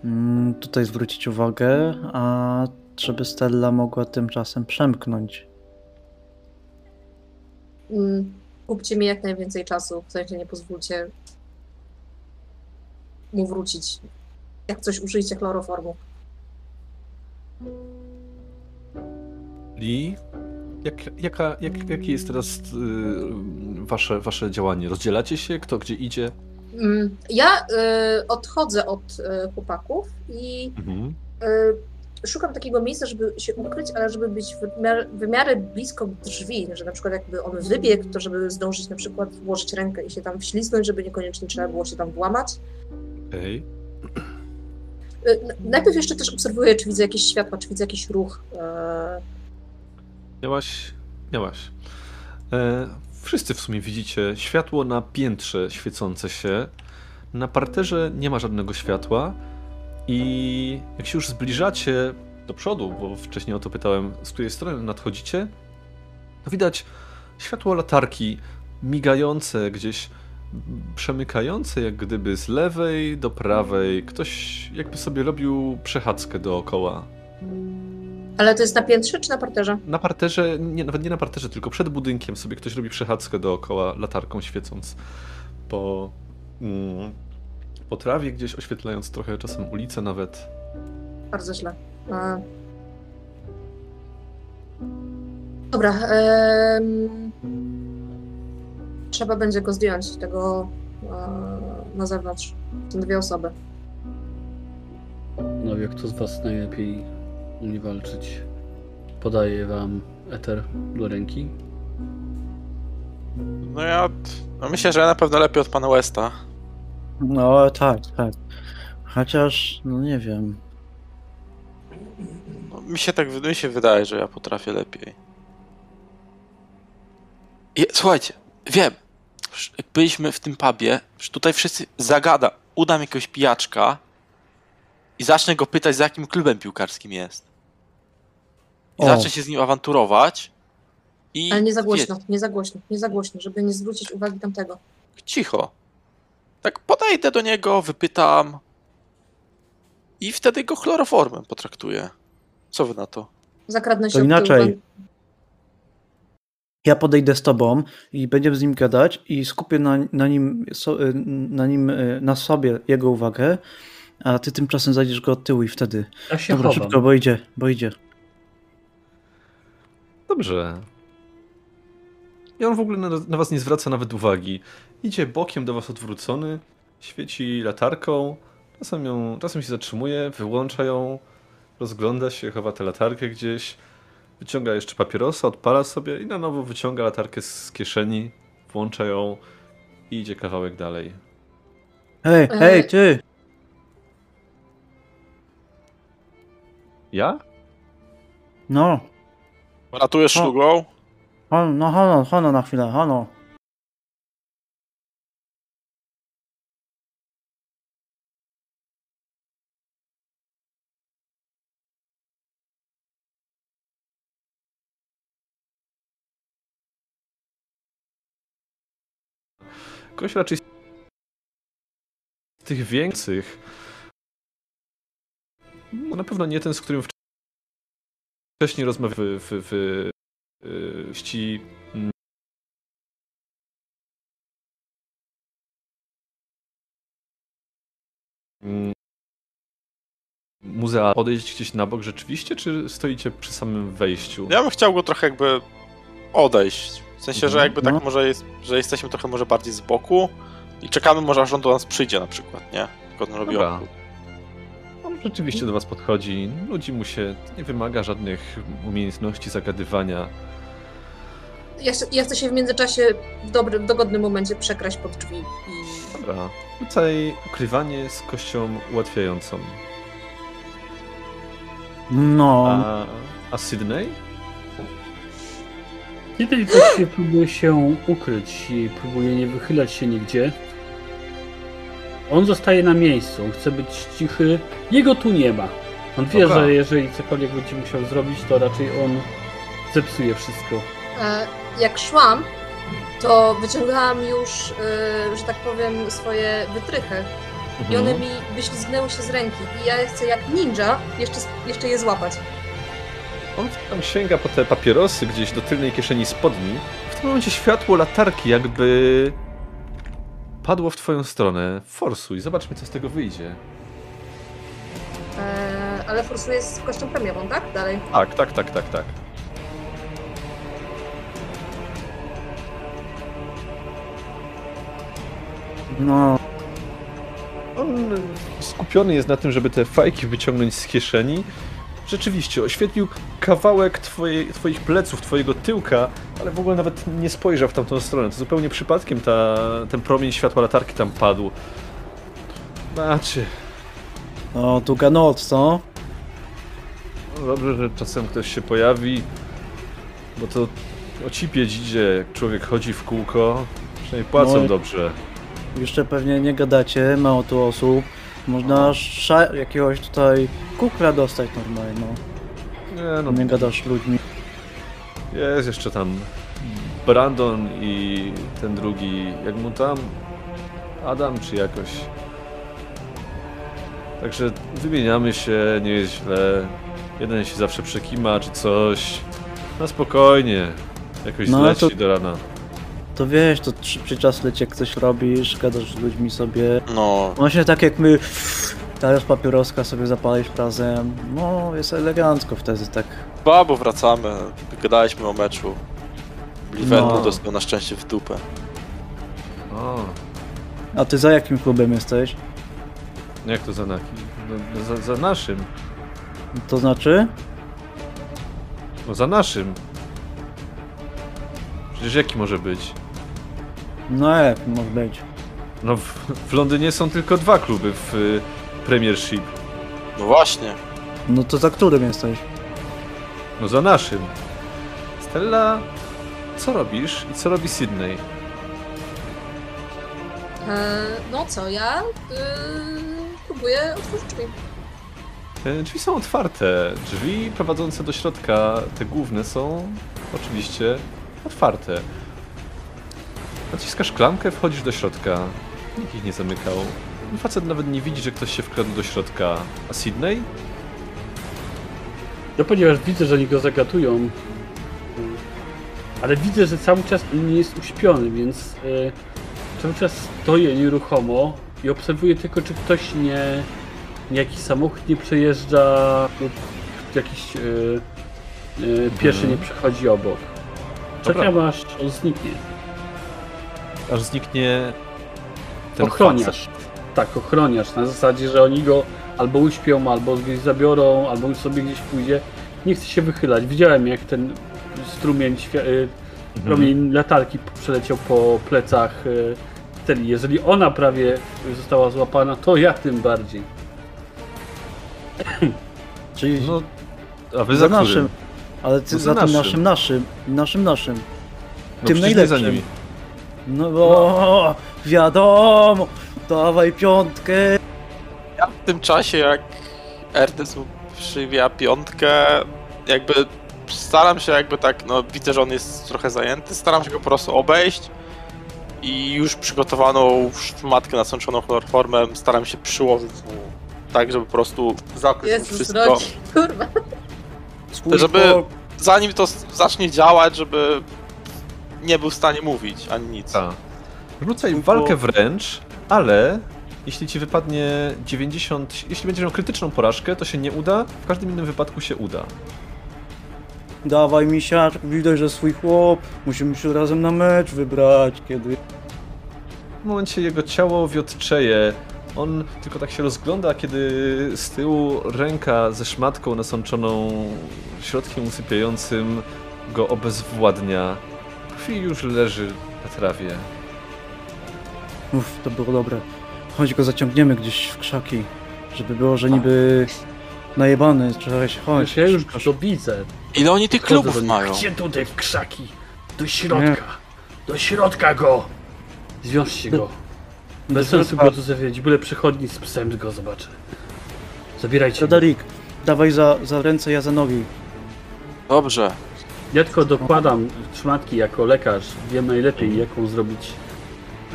mm, tutaj zwrócić uwagę, a żeby Stella mogła tymczasem przemknąć. mm, kupcie mi jak najwięcej czasu, w sensie nie pozwólcie mu wrócić. Jak coś użyjcie chloroformu. Lee, jak, jaka, jak, jakie jest teraz y, wasze, wasze działanie? Rozdzielacie się? Kto gdzie idzie? Mm, Ja y, odchodzę od y, chłopaków i Mhm. y, szukam takiego miejsca, żeby się ukryć, ale żeby być w miarę, w miarę blisko drzwi, że na przykład jakby on wybiegł, to żeby zdążyć na przykład włożyć rękę i się tam wślizgnąć, żeby niekoniecznie trzeba było się tam włamać. Okej. Y, Najpierw jeszcze też obserwuję, czy widzę jakieś światła, czy widzę jakiś ruch. e, Miałaś, miałaś. E, wszyscy w sumie widzicie światło na piętrze świecące się. Na parterze nie ma żadnego światła i jak się już zbliżacie do przodu, bo wcześniej o to pytałem, z której strony nadchodzicie, to widać światło latarki migające gdzieś, przemykające jak gdyby z lewej do prawej. Ktoś jakby sobie robił przechadzkę dookoła. Ale to jest na piętrze czy na parterze? Na parterze, nie, nawet nie na parterze, tylko przed budynkiem sobie ktoś robi przechadzkę dookoła latarką świecąc po, mm, po trawie gdzieś, oświetlając trochę czasem ulicę nawet. Bardzo źle. E, Dobra. em, Trzeba będzie go zdjąć, tego e, na zewnątrz. Są dwie osoby. Panowie, kto z was najlepiej umie walczyć? Podaję wam eter do ręki. No ja... No myślę, że ja na pewno lepiej od pana Westa. No tak, tak. Chociaż, no nie wiem. No, mi się tak mi się wydaje, że ja potrafię lepiej. I, słuchajcie, wiem. Jak byliśmy w tym pubie, że tutaj wszyscy zagada, udam jakiegoś pijaczka i zacznę go pytać, za jakim klubem piłkarskim jest. I O. zacznę się z nim awanturować. I Ale nie za głośno, nie za głośno, nie za głośno, żeby nie zwrócić uwagi tamtego. cicho. Tak podejdę do niego, wypytam i wtedy go chloroformem potraktuję. Co wy na to? Zakradnę się To inaczej. Ja podejdę z tobą i będziemy z nim gadać i skupię na, na nim, y, na nim, y, na sobie jego uwagę, a ty tymczasem zajdziesz go od tyłu i wtedy. Ja się Dobra, chowam. szybko, bo idzie, bo idzie. Dobrze. I on w ogóle na, na was nie zwraca nawet uwagi. Idzie bokiem do was odwrócony, świeci latarką, czasem, ją, czasem się zatrzymuje, wyłącza ją, rozgląda się, chowa tę latarkę gdzieś, wyciąga jeszcze papierosa, odpala sobie i na nowo wyciąga latarkę z kieszeni, włącza ją i idzie kawałek dalej. Hej, E, hej, ty! Ja? No, Ratujesz O. szlugą? hon, no hono, hono na chwilę, hono. Ktoś raczej z tych większych. No na pewno nie ten, z którym wcześniej rozmawiałem w, w, w, w ści. mm, Muzea odejść gdzieś na bok rzeczywiście, czy stoicie przy samym wejściu? Ja bym chciał go trochę jakby odejść. W sensie, że Mhm, jakby tak no. może jest, że jesteśmy trochę może bardziej z boku i czekamy może aż on do nas przyjdzie na przykład, nie? Tylko on robi Dobra. Rzeczywiście do was podchodzi, nudzi mu się, nie wymaga żadnych umiejętności zagadywania. Ja, chcę- ja chcę się w międzyczasie w dobrym, dogodnym momencie przekraść pod drzwi i Dobra, rzucaj ukrywanie z kością ułatwiającą. No, A, a Sydney? Kiedy właściwie próbuje się ukryć i próbuje nie wychylać się nigdzie, on zostaje na miejscu, on chce być cichy, jego tu nie ma. On wie, Dobra. że jeżeli cokolwiek będzie musiał zrobić, to raczej on zepsuje wszystko. E, jak szłam, to wyciągałam już, e, że tak powiem, swoje wytrychy i Mhm. one mi wyślizgnęły się z ręki i ja chcę jak ninja jeszcze, jeszcze je złapać. On tam sięga po te papierosy gdzieś do tylnej kieszeni spodni. W tym momencie światło latarki jakby padło w twoją stronę. Forsuj, zobaczmy co z tego wyjdzie. E, ale forsuję z kością premiową, tak? Dalej. Tak, tak, tak, tak, tak. no, On skupiony jest na tym, żeby te fajki wyciągnąć z kieszeni. Rzeczywiście, oświetlił kawałek twoich pleców, twojego tyłka, ale w ogóle nawet nie spojrzał w tamtą stronę. To zupełnie przypadkiem ta, ten promień światła latarki tam padł. Znaczy, no, długa noc, co? no dobrze, że czasem ktoś się pojawi, bo to ocipieć idzie, jak człowiek chodzi w kółko. Przynajmniej płacą No dobrze. Jeszcze pewnie nie gadacie, mało tu osób. Można jakiegoś tutaj kukla dostać normalnie, no. Nie, no, Nie gadasz ludźmi. Jest jeszcze tam Brandon i ten drugi, jak mu tam? Adam czy jakoś. Także wymieniamy się, nie jest źle. Jeden się zawsze przekima czy coś. Na spokojnie. Jakoś No, zleci to- do rana. To wiesz, to szybciej czas leci, jak coś robisz, gadasz z ludźmi sobie. No, Właśnie tak jak my teraz papieroska sobie zapalić razem. No, jest elegancko wtedy, tak. ba, bo wracamy. Gadaliśmy o meczu. Liverpool No. dostał na szczęście w dupę. O, A ty za jakim klubem jesteś? Jak to za naki? No, no za, za naszym. To znaczy? No za naszym. Przecież jaki może być? No jak może być? No w, w Londynie są tylko dwa kluby w y, Premiership. No właśnie. No to za którym jesteś? No za naszym. Stella, co robisz i co robi Sydney? E, no co, ja y, próbuję otworzyć drzwi. Te drzwi są otwarte. Drzwi prowadzące do środka, te główne, są oczywiście otwarte. Naciskasz klamkę, wchodzisz do środka. Nikt ich nie zamykał. Facet nawet nie widzi, że ktoś się wkradł do środka. A Sydney? No ponieważ widzę, że oni go zagatują, ale widzę, że cały czas nie jest uśpiony, więc e, cały czas stoję nieruchomo i obserwuję tylko, czy ktoś nie, nie jakiś samochód nie przejeżdża lub jakiś e, e, pieszy nie przechodzi obok. Czekam aż on zniknie. Aż zniknie ten ochroniarz. facet. Tak, ochroniarz. Na zasadzie, że oni go albo uśpią, albo gdzieś zabiorą, albo sobie gdzieś pójdzie. Nie chcę się wychylać. Widziałem, jak ten strumień, świa- y, promień latarki przeleciał po plecach y, Steli. Jeżeli ona prawie została złapana, to ja tym bardziej. Czyli No, a wy za za, naszym. Ale ty No za, za tym naszym. naszym, naszym, naszym, naszym. No tym przecież nie za najlepszym. nimi. No bo wiadomo, dawaj piątkę. Ja w tym czasie, jak Ernest mu przywija piątkę, jakby staram się jakby tak, no widzę, że on jest trochę zajęty, staram się go po prostu obejść i już przygotowaną szmatkę nasączoną chloroformem staram się przyłożyć mu tak, żeby po prostu zakryć Jezus, wszystko. Kurwa. Żeby- Zanim to zacznie działać, żeby nie był w stanie mówić ani nic. Tak. Rzucaj walkę wręcz, ale jeśli ci wypadnie 90, jeśli będziesz miał krytyczną porażkę, to się nie uda, w każdym innym wypadku się uda. Dawaj misiaczek, widać, że swój chłop. Musimy się razem na mecz wybrać, kiedy... W momencie jego ciało wiotczeje. On tylko tak się rozgląda, kiedy z tyłu ręka ze szmatką nasączoną środkiem usypiającym go obezwładnia. Chwili już leży na trawie. Uff, to było dobre. Chodź go zaciągniemy gdzieś w krzaki, żeby było, że niby najebany, cześć, chodź. Ja już to widzę. Ile oni tych Chodzę do klubów nich. mają? Gdzie tutaj w krzaki? Do środka. Do środka go. Zwiążcie go. Bez do sensu go tu zawierać. Byle przychodni z psem go zobaczę. Zabierajcie go. Dawaj za, za ręce, ja za nogi. Dobrze. Ja tylko dokładam szmatki jako lekarz. Wiem najlepiej jaką zrobić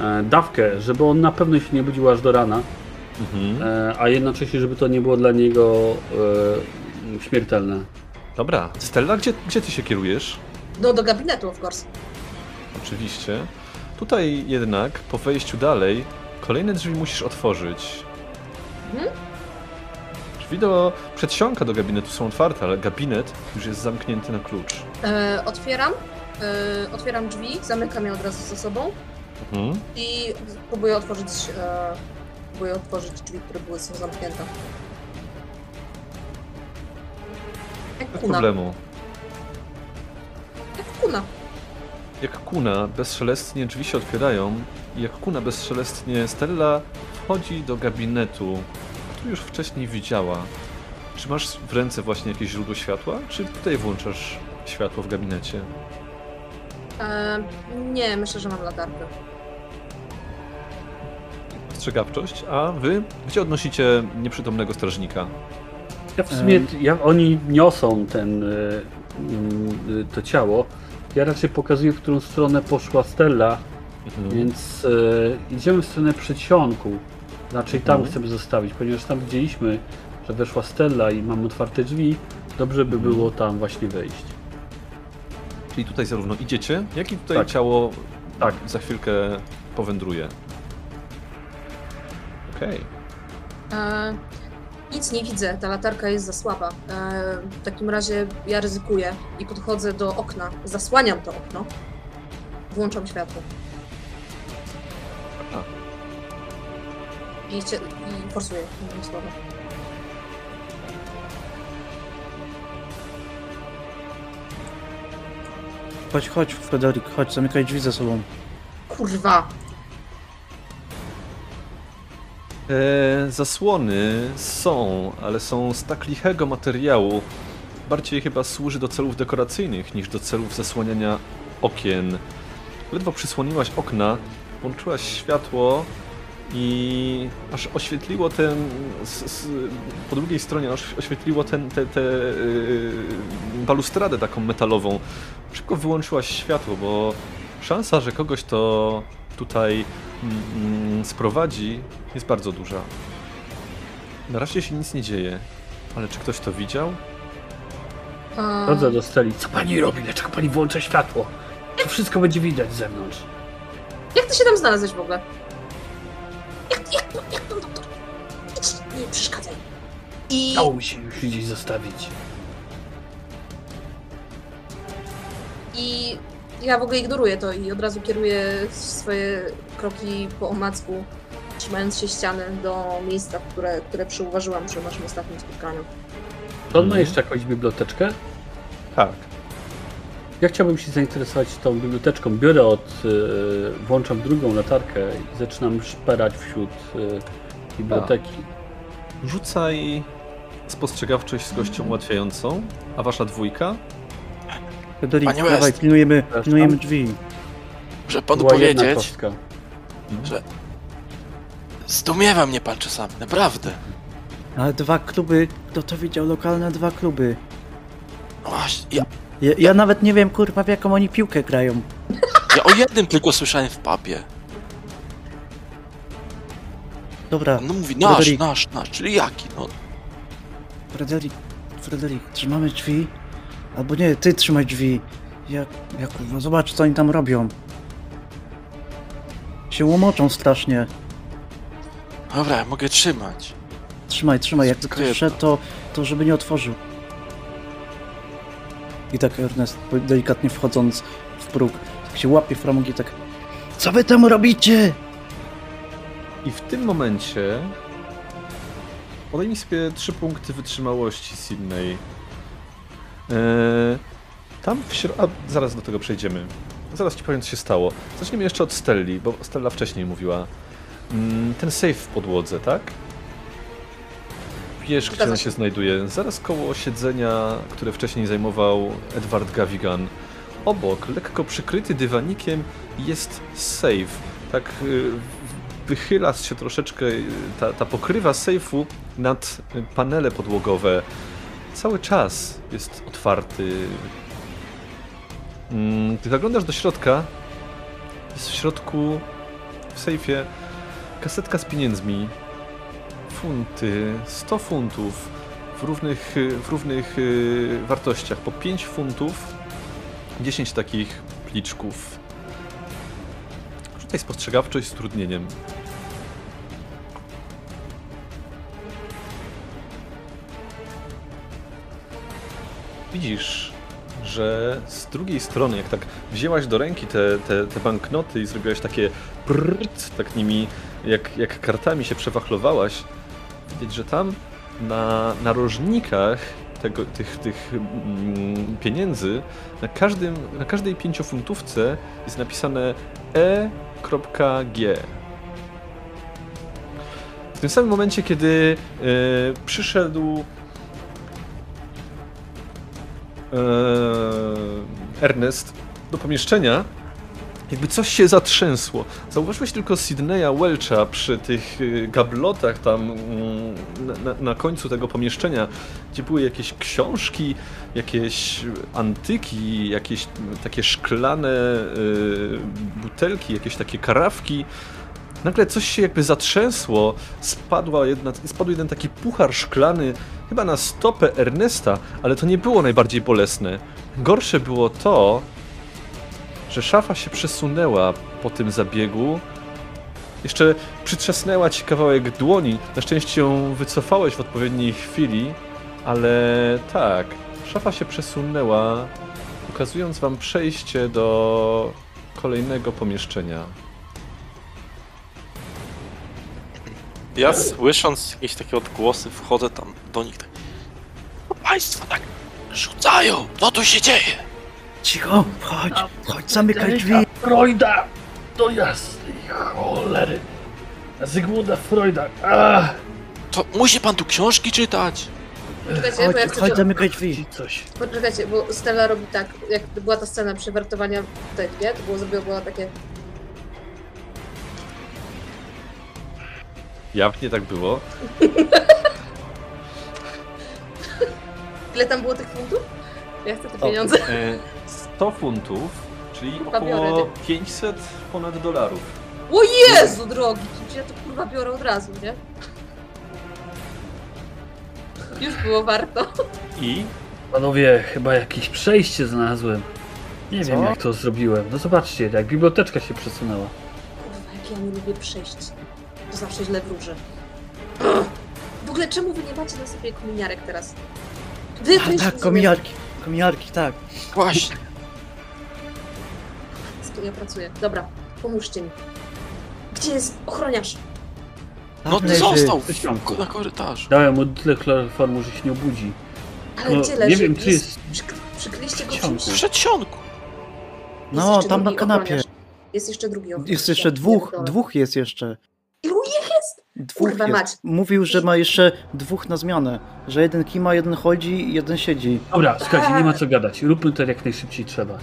e, dawkę, żeby on na pewno się nie budził aż do rana, Mhm. e, a jednocześnie żeby to nie było dla niego e, śmiertelne. Dobra, Stella, gdzie, gdzie ty się kierujesz? No, do gabinetu, of course. Oczywiście. Tutaj jednak, po wejściu dalej, kolejne drzwi musisz otworzyć. Mhm. Do przedsionka do gabinetu są otwarte, ale gabinet już jest zamknięty na klucz. E, otwieram. E, otwieram drzwi, zamykam je od razu za sobą Mhm. i próbuję otworzyć, e, próbuję otworzyć drzwi, które były są zamknięte. Jak Bez kuna. problemu. Jak kuna. Jak kuna bezszelestnie drzwi się otwierają i jak kuna bezszelestnie Stella wchodzi do gabinetu, już wcześniej widziała. Czy masz w ręce właśnie jakieś źródło światła, czy tutaj włączasz światło w gabinecie? E, nie, myślę, że mam latarkę. Ostrzegawczość, a wy gdzie odnosicie nieprzytomnego strażnika? Ja w sumie, jak oni niosą ten, e, mm, to ciało, ja raczej pokazuję, w którą stronę poszła Stella, Mhm. więc e, idziemy w stronę przedsionku. Raczej tam Mhm. chcemy zostawić, ponieważ tam widzieliśmy, że weszła Stella i mamy otwarte drzwi. Dobrze by Mhm. było tam właśnie wejść. Czyli tutaj zarówno idziecie, jak i tutaj Tak. ciało Tak. za chwilkę powędruje. Okej. E, nic nie widzę, ta latarka jest za słaba. E, w takim razie ja ryzykuję i podchodzę do okna, zasłaniam to okno, włączam światło. I, chcia, i forsuję, innymi słowy. Chodź, chodź, Fryderyk, chodź, zamykaj drzwi za sobą. Kurwa! E, zasłony są, ale są z tak lichego materiału. Bardziej chyba służy do celów dekoracyjnych niż do celów zasłaniania okien. Ledwo przysłoniłaś okna, włączyłaś światło i aż oświetliło ten. S, s, po drugiej stronie aż oświetliło ten, tę te, yy, balustradę taką metalową. Szybko wyłączyłaś światło, bo szansa, że kogoś to tutaj mm, mm, sprowadzi, jest bardzo duża. Na razie się nic nie dzieje, ale czy ktoś to widział? Chodzę do Steli. Co pani robi? Dlaczego pani włącza światło? To wszystko będzie widać z zewnątrz. Jak ty się tam znalazłeś w ogóle? Jak, jak, jak pan doktor? Idź, nie przeszkadzaj. I Dało mi się już gdzieś zostawić. I ja w ogóle ignoruję to i od razu kieruję swoje kroki po omacku, trzymając się ściany do miejsca, które, które przyuważyłam przy naszym ostatnim spotkaniu. To on ma jeszcze jakąś biblioteczkę? Tak. Ja chciałbym się zainteresować tą biblioteczką. Biorę od, y, włączam drugą latarkę i zaczynam szperać wśród y, biblioteki. Rzucaj spostrzegawczość z kością ułatwiającą, a wasza dwójka? Panie dawaj, West. pilnujemy, pilnujemy drzwi. Muszę panu Była powiedzieć, kostka. zdumiewa mnie pan czasami, naprawdę. Ale dwa kluby, kto to widział? Lokalne dwa kluby. No właśnie, ja, Ja, ja nawet nie wiem, kurwa, w jaką oni piłkę grają. ja o jednym tylko słyszałem w papie. Dobra, No mówi nasz, nasz, nasz, czyli jaki? No, Fryderyk, Fryderyk, trzymamy drzwi? Albo nie, ty trzymaj drzwi. Ja, ja kurwa, zobacz co oni tam robią. Się łomoczą strasznie. dobra, ja mogę trzymać. Trzymaj, trzymaj, jak Tylko jedno. wszedł, to, to żeby nie otworzył. I tak Ernest, delikatnie wchodząc w próg, tak się łapie w ramach i tak Co wy tam robicie? I w tym momencie podejmij sobie trzy punkty wytrzymałości Sydney. Eee, tam w środku. Zaraz do tego przejdziemy. Zaraz ci powiem, co się stało. Zacznijmy jeszcze od Stelli, bo Stella wcześniej mówiła. Mm, ten safe w podłodze, tak? Wiesz, gdzie on się. znajduje. Zaraz koło siedzenia, które wcześniej zajmował Edward Gavigan. Obok, lekko przykryty dywanikiem, jest safe. Tak y, wychyla się troszeczkę y, ta, ta pokrywa sejfu nad y, panele podłogowe. Cały czas jest otwarty. Mm, Gdy zaglądasz do środka, jest w środku, w sejfie, kasetka z pieniędzmi. Funty, 100 funtów w równych, w równych y, wartościach. Po 5 funtów, 10 takich pliczków. Rzucaj spostrzegawczość z trudnieniem. Widzisz, że z drugiej strony, jak tak wzięłaś do ręki te, te, te banknoty i zrobiłaś takie prrt, tak nimi, jak, jak kartami się przewachlowałaś, widać, że tam na narożnikach tego, tych, tych mm, pieniędzy, na, każdym, na każdej pięciofuntówce jest napisane E.G. W tym samym momencie, kiedy e, przyszedł e, Ernest do pomieszczenia, jakby coś się zatrzęsło. Zauważyłeś tylko Sydneya Welcha przy tych y, gablotach tam mm, na, na, końcu tego pomieszczenia, gdzie były jakieś książki, jakieś antyki, jakieś mm, takie szklane y, butelki, jakieś takie karawki. Nagle coś się jakby zatrzęsło, spadła jedna, spadł jeden taki puchar szklany, chyba na stopę Ernesta, ale to nie było najbardziej bolesne. Gorsze było to, że szafa się przesunęła po tym zabiegu. Jeszcze przytrzasnęła ci kawałek dłoni. Na szczęście ją wycofałeś w odpowiedniej chwili, ale tak, szafa się przesunęła, ukazując wam przejście do kolejnego pomieszczenia. Ja słysząc jakieś takie odgłosy, wchodzę tam do nich tak. "O, Państwo tak rzucają! Co tu się dzieje? Cicho, chodź, chodź, zamykaj drzwi. Freuda! Do jasnej cholery! Zygmunta Freuda! Ach! To musi pan tu książki czytać! Czekajcie, bo ja Chodź, chcę... chodź, zamykaj drzwi. Coś. Poczekajcie, bo Stella robi tak, jak była ta scena przewertowania tutaj, nie? To było zrobione było takie... Jawnie tak było. Ile tam było tych funtów? Ja chcę te O. pieniądze. E, 100 funtów, czyli biorę, około 500 ponad dolarów. O Jezu drogi! Ja to kurwa biorę od razu, nie? Już było warto. I Panowie, chyba jakieś przejście znalazłem. Nie wiem Co? jak to zrobiłem. No zobaczcie, jak biblioteczka się przesunęła. Kurwa, jak ja nie lubię przejść. To zawsze źle wróży. Ugh. W ogóle czemu wy nie macie na sobie kominiarek teraz? Wy A, tak, kominiarki, kominiarki, tak. Właśnie. Ja pracuję. Dobra, pomóżcie mi. Gdzie jest ochroniarz? No Tam leży. został w w, na korytarzu. Dałem mu tyle chloroformu, że się nie obudzi. Ale No, gdzie nie leży? wiem, czy jest- Przyk- Przykryliście go czymś? W przedsionku. No, tam na kanapie. ochroniarz. Jest jeszcze drugi ochroniarz. Jest jeszcze dwóch, dwóch jest jeszcze. Ilu? Dwóch Kurwa jest. mać. Mówił, że ma jeszcze dwóch na zmianę. Że jeden kima, jeden chodzi i jeden siedzi. Dobra, słuchajcie, nie ma co gadać. Róbmy to jak najszybciej trzeba.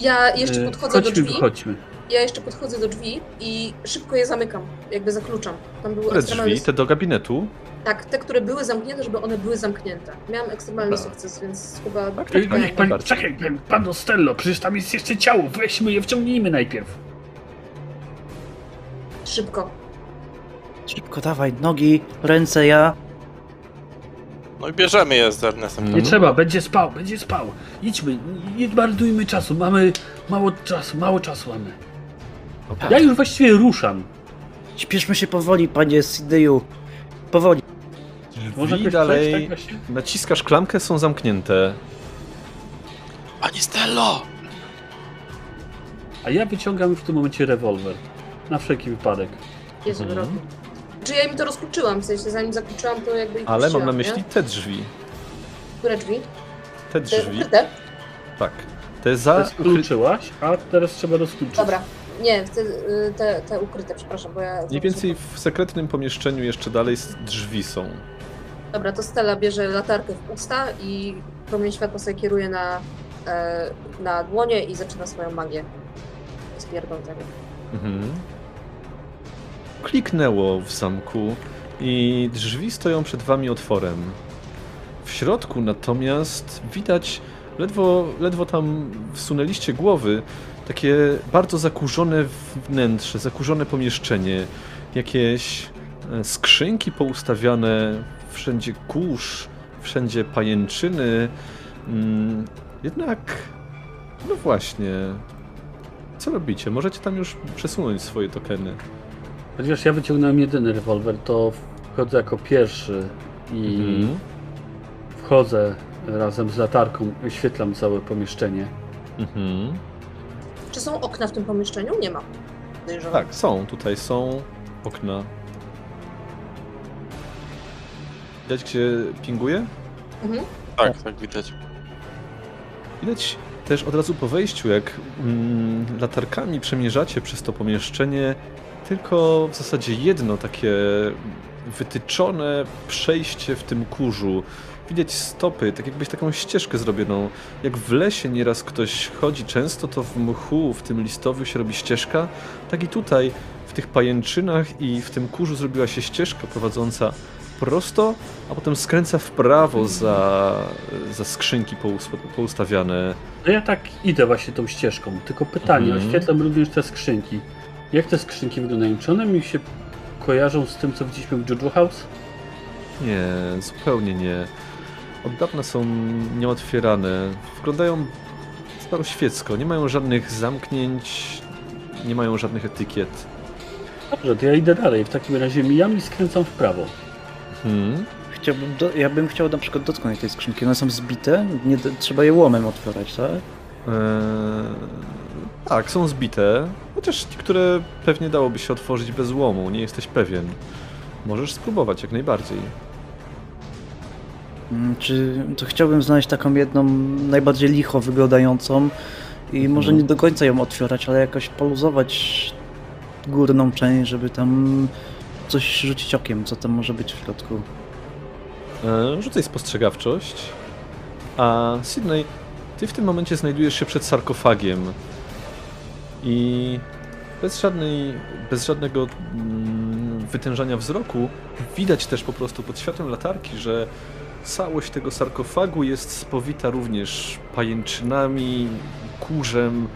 Ja jeszcze Yy, podchodzę do chodźmy, drzwi. wychodźmy. Ja jeszcze podchodzę do drzwi i szybko je zamykam. Jakby zakluczam. Tam były które drzwi? Te do gabinetu? Tak, te, które były zamknięte, żeby one były zamknięte. Miałam ekstremalny Dobra. sukces, więc chyba... Tak, tak, tak. Pan, najbardziej. czekaj, pan- pan Ostello, przecież tam jest jeszcze ciało. Weźmy je, wciągnijmy najpierw. Szybko. Szybko, dawaj, nogi, ręce, ja. No i bierzemy je z Ernestem. Nie Mhm. trzeba, będzie spał, będzie spał. Idźmy, nie marnujmy czasu, mamy mało czasu, mało czasu mamy. Ja już właściwie ruszam. Śpieszmy się powoli, panie Sideju. Powoli. Drzwi dalej, przejść, tak naciskasz klamkę, są zamknięte. Pani Stello! A ja wyciągam w tym momencie rewolwer. Na wszelki wypadek. Jezu, Mhm. Czy ja im to rozkluczyłam? W sensie, zanim zakluczyłam, to jakby ich Ale mam na nie? myśli te drzwi. Które drzwi? Te Te drzwi, ukryte? tak. Te za... Skluczyłaś, a teraz trzeba rozkluczyć. Dobra. Nie, te, te, te ukryte, przepraszam, bo ja... Mniej więcej w sekretnym pomieszczeniu jeszcze dalej drzwi są. Dobra, to Stella bierze latarkę w usta i promień światła sobie kieruje na, e, na dłonie i zaczyna swoją magię. Spierdol tego. Mhm. Kliknęło w zamku i drzwi stoją przed wami otworem. W środku natomiast widać, ledwo, ledwo tam wsunęliście głowy, takie bardzo zakurzone wnętrze, zakurzone pomieszczenie. Jakieś e, skrzynki poustawiane, wszędzie kurz, wszędzie pajęczyny. Mm, Jednak, no właśnie, co robicie? Możecie tam już przesunąć swoje tokeny. Ponieważ ja wyciągnąłem jedyny rewolwer, to wchodzę jako pierwszy i Mhm. wchodzę razem z latarką, wyświetlam całe pomieszczenie. Mhm. Czy są okna w tym pomieszczeniu? Nie ma. Podejrzewam. Tak, są. Tutaj są okna. Widać, gdzie pinguje? Mhm. Tak, tak widać. Widać też od razu po wejściu, jak mm, latarkami przemierzacie przez to pomieszczenie, tylko w zasadzie jedno takie wytyczone przejście w tym kurzu. Widać stopy, tak jakbyś taką ścieżkę zrobioną. Jak w lesie nieraz ktoś chodzi często, to w mchu, w tym listowiu się robi ścieżka, tak i tutaj w tych pajęczynach i w tym kurzu zrobiła się ścieżka prowadząca prosto, a potem skręca w prawo za, za skrzynki pous- poustawiane. No ja tak idę właśnie tą ścieżką, tylko pytanie, Mhm. oświetlam również te skrzynki. Jak te skrzynki wyglądają? Czy one mi się kojarzą z tym, co widzieliśmy w Juju House? Nie, zupełnie nie. Od dawna są nieotwierane. Wyglądają staroświecko. Nie mają żadnych zamknięć, nie mają żadnych etykiet. Dobrze, to ja idę dalej. W takim razie mijam i skręcam w prawo. Hmm. Chciałbym do, ja bym chciał na przykład dotknąć tej skrzynki. One są zbite, nie, trzeba je łomem otwierać, tak? Eee, tak, są zbite. Chociaż niektóre pewnie dałoby się otworzyć bez łomu, nie jesteś pewien. Możesz spróbować jak najbardziej. Mm, Czy to chciałbym znaleźć taką jedną najbardziej licho wyglądającą i może nie do końca ją otwierać, ale jakoś poluzować górną część, żeby tam coś rzucić okiem, co tam może być w środku. E, Rzucaj spostrzegawczość. A Sydney, ty w tym momencie znajdujesz się przed sarkofagiem. I bez, żadnej, bez żadnego mm, wytężania wzroku widać też po prostu pod światłem latarki, że całość tego sarkofagu jest spowita również pajęczynami, kurzem,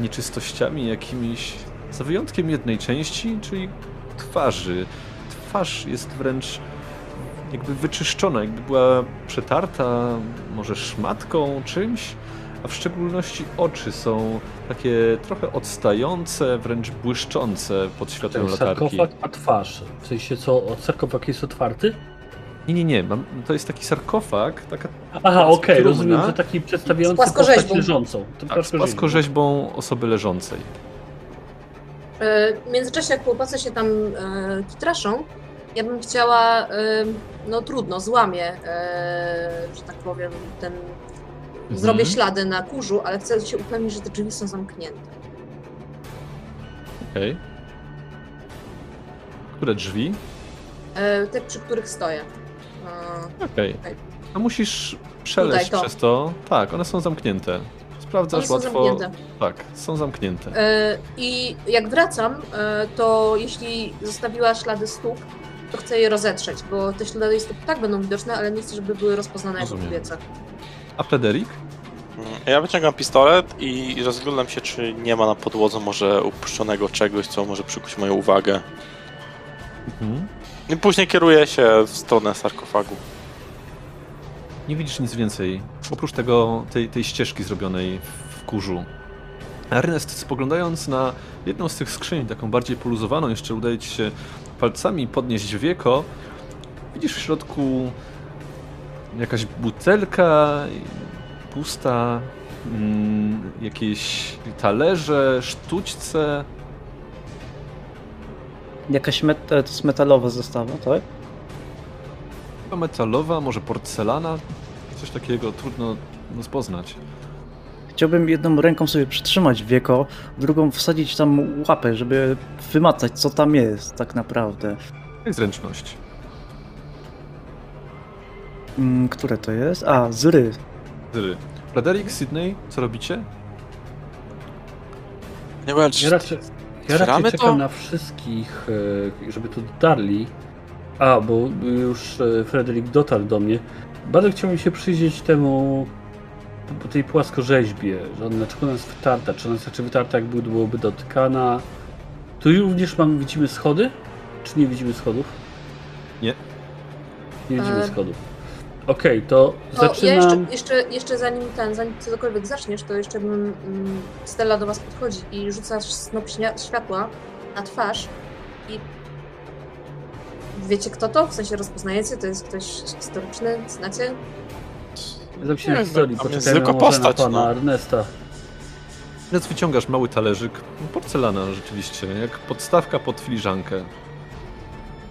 nieczystościami jakimiś. Za wyjątkiem jednej części, czyli twarzy. Twarz jest wręcz jakby wyczyszczona, jakby była przetarta może szmatką, czymś, a w szczególności oczy są takie trochę odstające, wręcz błyszczące pod światłem latarki. sarkofag ma twarz. W sensie co, sarkofag jest otwarty? Nie, nie, nie, mam, to jest taki sarkofag, taka Aha, okej, trumna. rozumiem, że taki przedstawiający postać leżącą. To tak, z płaskorzeźbą osoby leżącej. E, W międzyczasie, jak chłopacy się tam e, kitraszą, ja bym chciała, e, no trudno, złamię, e, że tak powiem, ten. Zrobię ślady na kurzu, ale chcę się upewnić, że te drzwi są zamknięte. Okej. Które drzwi? E, te, przy których stoję. E, Okej. No musisz przeleźć Tutaj, to. przez to. Tak, one są zamknięte. Sprawdzasz one są łatwo. zamknięte. Tak, są zamknięte. E, I jak wracam, e, to jeśli zostawiła ślady stóp, to chcę je rozetrzeć, bo te ślady stóp tak będą widoczne, ale nie chcę, żeby były rozpoznane jako Rozumiem. kobiece. A Frederik? Mm, Ja wyciągam pistolet i rozglądam się, czy nie ma na podłodze może upuszczonego czegoś, co może przykuć moją uwagę. Mhm. I później kieruję się w stronę sarkofagu. Nie widzisz nic więcej, oprócz tego, tej, tej ścieżki zrobionej w- w kurzu. Ernest, spoglądając na jedną z tych skrzyń, taką bardziej poluzowaną, jeszcze udaje ci się palcami podnieść wieko, widzisz w środku jakaś butelka pusta, mm, jakieś talerze, sztućce. Jakaś met- to jest metalowa zestawa, tak? Chyba metalowa, może porcelana, coś takiego, trudno rozpoznać. Chciałbym jedną ręką sobie przytrzymać wieko, drugą wsadzić tam łapę, żeby wymacać, co tam jest tak naprawdę. To jest zręczność. Mm, które to jest? A, zry. Zry. Frederik, Sydney, co robicie? Nie wiem, Ja raczej, ja raczej czekam to? na wszystkich, e, żeby tu dotarli. A, bo już e, Fryderyk dotarł do mnie. Bardzo chciałbym się przyjrzeć temu, po tej płaskorzeźbie, że ona, dlaczego ona jest wytarta, czy ona jest raczej wytarta, jak byłoby dotykana. Tu również mam, widzimy schody? Czy nie widzimy schodów? Nie. Nie widzimy E, środów. Okej, to To ja zaczynam... jeszcze, jeszcze, jeszcze zanim ten, zanim cokolwiek zaczniesz, to jeszcze bym mm, Stella do was podchodzi i rzuca snop światła na twarz i wiecie kto to? W sensie rozpoznajecie? To jest ktoś historyczny? Znacie? Zapis się na Nie, historii, poczekajmy zwykła może na postać, pana no. Ernesta. Więc wyciągasz mały talerzyk, porcelana rzeczywiście, jak podstawka pod filiżankę.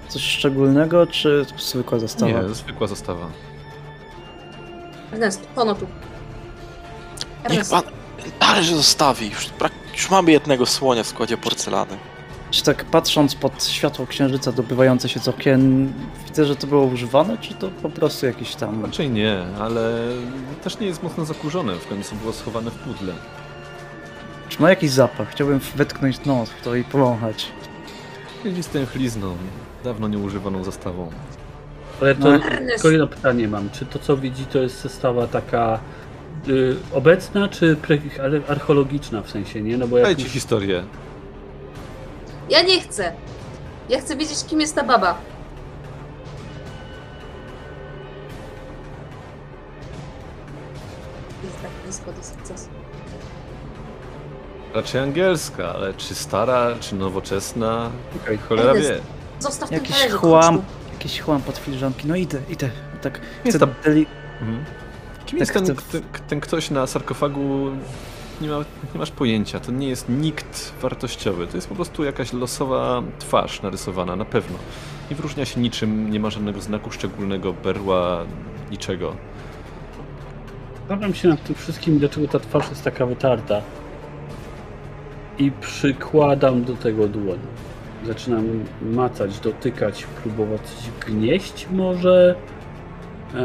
Coś szczególnego, czy zwykła zestawa? Nie, zwykła zastawa. Ernest, pono tu. Niech Ernest, pan talerz zostawi. Już, brak, już mamy jednego słonia w składzie porcelany. Czy tak patrząc pod światło księżyca dobywające się z okien, widzę, że to było używane, czy to po prostu jakieś tam... Raczej nie, ale też nie jest mocno zakurzone, w końcu było schowane w pudle. Czy ma jakiś zapach? Chciałbym wetknąć nos w to i powąchać. Siedzi z tęchlizną, dawno nieużywaną zastawą. Ale to No. Jedno pytanie mam. Czy to, co widzi, to jest zestawa taka y, obecna, czy pre- ale archeologiczna w sensie, nie? No bo jak Daj ci już, historię. ja nie chcę. Ja chcę wiedzieć, kim jest ta baba. Jest tak blisko do sukcesu. Raczej angielska, ale czy stara, czy nowoczesna, cholera wie. Zostaw ten Jakiś talerzyk, chłam, chodź jakiś chłam pod filiżanki. No idę, idę. Tak, Jest tam- deli- Mhm. Kim Tak jest ten, chcę- ten, ten ktoś na sarkofagu? nie, ma, nie masz pojęcia. To nie jest nikt wartościowy. To jest po prostu jakaś losowa twarz narysowana, na pewno. Nie wyróżnia się niczym, nie ma żadnego znaku szczególnego, berła, niczego. Zastanawiam się nad tym wszystkim, dlaczego ta twarz jest taka wytarta. I przykładam do tego dłoń. Zaczynam macać, dotykać, próbować gnieść może, e,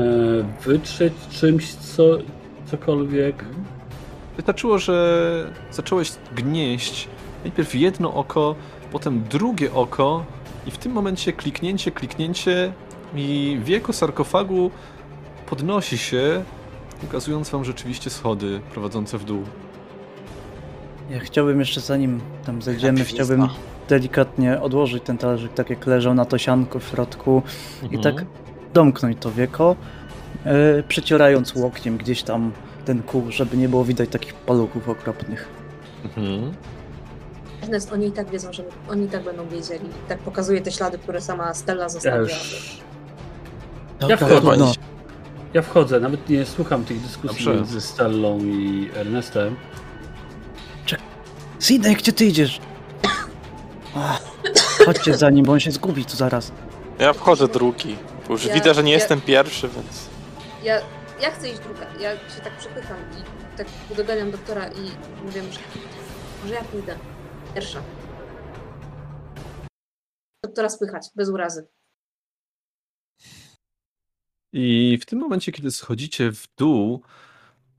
wytrzeć czymś, co, cokolwiek. Wystarczyło, że zacząłeś gnieść najpierw jedno oko, potem drugie oko i w tym momencie kliknięcie, kliknięcie i wieko sarkofagu podnosi się, ukazując wam rzeczywiście schody prowadzące w dół. Ja chciałbym jeszcze zanim tam zejdziemy, chciałbym. Delikatnie odłożyć ten talerzyk tak jak leżał na to sianko w środku i Mhm. tak domknąć to wieko, e, przecierając łokciem gdzieś tam ten kół, żeby nie było widać takich paluchów okropnych. Mhm. Ernest, oni i tak wiedzą, że oni i tak będą wiedzieli. Tak pokazuje te ślady, które sama Stella Ja zostawiła. już... Dobra, wchodzę. trudno. Ja wchodzę, nawet nie słucham tych dyskusji Dobrze. między Stellą i Ernestem. Sidney, gdzie ty idziesz? Chodźcie za nim, bo on się zgubi tu zaraz. Ja wchodzę drugi. Już Ja- widzę, że nie ja- jestem pierwszy, więc... Ja, ja chcę iść druga. Ja się tak przepycham i tak doganiam doktora i mówię, że może ja pójdę. Pierwsza. Doktora spychać, bez urazy. I w tym momencie, kiedy schodzicie w dół,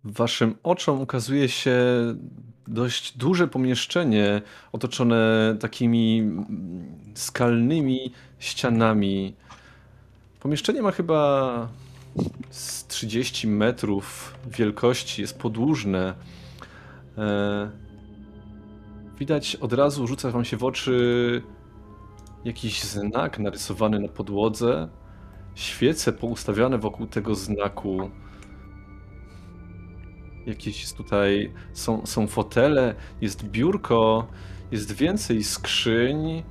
waszym oczom ukazuje się dość duże pomieszczenie otoczone takimi skalnymi ścianami. Pomieszczenie ma chyba z 30 metrów wielkości, jest podłużne. E, Widać od razu, rzuca wam się w oczy jakiś znak narysowany na podłodze świece poustawiane wokół tego znaku. Jakieś tutaj są, są fotele, jest biurko, jest więcej skrzyń.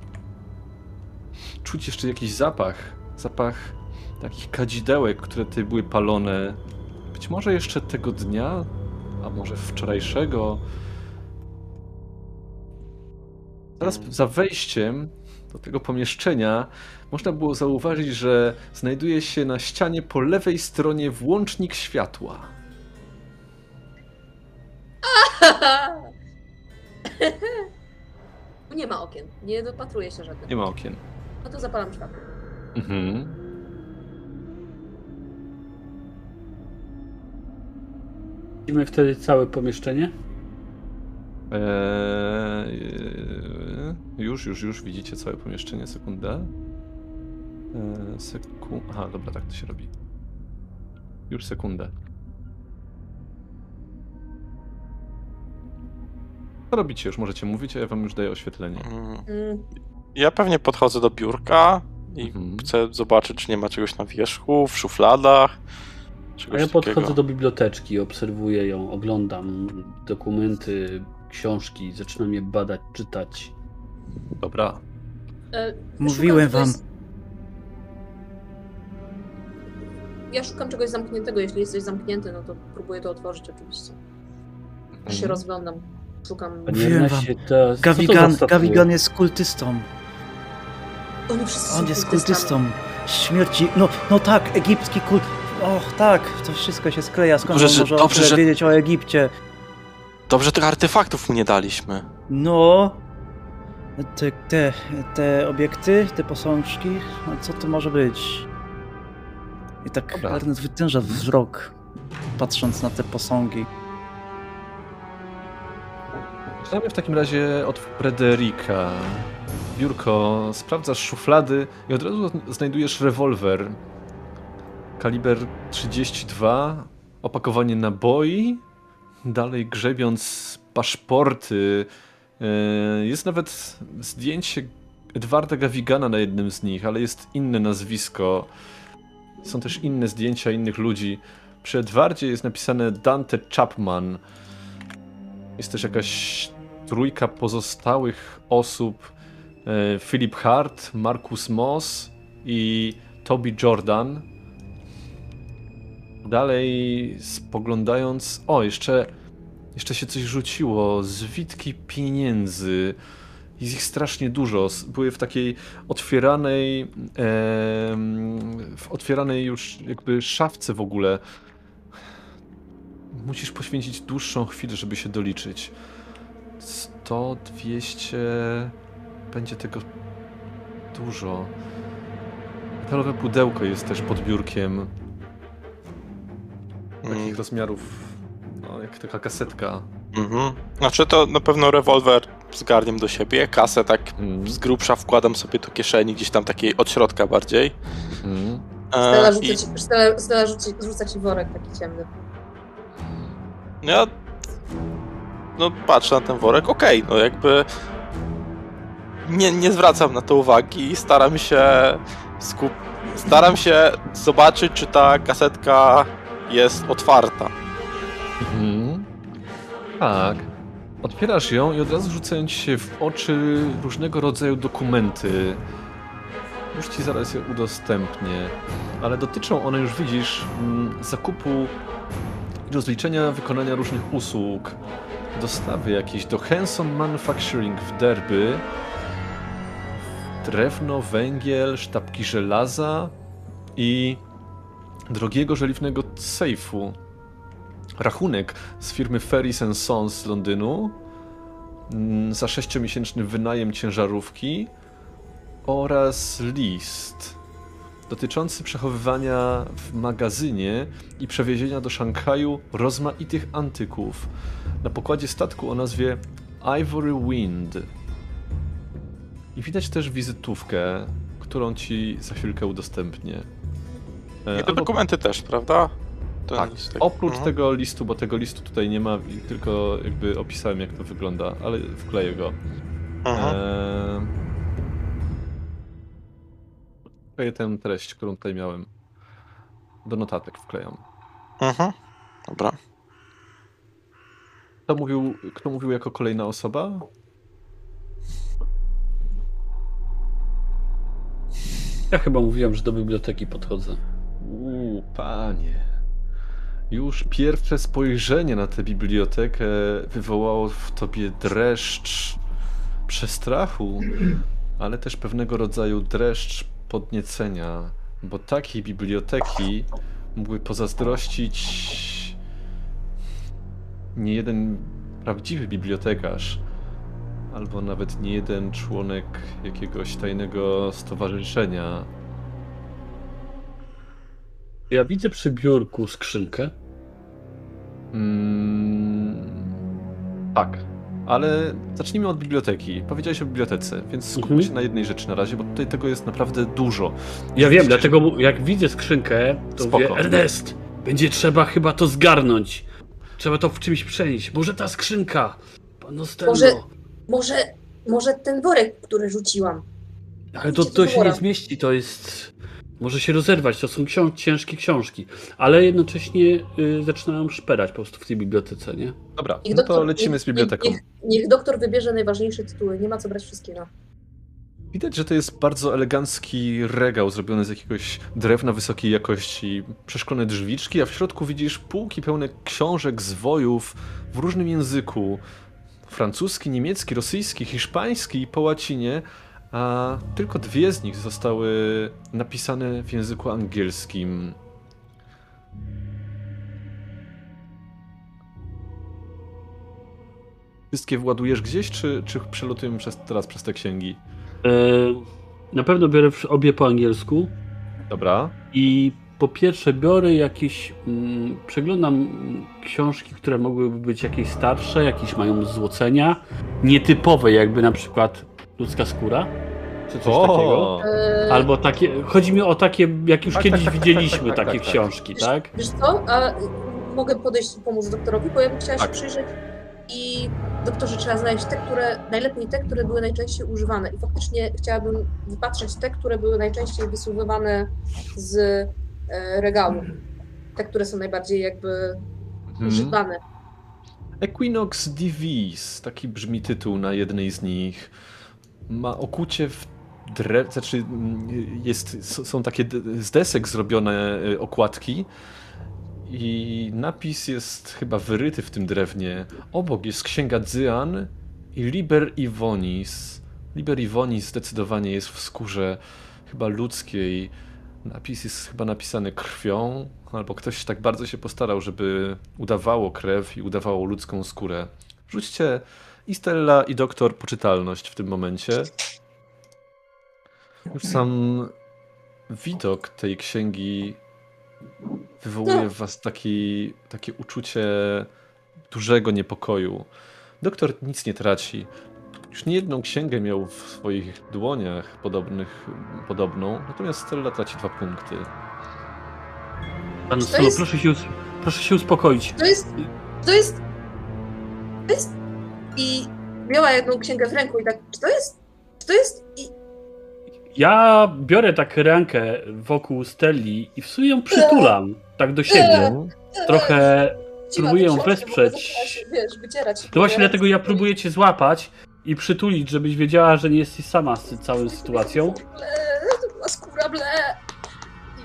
Czuć jeszcze jakiś zapach. Zapach takich kadzidełek, które tutaj były palone. Być może jeszcze tego dnia, a może wczorajszego. Zaraz za wejściem do tego pomieszczenia można było zauważyć, że znajduje się na ścianie po lewej stronie włącznik światła. nie ma okien, nie dopatruje się żadnych. Nie ma okien. No to zapalam światło. Mhm. Widzimy wtedy całe pomieszczenie. Eee, już, już, już widzicie całe pomieszczenie. Sekundę. Eee, seku... Aha, dobra, tak to się robi. Już sekundę. Co robicie? Już możecie mówić, a ja wam już daję oświetlenie. Mm, Ja pewnie podchodzę do biurka i Mhm. chcę zobaczyć, czy nie ma czegoś na wierzchu, w szufladach. A ja podchodzę takiego. do biblioteczki, obserwuję ją, oglądam dokumenty, książki, zaczynam je badać, czytać. Dobra. e, Mówiłem szukam wam. czegoś- Ja szukam czegoś zamkniętego. Jeśli jesteś zamknięty, no to próbuję to otworzyć oczywiście. Aż się Mhm. rozglądam. Szukam. To, co to Gavigan? Gavigan jest kultystą. Oni wszyscy On jest kultystą. Śmierci. No, no tak, egipski kult. Och, tak, to wszystko się skleja. Skąd Dobrze, może dobrze, że- wiedzieć o Egipcie? Dobrze, tych artefaktów mu nie daliśmy. No. Te, te, te obiekty, te posążki, no co to może być? I tak Dobra. Ernest wytęża wzrok, patrząc na te posągi. Zaczynamy w takim razie od Frederika. Biurko, sprawdzasz szuflady i od razu znajdujesz rewolwer. Kaliber 32, opakowanie naboi, dalej grzebiąc paszporty. Yy, Jest nawet zdjęcie Edwarda Gawigana na jednym z nich, ale jest inne nazwisko. Są też inne zdjęcia innych ludzi. Przy Edwardzie jest napisane Dante Chapman. Jest też jakaś trójka pozostałych osób. e, Philip Hart, Marcus Moss i Toby Jordan. Dalej spoglądając... O, jeszcze Jeszcze się coś rzuciło, zwitki pieniędzy. Jest ich strasznie dużo. Były w takiej otwieranej, em, w otwieranej już jakby szafce w ogóle. Musisz poświęcić dłuższą chwilę, żeby się doliczyć. 100, 200, będzie tego dużo. Metalowe pudełko jest też pod biurkiem. Takich Mm, rozmiarów, no, jak taka kasetka. Mhm. Znaczy to na pewno rewolwer zgarniam do siebie, kasę tak Mm. z grubsza wkładam sobie do kieszeni, gdzieś tam takiej od środka bardziej. Mm. E, rzuca, I ci, Stella, Stella rzuci, rzuca ci worek taki ciemny. ja no patrzę na ten worek, okej, no jakby nie, nie zwracam na to uwagi i staram się skup... staram się zobaczyć, czy ta kasetka jest otwarta. Mhm. Tak. Otwierasz ją i od razu rzucają ci się w oczy różnego rodzaju dokumenty. Już ci zaraz je udostępnię. Ale dotyczą one, już widzisz, mm, zakupu i rozliczenia wykonania różnych usług. Dostawy jakieś do Hanson Manufacturing w Derby. Drewno, węgiel, sztabki żelaza i drogiego żeliwnego sejfu. Rachunek z firmy Ferris Sons z Londynu. Mm, za sześciomiesięczny wynajem ciężarówki oraz list dotyczący przechowywania w magazynie i przewiezienia do Szanghaju rozmaitych antyków na pokładzie statku o nazwie Ivory Wind. I widać też wizytówkę, którą ci za chwilkę udostępnię. I te albo- dokumenty też, prawda? Ten tak, listek. oprócz Mhm. tego listu, bo tego listu tutaj nie ma, tylko jakby opisałem jak to wygląda, ale wkleję go. Mhm. Eee... Wkleję tę treść, którą tutaj miałem. Do notatek wklejam. Mhm. Dobra. Kto mówił, kto mówił jako kolejna osoba? Ja chyba mówiłem, że do biblioteki podchodzę. Uuu, panie. Już pierwsze spojrzenie na tę bibliotekę wywołało w tobie dreszcz przestrachu, ale też pewnego rodzaju dreszcz podniecenia, bo takiej biblioteki mógłby pozazdrościć nie jeden prawdziwy bibliotekarz, albo nawet nie jeden członek jakiegoś tajnego stowarzyszenia. Ja widzę przy biurku skrzynkę. Mm, tak, ale zacznijmy od biblioteki. Powiedziałeś o bibliotece, więc skupmy Mhm. się na jednej rzeczy na razie, bo tutaj tego jest naprawdę dużo. Ja wiem, dlatego jak widzę skrzynkę, to Spoko. mówię, Ernest, będzie trzeba chyba to zgarnąć. Trzeba to w czymś przenieść. Może ta skrzynka? Pan. Może- Może, może ten worek, który rzuciłam. Ale to, to się nie zmieści, to jest... Może się rozerwać, to są książ- ciężkie książki. Ale jednocześnie y, zaczynają szperać po prostu w tej bibliotece, nie? Dobra, Niech no to doktor- lecimy niech- z biblioteką. Niech, niech doktor wybierze najważniejsze tytuły, nie ma co brać wszystkiego. Widać, że to jest bardzo elegancki regał zrobiony z jakiegoś drewna wysokiej jakości, przeszklone drzwiczki, a w środku widzisz półki pełne książek, zwojów w różnym języku. Francuski, niemiecki, rosyjski, hiszpański i po łacinie, a tylko dwie z nich zostały napisane w języku angielskim. Wszystkie władujesz gdzieś, czy, czy przelotujemy przez, teraz przez te księgi? E, na pewno biorę obie po angielsku. Dobra. I po pierwsze biorę jakieś, mm, przeglądam książki, które mogłyby być jakieś starsze, jakieś mają złocenia, nietypowe jakby na przykład ludzka skóra, czy coś takiego. Eee, Albo takie, chodzi mi o takie, jak już Tak, kiedyś tak, tak, widzieliśmy tak, tak, takie tak, tak. książki, wiesz, tak? Wiesz co, a mogę podejść i pomóc doktorowi, bo ja bym chciała Tak. się przyjrzeć i doktorze trzeba znaleźć te, które, najlepiej te, które były najczęściej używane i faktycznie chciałabym wypatrzeć te, które były najczęściej wysuwywane z e, regału. Te, które są najbardziej jakby Mhm. używane. Equinox Divis, taki brzmi tytuł na jednej z nich. Ma okucie w drew... Znaczy, mm, jest, s- są takie z desek zrobione y, okładki i napis jest chyba wyryty w tym drewnie. Obok jest księga Dzyan i Liber Ivonis. Liber Ivonis zdecydowanie jest w skórze chyba ludzkiej. Napis jest chyba napisany krwią, albo ktoś tak bardzo się postarał, żeby udawało krew i udawało ludzką skórę. Rzućcie i Stella i doktor poczytalność w tym momencie. Już sam widok tej księgi wywołuje w was taki, takie uczucie dużego niepokoju. Doktor nic nie traci. Już nie jedną księgę miał w swoich dłoniach podobnych, podobną, natomiast Stella traci dwa punkty. Pan To Solo, jest- proszę, się proszę się uspokoić. To jest. To jest. To jest. I miała jedną księgę w ręku i tak. Czy to jest. Czy to jest. I. Ja biorę tak rękę wokół Stelli i w sumie ją przytulam, tak do siebie. Trochę próbuję ją wesprzeć. To właśnie dlatego ja próbuję cię złapać i przytulić, żebyś wiedziała, że nie jesteś sama z całą sytuacją. To była skóra, ble.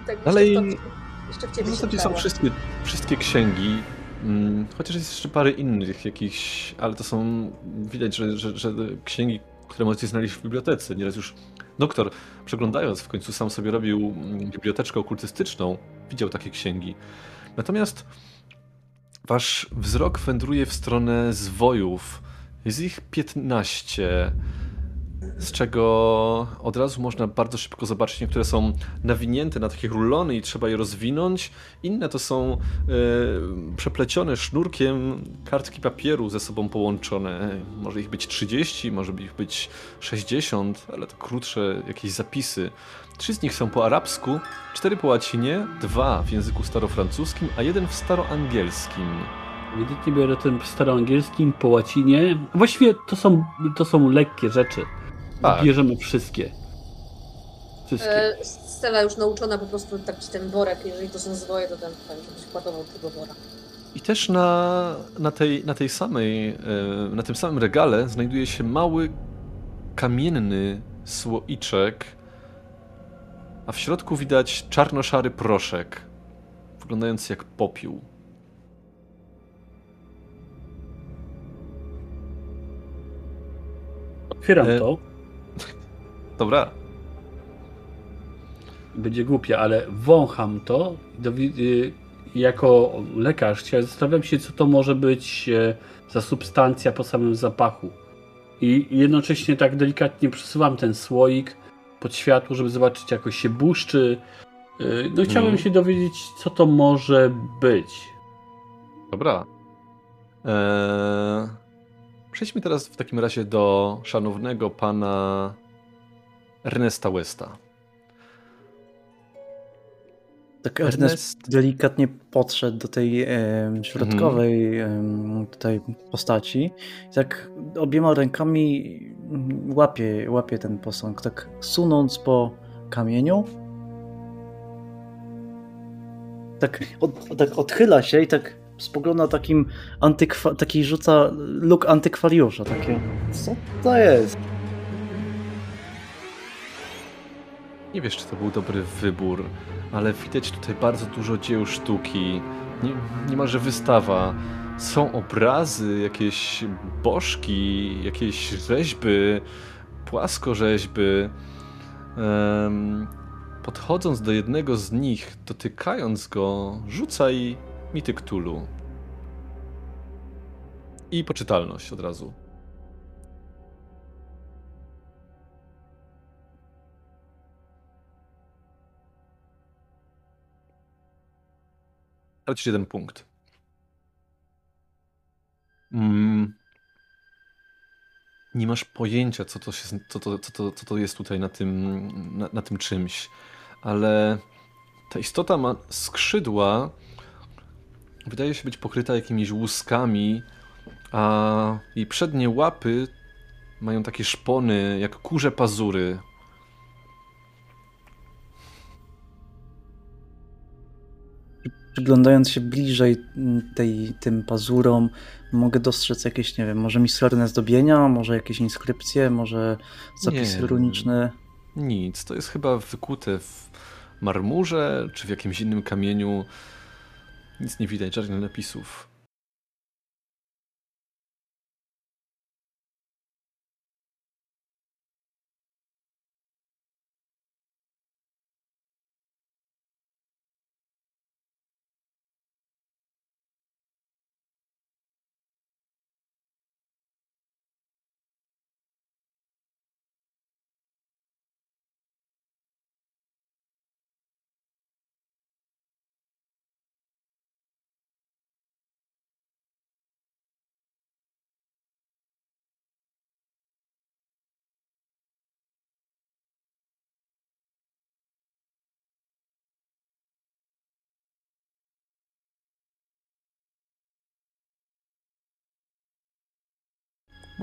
I tak Dalej- jeszcze w- zasadzie są wszystkie, wszystkie księgi, mm, chociaż jest jeszcze parę innych jakichś, ale to są, widać, że, że, że księgi, które możecie znaleźć w bibliotece. Nieraz już doktor, przeglądając, w końcu sam sobie robił mm, biblioteczkę okultystyczną, widział takie księgi. Natomiast wasz wzrok wędruje w stronę zwojów. Jest ich 15, z czego od razu można bardzo szybko zobaczyć, niektóre są nawinięte na takie rulony i trzeba je rozwinąć. Inne to są e, przeplecione sznurkiem kartki papieru ze sobą połączone. Może ich być 30, może ich być 60, ale to krótsze jakieś zapisy. Trzy z nich są po arabsku, cztery po łacinie, dwa w języku starofrancuskim, a jeden w staroangielskim. Ewidentnie biorę ten staroangielskim, po łacinie. Właściwie to są, to są lekkie rzeczy. Tak. Bierzemy wszystkie. Wszystkie. E, Stella już nauczona po prostu tak ci ten worek, jeżeli to są zwoje, to ten, ten żebyś ładował tego wora. I też na, na, tej, na tej samej, e, na tym samym regale znajduje się mały kamienny słoiczek, a w środku widać czarno-szary proszek, wyglądający jak popiół. Otwieram e, to. Dobra, Będzie głupie, ale wącham to. y, jako lekarz zastanawiam się, co to może być e, za substancja po samym zapachu. I jednocześnie tak delikatnie przesuwam ten słoik pod światło, żeby zobaczyć, jak się błyszczy. Y, No i chciałbym Mhm. się dowiedzieć, co to może być. dobra. Eee, przejdźmy teraz w takim razie do szanownego pana Ernesta Westa. Tak Ernest Ernest delikatnie podszedł do tej em, środkowej em, tutaj postaci i tak obiema rękami mm, łapie, łapie ten posąg, tak sunąc po kamieniu. Tak, od, tak odchyla się i tak spogląda takim antykwa, taki rzuca luk antykwariusza, takie co to jest? Nie wiesz, czy to był dobry wybór, ale widać tutaj bardzo dużo dzieł sztuki. Nie, niemalże wystawa. Są obrazy, jakieś bożki, jakieś rzeźby, płaskorzeźby. Em, podchodząc do jednego z nich, dotykając go, rzucaj mity Cthulhu. I poczytalność od razu. Tracisz jeden punkt. Mm. Nie masz pojęcia, co to, się, co, to, co, to, co to jest tutaj na tym, na, na tym czymś, ale ta istota ma skrzydła, wydaje się być pokryta jakimiś łuskami, a jej przednie łapy mają takie szpony, jak kurze pazury. Przyglądając się bliżej mm, tej, tym pazurom, mogę dostrzec jakieś, nie wiem, może mistrzerne zdobienia, może jakieś inskrypcje, może zapisy Nie. runiczne. Nic, to jest chyba wykute w marmurze czy w jakimś innym kamieniu. Nic nie widać, żadnych napisów.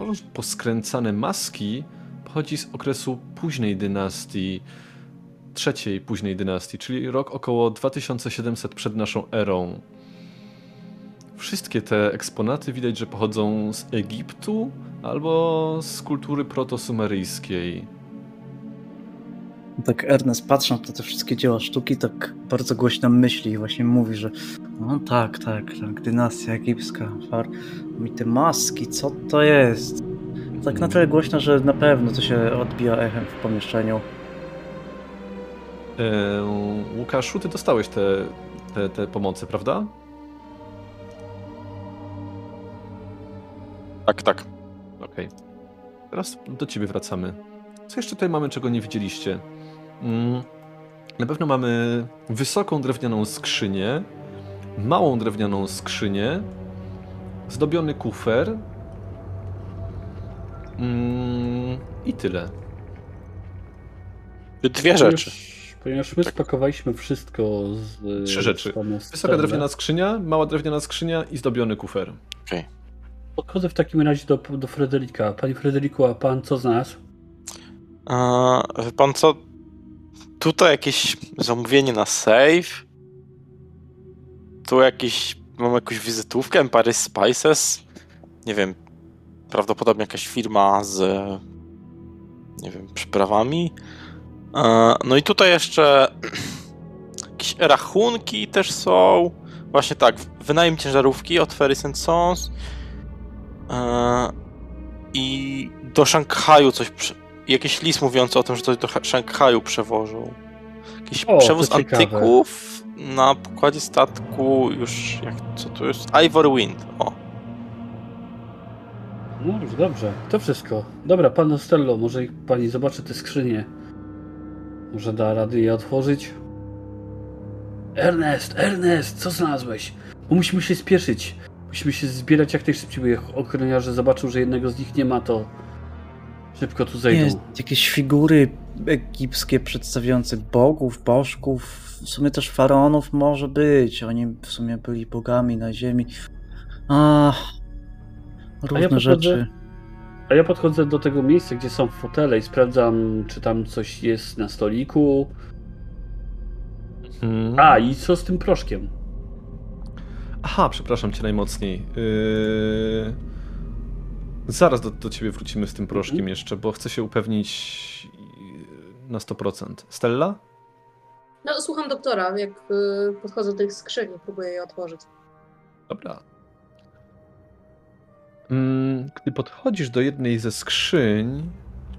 Może poskręcane maski pochodzi z okresu późnej dynastii, trzeciej późnej dynastii, czyli rok około 2700 przed naszą erą. Wszystkie te eksponaty widać, że pochodzą z Egiptu albo z kultury protosumeryjskiej. Tak Ernest patrząc na te wszystkie dzieła sztuki, tak bardzo głośno myśli i właśnie mówi, że no tak, tak, tak, dynastia egipska, far, i te maski, co to jest? Tak na tyle głośno, że na pewno to się odbija echem w pomieszczeniu. E, Łukaszu, ty dostałeś te, te, te pomocy, prawda? Tak, tak. Okej. Teraz do ciebie wracamy. Co jeszcze tutaj mamy, czego nie widzieliście? Mm, Na pewno mamy wysoką drewnianą skrzynię, małą drewnianą skrzynię, zdobiony kufer mm, i tyle. Dwie rzeczy. Ponieważ, my spakowaliśmy wszystko z... Trzy rzeczy. z Wysoka drewniana skrzynia, mała drewniana skrzynia i zdobiony kufer. Podchodzę w takim razie do, do Frederika. Panie Frederiku, a pan co znalazł? A, wie pan co? Tutaj jakieś zamówienie na save. Tu jakiś. Mam jakąś wizytówkę Empire Spices. Nie wiem. Prawdopodobnie jakaś firma z. Nie wiem, przyprawami. E, No i tutaj jeszcze. Jakieś rachunki też są. Właśnie tak. Wynajem ciężarówki od Ferry Sons. E, I do Szanghaju coś. Jakiś list mówiący o tym, że coś do Ha- Szanghaju przewożą. Jakiś O, przewóz to ciekawe. antyków na pokładzie statku już. Jak, co to jest? Ivor Wind. O. No już dobrze, to wszystko. Dobra, pan Ostello, może pani zobaczy te skrzynie. Może da rady je otworzyć? Ernest, Ernest, co znalazłeś? Bo musimy się spieszyć. Musimy się zbierać jak najszybciej, bo jak ochroniarze zobaczą, że jednego z nich nie ma, to szybko tu zejdą. Nie, jakieś figury egipskie przedstawiające bogów, bożków, w sumie też faraonów może być. Oni w sumie byli bogami na ziemi. A, różne podchodzę- rzeczy. A ja podchodzę do tego miejsca, gdzie są fotele i sprawdzam, czy tam coś jest na stoliku. Hmm. A, i co z tym proszkiem? Aha, przepraszam cię najmocniej. Yy... Zaraz do, do ciebie wrócimy z tym proszkiem Mhm. jeszcze, bo chcę się upewnić yy, na 100%. Stella? No, słucham doktora, jak y, podchodzę do tych skrzyni, próbuję je otworzyć. Dobra. Mm, Gdy podchodzisz do jednej ze skrzyń,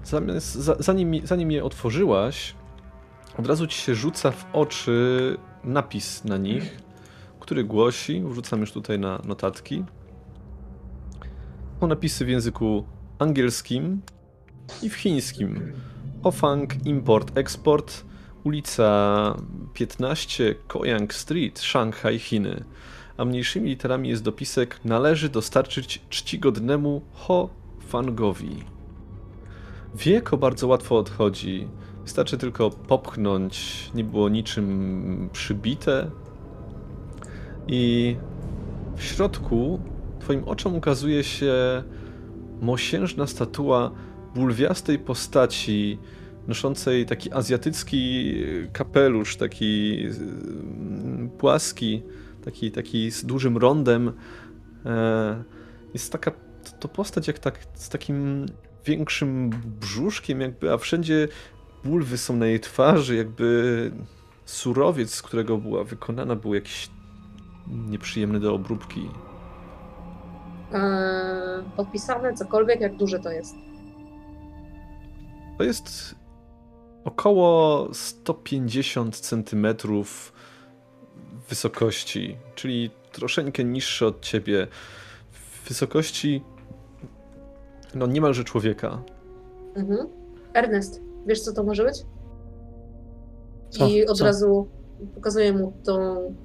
zamiast, za, zanim, zanim je otworzyłaś, od razu ci się rzuca w oczy napis na nich, który głosi, wrzucam już tutaj na notatki. Są napisy w języku angielskim i w chińskim. Hofang Import Export, ulica 15, Koyang Street, Shanghai, Chiny a mniejszymi literami jest dopisek należy dostarczyć czcigodnemu Ho Fangowi. Wieko bardzo łatwo odchodzi. Wystarczy tylko popchnąć, nie było niczym przybite. I w środku twoim oczom ukazuje się mosiężna statua bulwiastej postaci, noszącej taki azjatycki kapelusz, taki mm, płaski, taki, taki z dużym rondem. E, Jest taka to postać jak tak z takim większym brzuszkiem jakby, a wszędzie bulwy są na jej twarzy, jakby surowiec, z którego była wykonana, był jakiś nieprzyjemny do obróbki. Eee, podpisane cokolwiek, jak duże to jest. To jest około 150 cm wysokości, czyli troszeczkę niższe od ciebie. W wysokości no niemalże człowieka. Mhm. Ernest, wiesz co to może być? Co? I od Co? razu pokazuję mu tą.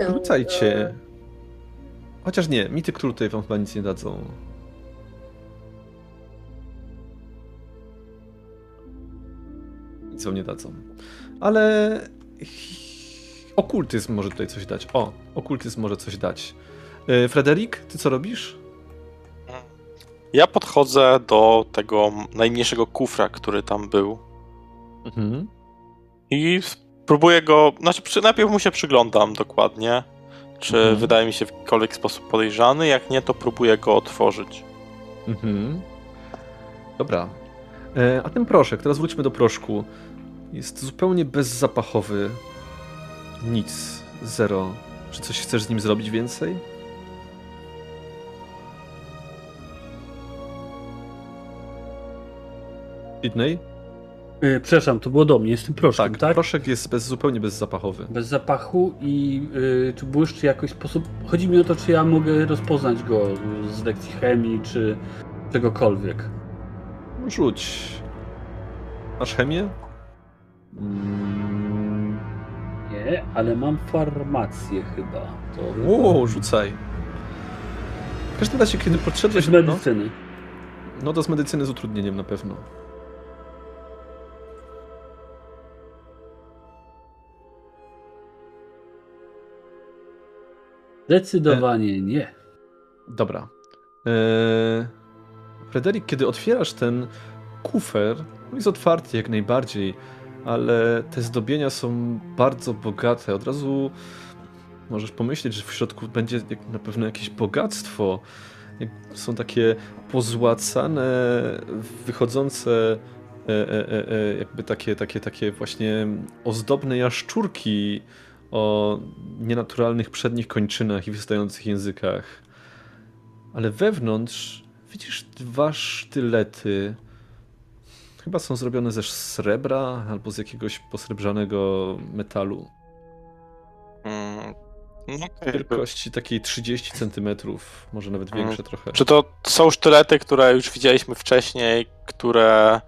Rzucajcie. Chociaż nie, mity król tutaj wam chyba nic nie dadzą. Nic wam nie dadzą. Ale okultyzm może tutaj coś dać. O, okultyzm może coś dać. E, Frederik, ty co robisz? Ja podchodzę do tego najmniejszego kufra, który tam był Mhm. i próbuję go, znaczy najpierw mu się przyglądam dokładnie, czy Mhm. wydaje mi się w jakikolwiek sposób podejrzany, jak nie, to próbuję go otworzyć. Mhm. Dobra. E, a ten proszek, teraz wróćmy do proszku. Jest zupełnie bezzapachowy. Nic. Zero. Czy coś chcesz z nim zrobić więcej? Sydney? Yy, przepraszam, to było do mnie, jestem proszkiem, Tak, tak? proszek jest bez, zupełnie bezzapachowy. Bez zapachu i yy, czy błyszczy w jakiś sposób. Chodzi mi o to, czy ja mogę rozpoznać go z lekcji chemii, czy czegokolwiek. Rzuć. Masz chemię? Mm, Nie, ale mam farmację chyba. To Wow, rzucaj. W każdym razie, kiedy podszedłeś z no, medycyny. no to z medycyny z utrudnieniem na pewno. Zdecydowanie nie. Dobra. Eee, Frederik, kiedy otwierasz ten kufer, on jest otwarty jak najbardziej, ale te zdobienia są bardzo bogate. Od razu możesz pomyśleć, że w środku będzie na pewno jakieś bogactwo. Są takie pozłacane, wychodzące e, e, e, e, jakby takie, takie, takie właśnie ozdobne jaszczurki o nienaturalnych przednich kończynach i wystających językach. Ale wewnątrz widzisz dwa sztylety. Chyba są zrobione ze srebra albo z jakiegoś posrebrzanego metalu. Mm. Wielkości takiej 30 cm, może nawet Mm. większe trochę. Czy to są sztylety, które już widzieliśmy wcześniej, które...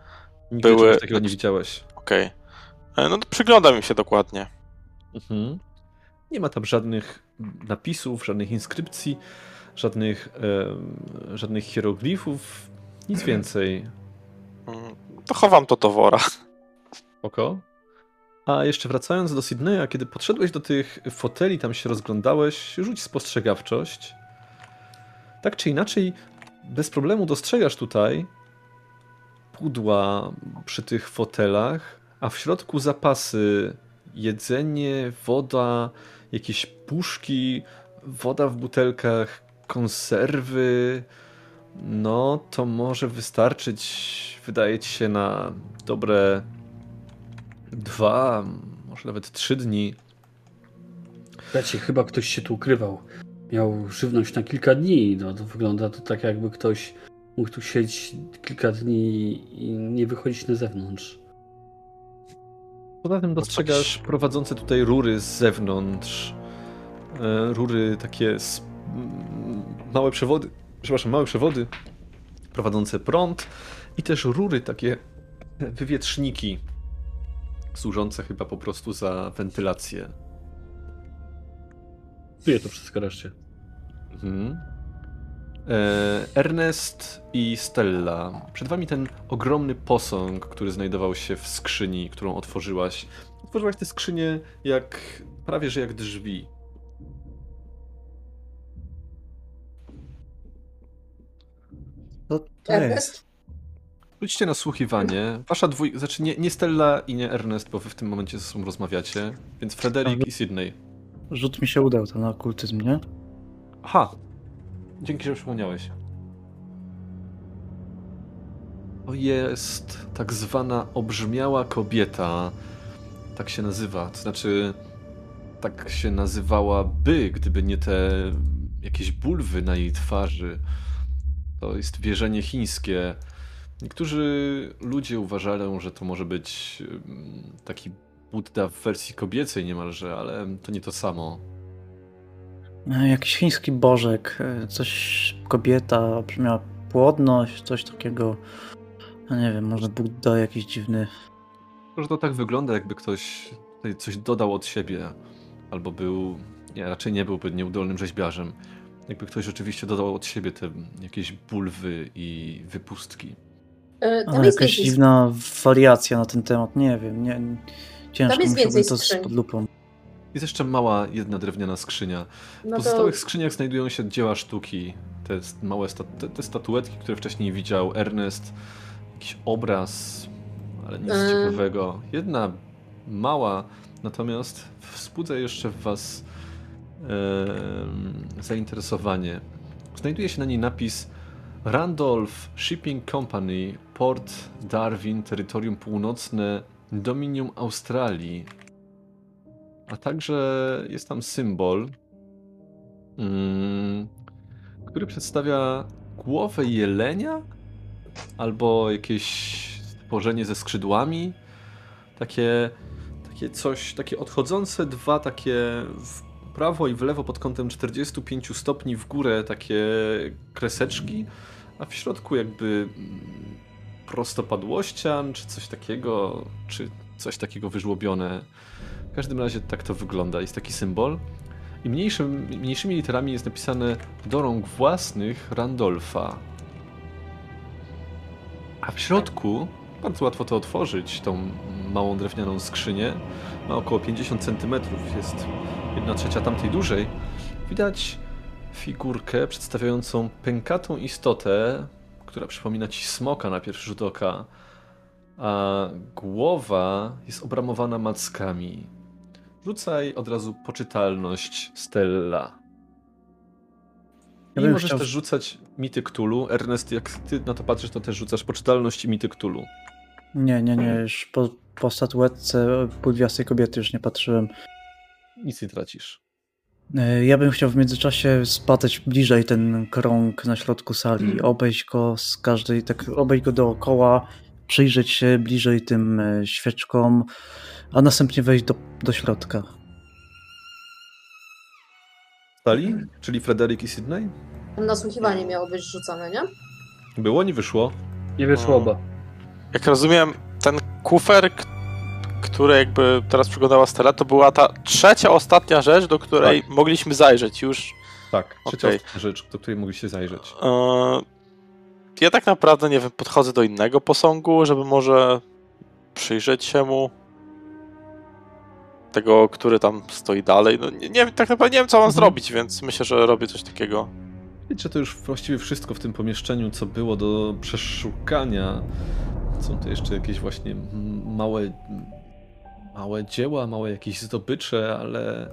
Nigdy były- takiego nie widziałeś. Okej. E, No to przyglądam im się dokładnie. Mhm. Nie ma tam żadnych napisów, żadnych inskrypcji, żadnych, em, żadnych hieroglifów, nic więcej. Mm, To chowam to do wora. Oko. A jeszcze wracając do Sydneya, kiedy podszedłeś do tych foteli, tam się rozglądałeś, rzuć spostrzegawczość. Tak czy inaczej, bez problemu dostrzegasz tutaj pudła przy tych fotelach, a w środku zapasy, jedzenie, woda, jakieś puszki, woda w butelkach, konserwy. No, to może wystarczyć, wydaje ci się, na dobre dwa, może nawet trzy dni. Bracie, chyba ktoś się tu ukrywał. Miał żywność na kilka dni. No to wygląda to tak, jakby ktoś mógł tu siedzieć kilka dni i nie wychodzić na zewnątrz. Poza tym dostrzegasz prowadzące tutaj rury z zewnątrz. E, Rury takie z, małe przewody, przepraszam, małe przewody prowadzące prąd i też rury takie wywietrzniki służące chyba po prostu za wentylację. Czuję to wszystko reszcie. Mhm. E, Ernest i Stella. Przed wami ten ogromny posąg, który znajdował się w skrzyni, którą otworzyłaś. Otworzyłaś tę skrzynię jak prawie że jak drzwi. To, to. Ernest? Rzućcie nasłuchiwanie. Wasza dwójka, znaczy nie, nie Stella i nie Ernest, bo wy w tym momencie ze sobą rozmawiacie. Więc Frederik i Sydney. Rzut mi się udał to na okultyzm, nie? Aha! Dzięki, że przypomniałeś. To jest tak zwana obrzmiała kobieta. Tak się nazywa. To znaczy, tak się nazywałaby, gdyby nie te jakieś bulwy na jej twarzy. To jest wierzenie chińskie. Niektórzy ludzie uważają, że to może być taki Buddha w wersji kobiecej niemalże, ale to nie to samo. E, Jakiś chiński bożek, e, coś kobieta miała płodność, coś takiego. No nie wiem, może Bóg da jakiś dziwny. Że to tak wygląda, jakby ktoś tutaj coś dodał od siebie, albo był, nie, raczej nie byłby nieudolnym rzeźbiarzem. Jakby ktoś rzeczywiście dodał od siebie te jakieś bulwy i wypustki. E, A, Tam jest jakaś dziwna wariacja na ten temat, nie wiem. Nie, ciężko jest musiałbym więcej to skrzyń. pod lupą. Jest jeszcze mała, jedna drewniana skrzynia. W No to pozostałych skrzyniach znajdują się dzieła sztuki. Te małe te, te statuetki, które wcześniej widział Ernest. Jakiś obraz, ale nic Em. ciekawego. Jedna mała, natomiast wzbudza jeszcze w was zainteresowanie. Znajduje się na niej napis Randolph Shipping Company, Port Darwin, Terytorium Północne, Dominium Australii. A także jest tam symbol, mm, który przedstawia głowę jelenia albo jakieś stworzenie ze skrzydłami. Takie, takie coś, takie odchodzące dwa takie w prawo i w lewo pod kątem 45 stopni w górę takie kreseczki, a w środku jakby prostopadłościan, czy coś takiego, czy coś takiego wyżłobione. W każdym razie tak to wygląda. Jest taki symbol. I mniejszym, mniejszymi literami jest napisane do rąk własnych Randolfa. A w środku, bardzo łatwo to otworzyć, tą małą drewnianą skrzynię, ma około 50 cm, jest 1 trzecia tamtej dużej. Widać figurkę przedstawiającą pękatą istotę, która przypomina ci smoka na pierwszy rzut oka, a głowa jest obramowana mackami. Rzucaj od razu poczytalność Stella. I możesz chciał- też rzucać mity Cthulhu. Ernest, jak ty na to patrzysz, to też rzucasz poczytalność i mity Cthulhu. Nie, nie, nie, już po, po statuetce półgwiastej kobiety już nie patrzyłem. Nic nie tracisz. E, Ja bym chciał w międzyczasie spadać bliżej ten krąg na środku sali, obejść go z każdej, tak obejść go dookoła, przyjrzeć się bliżej tym e, świeczkom, a następnie wejść do, do środka. Stali? Czyli Frederick i Sydney? nasłuchiwanie miało być rzucone, nie? Było, nie wyszło. Nie wyszło oba. Jak rozumiem, ten kufer, który jakby teraz przyglądała Stella, to była ta trzecia, ostatnia rzecz, do której mogliśmy zajrzeć już. Tak, trzecia ostatnia rzecz, do której mogliście zajrzeć. Eee, Ja tak naprawdę, nie wiem, podchodzę do innego posągu, żeby może przyjrzeć się mu. Tego, który tam stoi dalej. No, nie, nie tak naprawdę nie wiem, co mam Mhm. zrobić, więc myślę, że robię coś takiego. Wiecie, to już właściwie wszystko w tym pomieszczeniu, co było do przeszukania. Są tu jeszcze jakieś właśnie małe, małe dzieła, małe jakieś zdobycze, ale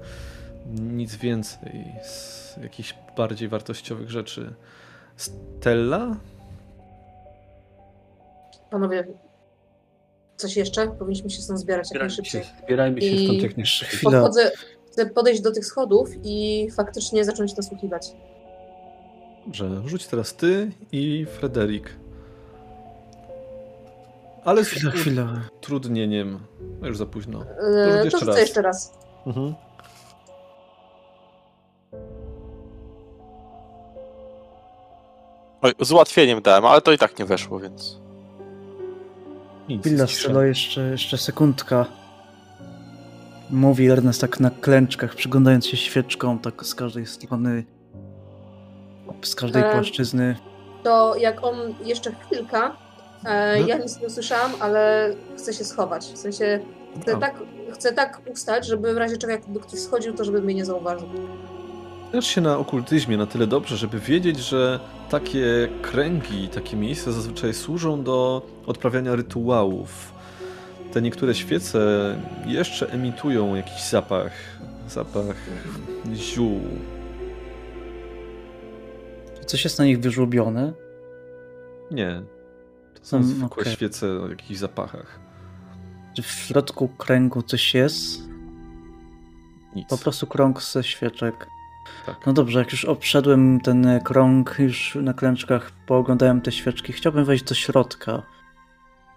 nic więcej z jakichś bardziej wartościowych rzeczy. Stella? Panowie, coś jeszcze? Powinniśmy się stąd zbierać jak najszybciej. zbierajmy się I- stąd jak najszybciej. Chwila. Podchodzę, chcę podejść do tych schodów i faktycznie zacząć nasłuchiwać. Dobrze, rzuć teraz ty i Frederik. Ale z Chwila, chwila. utrudnieniem. No już za późno. Eee, to jeszcze rzucę raz. jeszcze raz. Mhm. Oj, z ułatwieniem dałem, ale to i tak nie weszło, więc. Cisza. Stella, jeszcze, jeszcze sekundka. Mówi Ernest tak na klęczkach, przyglądając się świeczką, tak z każdej strony, z każdej Em, płaszczyzny. To jak on jeszcze chwilka, e, No. ja nic nie usłyszałam, ale chcę się schować. W sensie chcę, A. tak, chcę tak ustać, żeby w razie czego jakby ktoś schodził, to żeby mnie nie zauważył. Znasz się na okultyzmie na tyle dobrze, żeby wiedzieć, że takie kręgi, takie miejsca zazwyczaj służą do odprawiania rytuałów. Te niektóre świece jeszcze emitują jakiś zapach, zapach ziół. Coś jest na nich wyżłobione. Nie, to są Mm, zwykłe okej. świece o jakichś zapachach. Czy w środku kręgu coś jest? Nic. Po prostu krąg ze świeczek. Tak. No dobrze, jak już obszedłem ten krąg, już na klęczkach pooglądałem te świeczki, chciałbym wejść do środka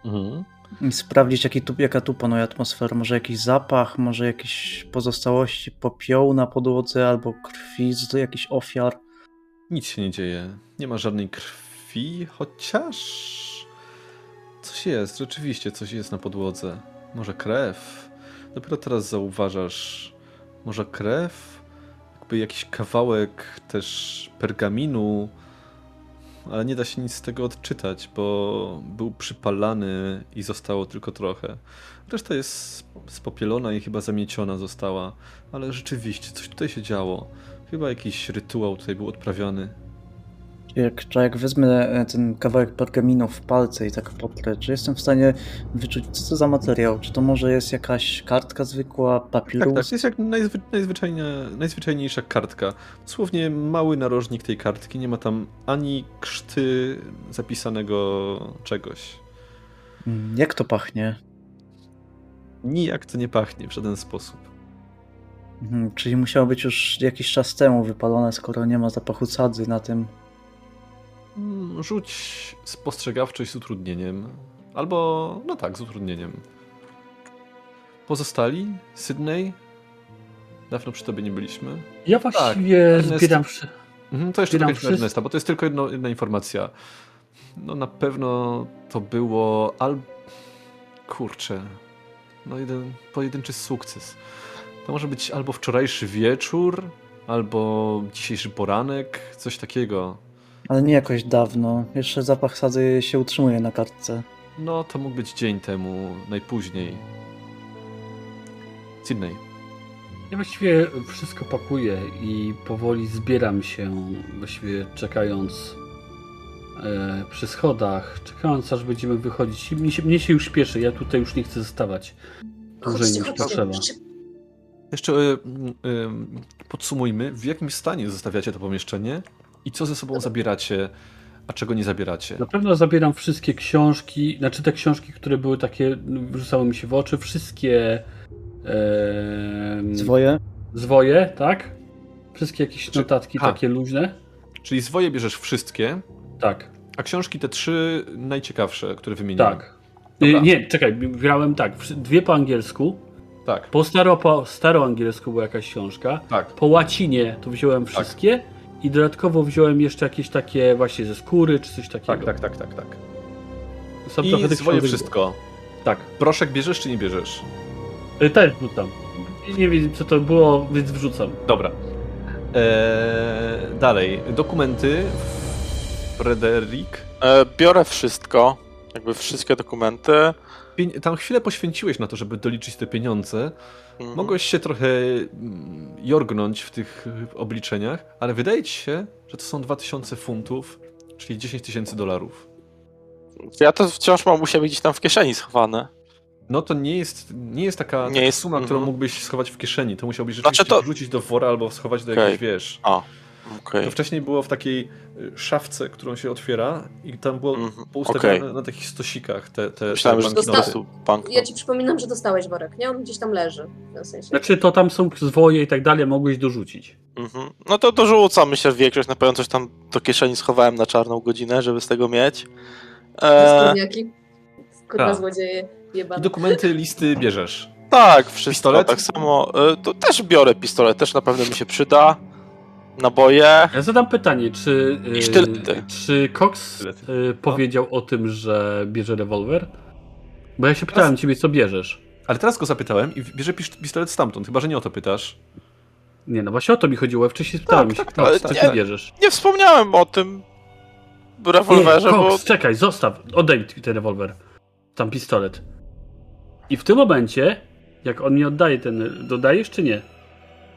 Mhm. i sprawdzić, jaki tu, jaka tu panuje atmosfera. Może jakiś zapach, może jakieś pozostałości popiołu na podłodze, albo krwi z jakichś ofiar. Nic się nie dzieje. Nie ma żadnej krwi, chociaż. Coś jest, rzeczywiście coś jest na podłodze. Może krew. Dopiero teraz zauważasz. Może krew? Jakby jakiś kawałek też pergaminu. Ale nie da się nic z tego odczytać, bo był przypalany i zostało tylko trochę. Reszta jest spopielona i chyba zamieciona została. Ale rzeczywiście, coś tutaj się działo. Chyba jakiś rytuał tutaj był odprawiany. Jak, jak wezmę e, ten kawałek pergaminu w palce i tak potrę, czy jestem w stanie wyczuć, co to za materiał? Czy to może jest jakaś kartka zwykła, papirus? Tak, tak, jest jak najzwy, najzwyczajniejsza kartka. Dosłownie mały narożnik tej kartki, nie ma tam ani krzty zapisanego czegoś. Mm, Jak to pachnie? Nijak to nie pachnie w żaden sposób. Mhm, Czyli musiało być już jakiś czas temu wypalone, skoro nie ma zapachu sadzy na tym. Mm, Rzuć spostrzegawczość z utrudnieniem. Albo, no tak, z utrudnieniem. Pozostali? Sydney? Dawno przy tobie nie byliśmy. Ja właściwie Ernest- zbieram... wszy- Mhm, to jeszcze Zbieram dokończmy wszystko. Ernesta, bo to jest tylko jedno, jedna informacja. No na pewno to było al... Kurczę. No jeden pojedynczy sukces. To może być albo wczorajszy wieczór, albo dzisiejszy poranek, coś takiego. Ale nie jakoś dawno. Jeszcze zapach sadzy się utrzymuje na kartce. No to mógł być dzień temu, najpóźniej. Sydney. Ja właściwie wszystko pakuję i powoli zbieram się, właściwie czekając e, przy schodach, czekając aż będziemy wychodzić. Mnie się, mnie się już śpieszy, ja tutaj już nie chcę zostawać dłużej Chodźcie, niż potrzeba. Jeszcze y, y, podsumujmy, w jakim stanie zostawiacie to pomieszczenie i co ze sobą zabieracie, a czego nie zabieracie. Na pewno zabieram wszystkie książki, znaczy te książki, które były takie, no, rzucały mi się w oczy, wszystkie e, Zwoje? zwoje, tak? Wszystkie jakieś Czy- notatki a. takie luźne. Czyli zwoje bierzesz wszystkie, Tak, a książki te trzy najciekawsze, które wymieniłem. tak. Dobra. Y, Nie, czekaj, brałem tak, dwie po angielsku, Tak, po staro, po staroangielsku była jakaś książka, tak. po łacinie to wziąłem wszystkie i dodatkowo wziąłem jeszcze jakieś takie właśnie ze skóry czy coś takiego. Tak, tak, tak, tak, tak. Są I książek- wszystko. Tak. Proszek bierzesz czy nie bierzesz? Y, Też wrzucam. Nie wiem co to było, więc wrzucam. Dobra. Eee, dalej. Dokumenty. Frederik. E, biorę wszystko, jakby wszystkie dokumenty. Tam chwilę poświęciłeś na to, żeby doliczyć te pieniądze. Mhm. Mogłeś się trochę mm, jorgnąć w tych obliczeniach, ale wydaje ci się, że to są 2000 funtów, czyli 10 tysięcy dolarów. Ja to wciąż mam u siebie gdzieś tam w kieszeni schowane. No to nie jest, nie jest taka, Nie taka jest- suma, którą mhm. mógłbyś schować w kieszeni. To musiałbyś rzeczywiście Znaczy to- wrzucić do wora albo schować do Okej. jakiejś, wiesz... A, okej. To wcześniej było w takiej szafce, którą się otwiera i tam było Mhm, poustawione okej. na takich stosikach te, te, Myślałem, te bank. Ja ci przypominam, że dostałeś worek, nie? On gdzieś tam leży. W sensie. Znaczy to tam są zwoje i tak dalej, mogłeś dorzucić. Mhm. No to dorzucam, myślę, że większość na pewno coś tam do kieszeni schowałem na czarną godzinę, żeby z tego mieć. E, Skórniaki. Kurwa Tak. złodzieje. I Jebane. dokumenty, listy bierzesz. tak, wszystko Pistolet? tak samo. E, to też biorę pistolet, też na pewno mi się przyda. Naboje. Ja zadam pytanie, czy, I y, sztylety. czy Cox Sztylety. y, powiedział o tym, że bierze rewolwer? Bo ja się pytałem ciebie, co bierzesz. Ale teraz go zapytałem i bierze pistolet stamtąd, chyba że nie o to pytasz. Nie, no właśnie o to mi chodziło, ja wcześniej spytałem Tak, się, tak, Cox, tak, co tak. ty bierzesz? Nie wspomniałem o tym rewolwerze, Nie, bo Cox, czekaj, zostaw, oddaj mi ten rewolwer. Tam pistolet. I w tym momencie, jak on mi oddaje ten, dodajesz czy nie?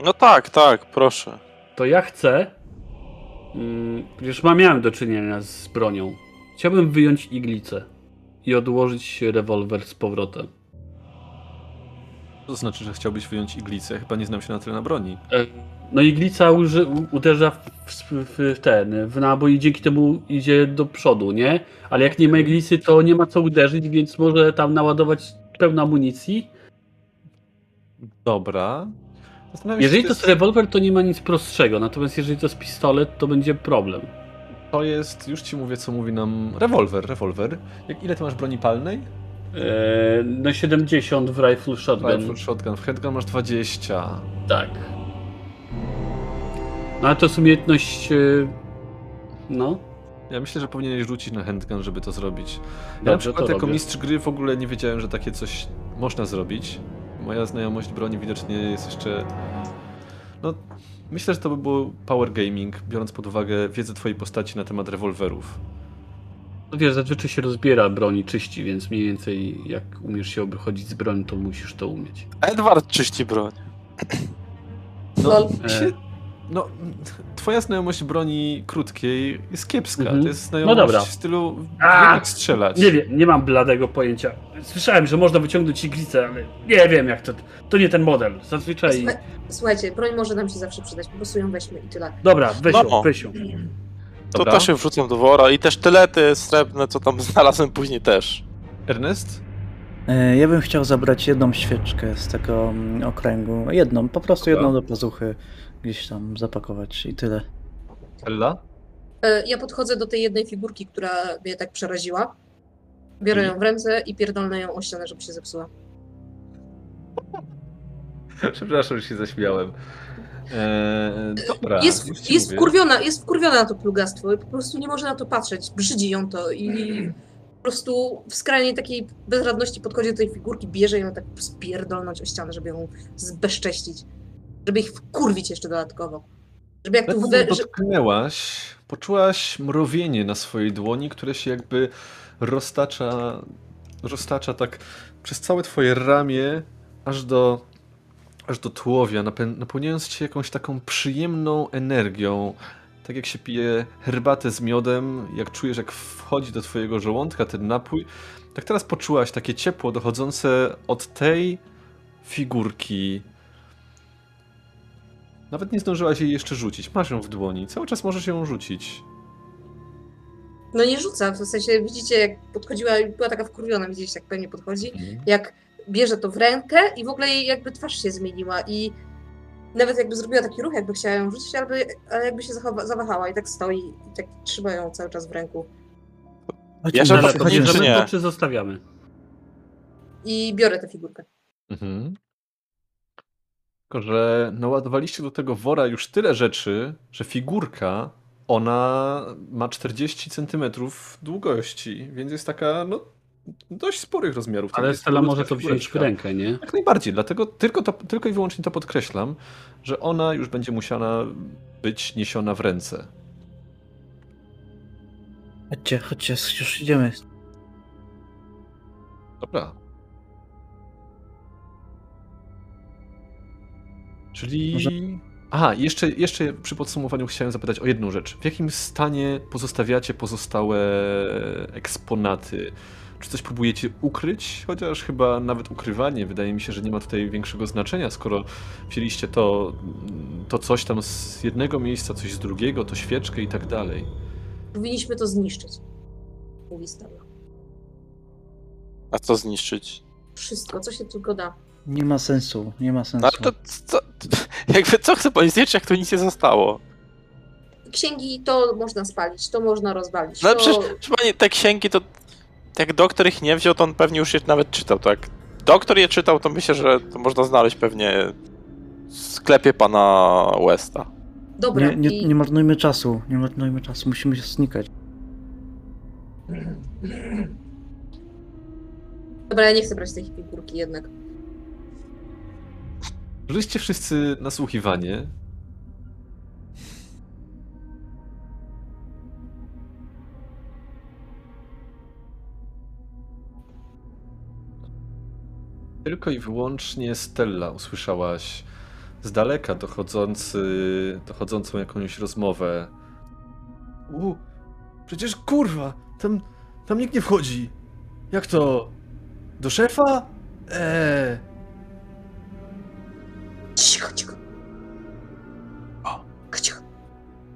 no tak, tak, proszę. To ja chcę, mm, już ma- miałem do czynienia z bronią, chciałbym wyjąć iglicę i odłożyć rewolwer z powrotem. To znaczy, że chciałbyś wyjąć iglicę. Chyba nie znam się na tyle na broni. E, No iglica uży, uderza w, w, w ten, w nabój i dzięki temu idzie do przodu, nie? Ale jak nie ma iglicy, to nie ma co uderzyć, więc może tam naładować pełno amunicji. Dobra. Jeżeli to jest rewolwer, to nie ma nic prostszego, natomiast jeżeli to jest pistolet, to będzie problem. To jest, już ci mówię, co mówi nam rewolwer, rewolwer. Jak, ile ty masz broni palnej? Eee, no 70 w rifle shotgun. Rifle shotgun, w handgun masz 20. Tak. No ale to jest umiejętność. e, No. Ja myślę, że powinieneś rzucić na handgun, żeby to zrobić. Ja na Dobrze, przykład to jako robię. mistrz gry w ogóle nie wiedziałem, że takie coś można zrobić. Moja znajomość broni widocznie jest jeszcze... No, myślę, że to by było power gaming, biorąc pod uwagę wiedzę twojej postaci na temat rewolwerów. No wiesz, zazwyczaj się rozbiera broni, czyści, więc mniej więcej jak umiesz się obchodzić z bronią, to musisz to umieć. Edward czyści broń. No, się, no, twoja znajomość broni krótkiej jest kiepska. Mhm. To jest znajomość No dobra. w stylu A! jak strzelać. Nie wiem, nie mam bladego pojęcia. Słyszałem, że można wyciągnąć iglicę, ale nie wiem jak to. To nie ten model. Zazwyczaj. Słuchaj- Słuchajcie, broń może nam się zawsze przydać, po prostu ją weźmy i tyle. Dobra, weź ją, No. weź ją. To też się wrzucam do wora i te sztylety srebrne, co tam znalazłem później też. Ernest? E, Ja bym chciał zabrać jedną świeczkę z tego mm, okręgu. Jedną, po prostu Dobra. jedną do pazuchy. Gdzieś tam zapakować i tyle. Ella? E, Ja podchodzę do tej jednej figurki, która mnie tak przeraziła. Biorę ją w ręce i pierdolnę ją o ścianę, żeby się zepsuła. Przepraszam, że się zaśmiałem. Eee, dobra. Jest, jest, wkurwiona, jest wkurwiona na to plugastwo i po prostu nie może na to patrzeć. Brzydzi ją to i po prostu w skrajnej takiej bezradności podchodzi do tej figurki, bierze ją tak spierdolnąć o ścianę, żeby ją zbezcześcić. Żeby ich wkurwić jeszcze dodatkowo. Żeby jak tu że, dotknęłaś, poczułaś mrowienie na swojej dłoni, które się jakby roztacza, roztacza tak przez całe twoje ramię, aż do, aż do tułowia, napełniając cię jakąś taką przyjemną energią. Tak jak się pije herbatę z miodem, jak czujesz, jak wchodzi do twojego żołądka ten napój, tak teraz poczułaś takie ciepło dochodzące od tej figurki, nawet nie zdążyłaś jej jeszcze rzucić. Masz ją w dłoni. Cały czas możesz ją rzucić. no nie rzuca, w sensie widzicie jak podchodziła i była taka wkurwiona, widzieliście jak pewnie podchodzi, jak bierze to w rękę i w ogóle jej jakby twarz się zmieniła i nawet jakby zrobiła taki ruch, jakby chciała ją rzucić, albo, ale jakby się zawahała i tak stoi i tak trzyma ją cały czas w ręku. Ja się nie- nie. to, czy zostawiamy? I biorę tę figurkę. Mhm. Tylko, że naładowaliście do tego wora już tyle rzeczy, że figurka, ona ma 40 cm długości, więc jest taka, no, dość sporych rozmiarów. Ale jest Stella może to wziąć w rękę, nie? Jak najbardziej, dlatego tylko, to, tylko i wyłącznie to podkreślam, że ona już będzie musiała być niesiona w ręce. Chodźcie, chodźcie, już idziemy. Dobra. Czyli. Może- Aha, jeszcze, jeszcze przy podsumowaniu chciałem zapytać o jedną rzecz. W jakim stanie pozostawiacie pozostałe eksponaty? Czy coś próbujecie ukryć? Chociaż chyba nawet ukrywanie wydaje mi się, że nie ma tutaj większego znaczenia, skoro wzięliście to, to coś tam z jednego miejsca, coś z drugiego, to świeczkę i tak dalej. Powinniśmy to zniszczyć. Mówi Stella. A co zniszczyć? Wszystko, co się tylko da. Nie ma sensu, nie ma sensu. No ale to, co, jakby co chce pani zniszczyć, jak tu nic nie zostało? Księgi to można spalić, to można rozwalić. No ale to... przecież, proszę pani, te księgi to... Jak doktor ich nie wziął, to on pewnie już je nawet czytał, to jak doktor je czytał, to myślę, że to można znaleźć pewnie w sklepie pana Westa. Dobra, Nie, nie, i nie marnujmy czasu, nie marnujmy czasu, musimy się znikać. dobra, ja nie chcę brać tej figurki jednak. Żyliście wszyscy nasłuchiwanie. Tylko i wyłącznie Stella usłyszałaś z daleka dochodzący, dochodzącą jakąś rozmowę. U, przecież kurwa, tam, tam nikt nie wchodzi. Jak to? Do szefa? Eee. Cicho, cicho. Cicho.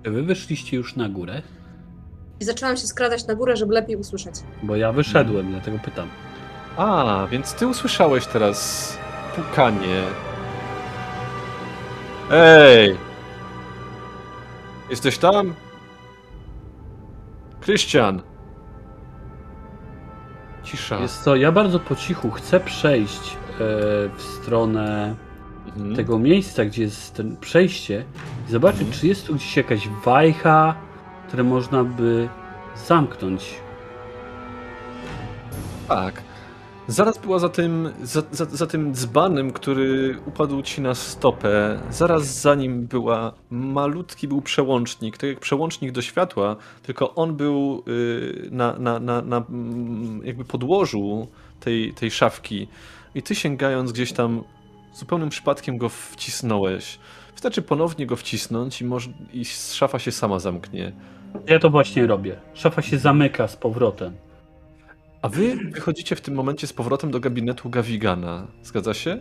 Czy wy wyszliście już na górę? I zaczęłam się skradać na górę, żeby lepiej usłyszeć. Bo ja wyszedłem, dlatego pytam. A, więc ty usłyszałeś teraz pukanie. Ej! Jesteś tam? Krystian! Cisza. Jest to, ja bardzo po cichu chcę przejść e, w stronę Mhm. tego miejsca, gdzie jest ten przejście i zobaczyć, Mhm. czy jest tu gdzieś jakaś wajcha, które można by zamknąć. Tak. Zaraz była za tym, za, za, za tym dzbanem, który upadł ci na stopę. Zaraz za nim była malutki był przełącznik, tak jak przełącznik do światła, tylko on był y, na, na, na, na mm, jakby podłożu tej, tej szafki. I ty sięgając gdzieś tam zupełnym przypadkiem go wcisnąłeś. Wystarczy ponownie go wcisnąć i, moż, i szafa się sama zamknie. Ja to właśnie robię. Szafa się zamyka z powrotem. A wy wychodzicie w tym momencie z powrotem do gabinetu Gawigana. Zgadza się?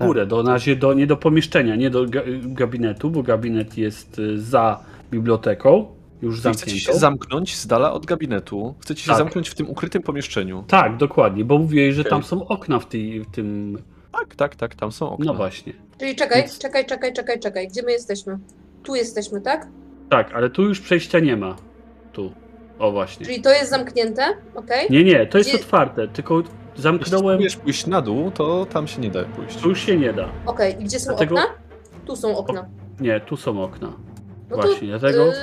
Górę, do, na razie do, nie do pomieszczenia, nie do ga, gabinetu, bo gabinet jest y, za biblioteką, już Wy chcecie się zamkniętą. zamknąć z dala od gabinetu. Chcecie się Tak. zamknąć w tym ukrytym pomieszczeniu. Tak, dokładnie, bo mówiłeś, że tam są okna w, tej, w tym... Tak, tak, tak, tam są okna. No właśnie. Czyli czekaj, Więc- czekaj, czekaj, czekaj, czekaj. Gdzie my jesteśmy? Tu jesteśmy, tak? Tak, ale tu już przejścia nie ma. Tu. O właśnie. Czyli to jest zamknięte, okej? Nie, nie, to jest Gdzie- otwarte, tylko Jeśli zamknąłem... spróbujesz pójść na dół, to tam się nie da pójść. Tu już się nie da. Okej, i gdzie są Dlatego- okna? Tu są okna. Nie, tu są okna. No Właśnie, to, dlatego- y,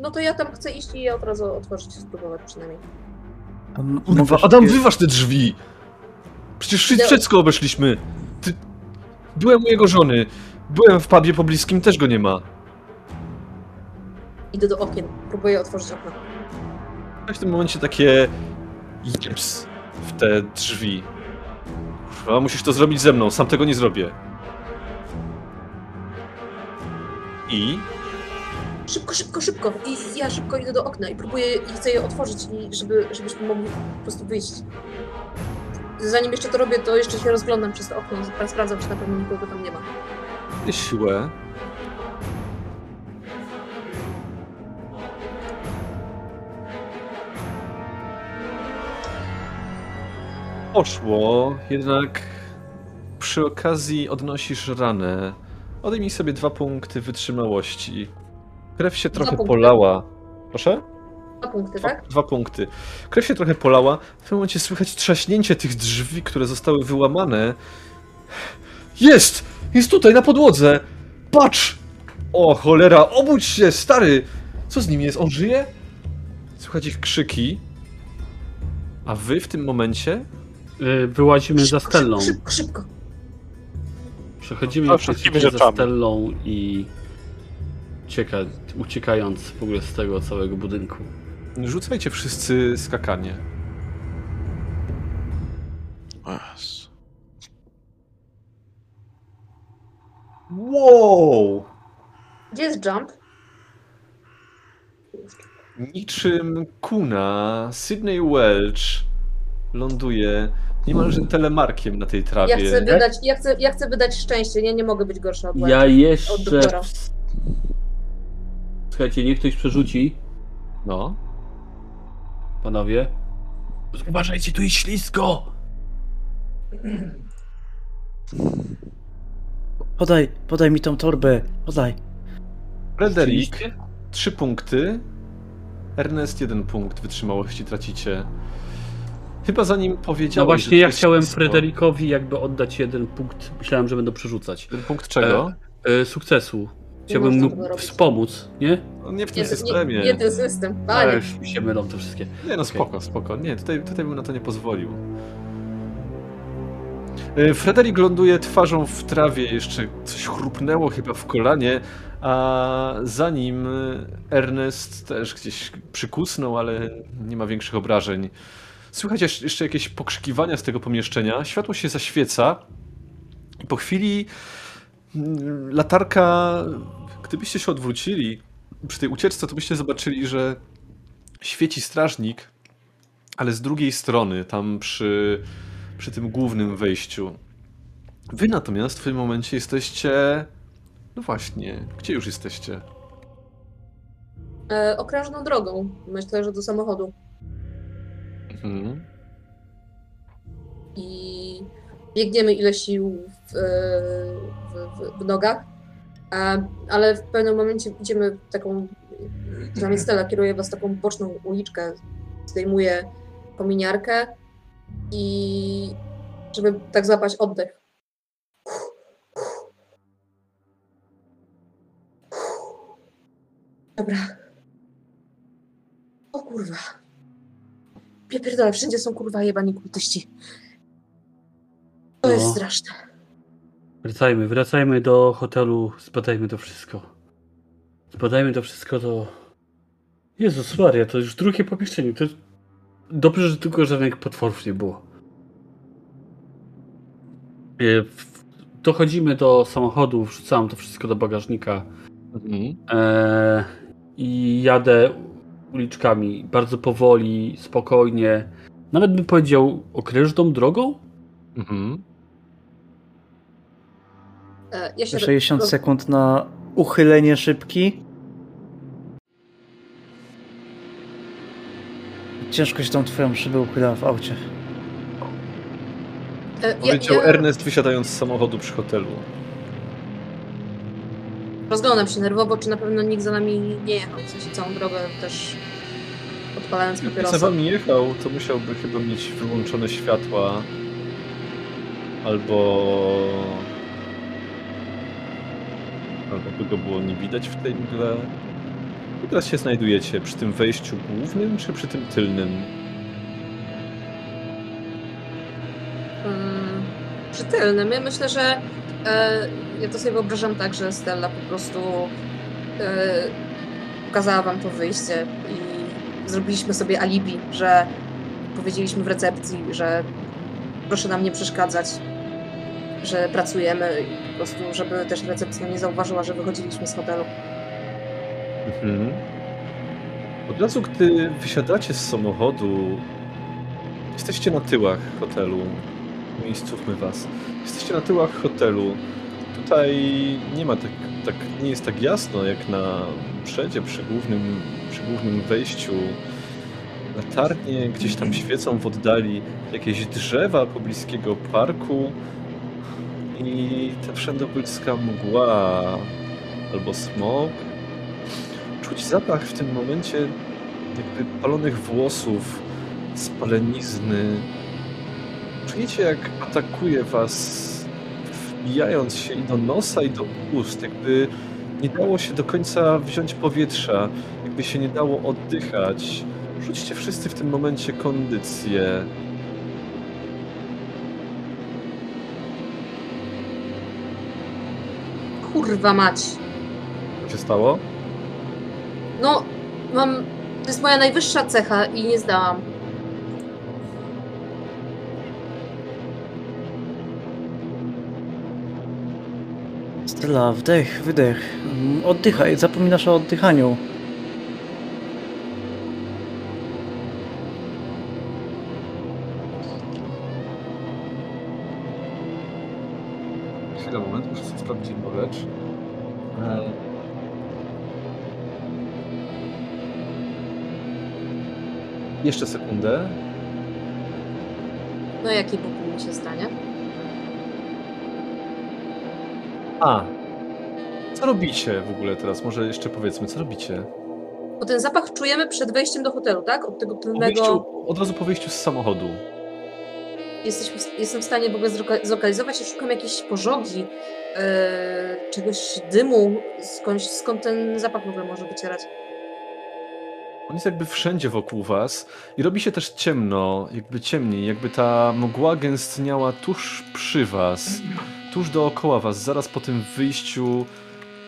no to ja tam chcę iść i je od razu otworzyć, spróbować przynajmniej. Kurwa, mogę Adam, wyważ te drzwi! Przecież Idę- wszystko obeszliśmy. Ty... Byłem u jego żony. Byłem w pubie pobliskim, też go nie ma. Idę do okien, próbuję otworzyć okno. w tym momencie takie jeps w te drzwi. Kurwa, musisz to zrobić ze mną, sam tego nie zrobię. I Szybko, szybko, szybko! I ja szybko idę do okna i próbuję i chcę je otworzyć, i żeby, żebyśmy mogli po prostu wyjść. Zanim jeszcze to robię, to jeszcze się rozglądam przez to okno sprawdzam, czy na pewno nikogo tam nie ma. siłę. Poszło, jednak przy okazji odnosisz ranę. Odejmij sobie dwa punkty wytrzymałości. Krew się trochę punkty. polała. Proszę? Dwa punkty, Dwa, tak? dwa punkty. Krew się trochę polała. W tym momencie słychać trzaśnięcie tych drzwi, które zostały wyłamane. Jest! Jest tutaj, na podłodze! Patrz! O, cholera, obudź się, stary! Co z nim jest? On żyje? Słychać ich krzyki. A wy w tym momencie Y, Wyłazimy za Szybko, Stellą. Szybko, szybko! Przechodzimy No, przez wszystkimi za. Stellą i ucieka, uciekając w ogóle z tego całego budynku. Rzucajcie wszyscy skakanie. Jezu. Wow! Gdzie jest jump? Niczym kuna, Sydney Welch ląduje niemalże telemarkiem na tej trawie. Ja chcę wydać, ja chcę, ja chcę wydać szczęście, nie, nie mogę być gorsza od Ja. Od jeszcze... doktora. Słuchajcie, niech ktoś przerzuci, No. Panowie. Uważajcie, tu jest ślisko! Podaj, podaj mi tą torbę, podaj. Frederik, trzy punkty. Ernest, jeden punkt wytrzymałości tracicie. Chyba zanim powiedziałeś... No właśnie, ja chciałem ślisko. Frederikowi jakby oddać jeden punkt. Myślałem, że będą przerzucać. Ten punkt czego? E, sukcesu. Chciałbym mu wspomóc, nie? No nie w tym Nie, nie, systemie. nie ten system, Ale panie. już mi się mylą te wszystkie. Nie no, spoko, spoko. Nie, tutaj, tutaj bym na to nie pozwolił. Y, Frederik ląduje twarzą w trawie, jeszcze coś chrupnęło chyba w kolanie, a za nim Ernest też gdzieś przykusnął, ale nie ma większych obrażeń. Słychać jeszcze- jakieś pokrzykiwania z tego pomieszczenia, światło się zaświeca i po chwili mm, latarka, gdybyście się odwrócili przy tej ucieczce, to byście zobaczyli, że świeci strażnik, ale z drugiej strony, tam przy, przy tym głównym wejściu. Wy natomiast w tym momencie jesteście. No właśnie, gdzie już jesteście? E, okrężną drogą. Myślę, że do samochodu. Mhm. I biegniemy ile sił w, e, w, w, w nogach. Ale w pewnym momencie idziemy w taką, przynajmniej Stella kieruje was taką boczną uliczkę, zdejmuje kominiarkę i żeby tak złapać oddech. Dobra. O kurwa. Ja pierdolę, wszędzie są kurwa jebani kultyści. To jest No. straszne. Wracajmy, wracajmy do hotelu, zbadajmy to wszystko. Zbadajmy to wszystko, to... Jezus Maria, to już drugie pomieszczenie. To... Dobrze, że tylko żadnych potworów nie było. E, Dochodzimy do samochodu, wrzucam to wszystko do bagażnika Mhm. e, i jadę uliczkami bardzo powoli, spokojnie. Nawet bym powiedział okrężną drogą. Mhm. E, Ja się 60 roz- sekund na uchylenie szybki. Ciężko się tą twoją szybę uchyla w aucie. e, ja- Powiedział ja- Ernest wysiadając z samochodu przy hotelu. Rozglądam się nerwowo, czy na pewno nikt za nami nie jechał. W sensie całą drogę też odpalając Jakby za papierosa. wami jechał, to musiałby chyba mieć wyłączone światła. Albo... Albo by go było nie widać w tej mgle. I teraz się znajdujecie przy tym wejściu głównym, czy przy tym tylnym? Mm, przy tylnym. Ja myślę, że e, ja to sobie wyobrażam tak, że Stella po prostu e, pokazała wam to wyjście i zrobiliśmy sobie alibi, że powiedzieliśmy w recepcji, że proszę nam nie przeszkadzać, że pracujemy prostu, żeby też recepcja nie zauważyła, że wychodziliśmy z hotelu. Mhm. Od razu, gdy wysiadacie z samochodu, jesteście na tyłach hotelu. Miejscówmy was. Jesteście na tyłach hotelu. Tutaj nie ma tak, tak nie jest tak jasno jak na przedzie przy głównym, przy głównym wejściu. Latarnie gdzieś tam świecą w oddali, jakieś drzewa pobliskiego parku i ta wszędobylska mgła albo smog czuć zapach w tym momencie jakby palonych włosów, spalenizny. Czujecie jak atakuje was, wbijając się i do nosa i do ust, jakby nie dało się do końca wziąć powietrza, jakby się nie dało oddychać. Rzućcie wszyscy w tym momencie kondycję. Kurwa mać. Co się stało? No, mam. To jest moja najwyższa cecha i nie zdałam. Stella, wdech, wydech. Mm, Oddychaj, zapominasz o oddychaniu. Jeszcze sekundę. No jaki Bóg mi się stanie? A, co robicie w ogóle teraz? Może jeszcze powiedzmy, co robicie? Bo ten zapach czujemy przed wejściem do hotelu, tak? Od tego tylnego. wyjściu, od razu po wyjściu z samochodu. Jesteśmy, jestem w stanie w ogóle zloka- zlokalizować i szukam jakiejś pożogi, e, czegoś dymu, skądś, skąd ten zapach w ogóle może wycierać. On jest jakby wszędzie wokół was i robi się też ciemno, jakby ciemniej, jakby ta mgła gęstniała tuż przy was, tuż dookoła was, zaraz po tym wyjściu,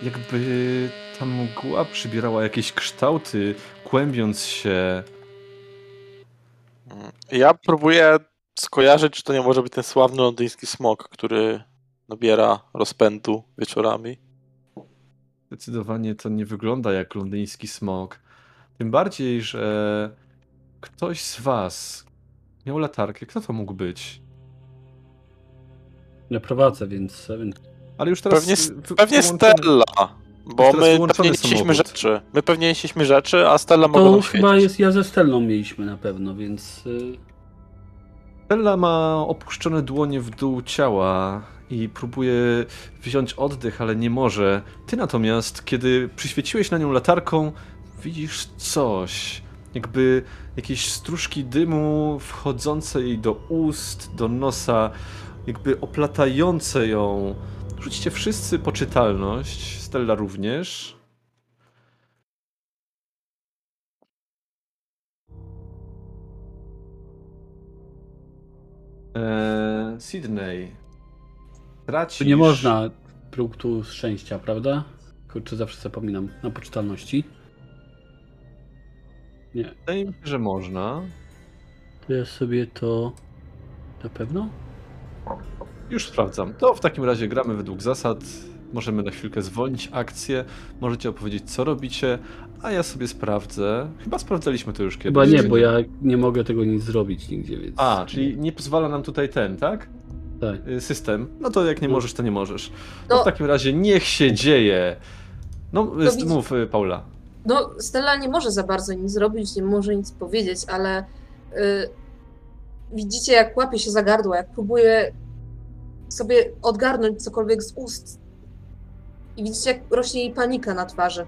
jakby ta mgła przybierała jakieś kształty, kłębiąc się. Ja próbuję skojarzyć, czy to nie może być ten sławny londyński smok, który nabiera rozpędu wieczorami. Zdecydowanie to nie wygląda jak londyński smog. Tym bardziej, że ktoś z was miał latarkę. Kto to mógł być? Ja prowadzę, więc Ale już teraz. Pewnie, wy- pewnie wyłączony- Stella, bo my pewnie nieśliśmy rzeczy. My pewnie nieśliśmy rzeczy, a Stella mogła to chyba jest ja ze Stellą mieliśmy na pewno, więc y, Stella ma opuszczone dłonie w dół ciała i próbuje wziąć oddech, ale nie może. Ty natomiast, kiedy przyświeciłeś na nią latarką, widzisz coś. Jakby jakieś stróżki dymu wchodzące jej do ust, do nosa, jakby oplatające ją. Rzućcie wszyscy poczytalność, Stella również. Eee, Sydney. Tracisz... Tu nie można punktu szczęścia, prawda? Kurczę, zawsze zapominam na poczytalności. Nie, Wydaje mi się, że można. to ja sobie to... Na pewno? Już sprawdzam. To w takim razie gramy według zasad. Możemy na chwilkę zwolnić akcję. Możecie opowiedzieć, co robicie, a ja sobie sprawdzę. Chyba sprawdzaliśmy to już kiedyś. Chyba nie, bo ja nie mogę tego nic zrobić nigdzie, więc... A, czyli nie pozwala nam tutaj ten, tak? Tak. Y, System. No to jak nie możesz, to nie możesz. No. No w takim razie niech się dzieje. No, mów, y, Paula. No, Stella nie może za bardzo nic zrobić, nie może nic powiedzieć, ale y, widzicie, jak łapie się za gardło, jak próbuje sobie odgarnąć cokolwiek z ust. I widzicie, jak rośnie jej panika na twarzy.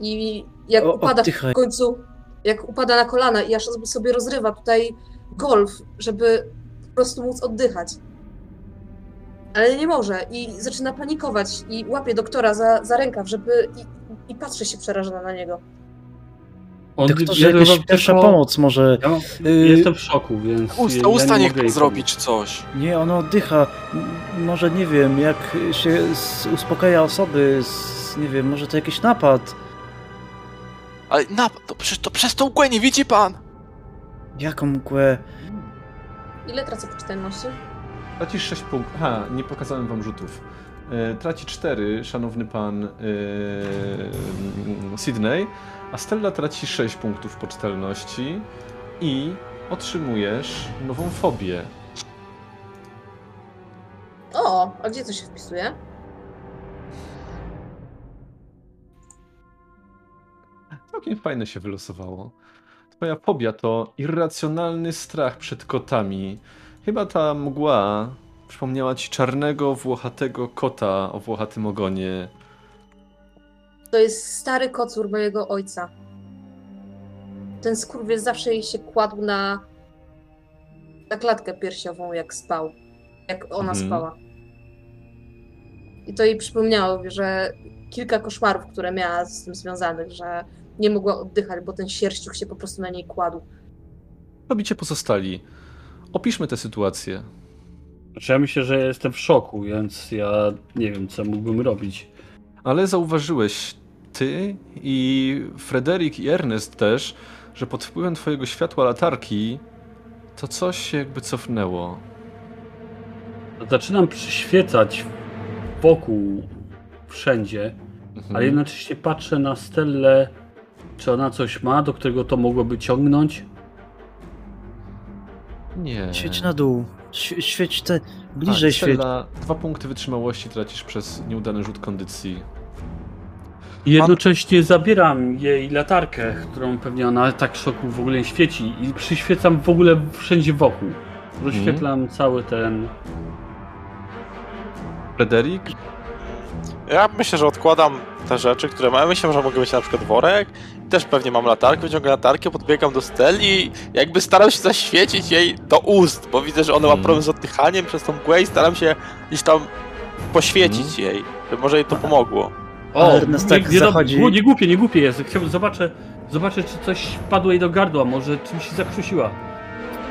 I jak O, upada oddychaj. w końcu, jak upada na kolana i aż sobie- sobie rozrywa tutaj golf, żeby po prostu móc oddychać. Ale nie może i zaczyna panikować i łapie doktora za, za rękaw, żeby i, patrzy się przerażona na niego. On, Doktorze, ja jakaś tylko- pierwsza pomoc może. Ja Y, jestem w szoku, więc... Usta, ja usta nie niech mogę pan jej zrobi, pomóc. czy coś. Nie, ona oddycha. Może nie wiem, jak się uspokaja osoby, s- nie wiem, może to jakiś napad. Ale na, to, przecież to przez tą mgłę nie widzi pan! Jaką mgłę? Ile tracę poczytalności? Tracisz 6 punktów. Aha, nie pokazałem wam rzutów. E, Traci 4, szanowny pan e, Sydney, a Stella traci 6 punktów poczytalności i otrzymujesz nową fobię. O, a gdzie to się wpisuje? Całkiem fajne się wylosowało. Twoja fobia to irracjonalny strach przed kotami. Chyba ta mgła przypomniała ci czarnego, włochatego kota o włochatym ogonie. To jest stary kocur mojego ojca. Ten skurwiel zawsze jej się kładł na, na klatkę piersiową, jak spał. Jak ona Mhm. spała. I to jej przypomniało, że kilka koszmarów, które miała z tym związanych, że nie mogła oddychać, bo ten sierściuch się po prostu na niej kładł. Robicie pozostali. Opiszmy tę sytuację. Znaczy ja myślę, że jestem w szoku, więc ja nie wiem, co mógłbym robić. Ale zauważyłeś ty i Frederick i Ernest też, że pod wpływem twojego światła latarki to coś się jakby cofnęło. Zaczynam przyświecać wokół, wszędzie, Mhm. ale jednocześnie patrzę na Stellę, czy ona coś ma, do którego to mogłoby ciągnąć. Nie. Świeć na dół. Świe- Świeć te. Bliżej tak, świeć. Dwa punkty wytrzymałości tracisz przez nieudany rzut kondycji. I jednocześnie zabieram jej latarkę, którą pewnie ona tak w szoku w ogóle nie świeci i przyświecam w ogóle wszędzie wokół. Rozświetlam cały ten... Frederick? Ja myślę, że odkładam te rzeczy, które mam. Myślę, że mogę mieć na przykład worek. Też pewnie mam latarkę, wyciągam latarkę, podbiegam do Steli i jakby staram się zaświecić jej do ust, bo widzę, że ona ma Mhm. problem z oddychaniem przez tą mgłę i staram się gdzieś tam poświecić Mhm. jej, żeby może jej to pomogło. A Ernest tak nie, zachodzi- Nie, nie głupie, nie głupie jest. Chciałbym zobaczę, zobaczę, czy coś wpadło jej do gardła, może czymś się zakrztusiła.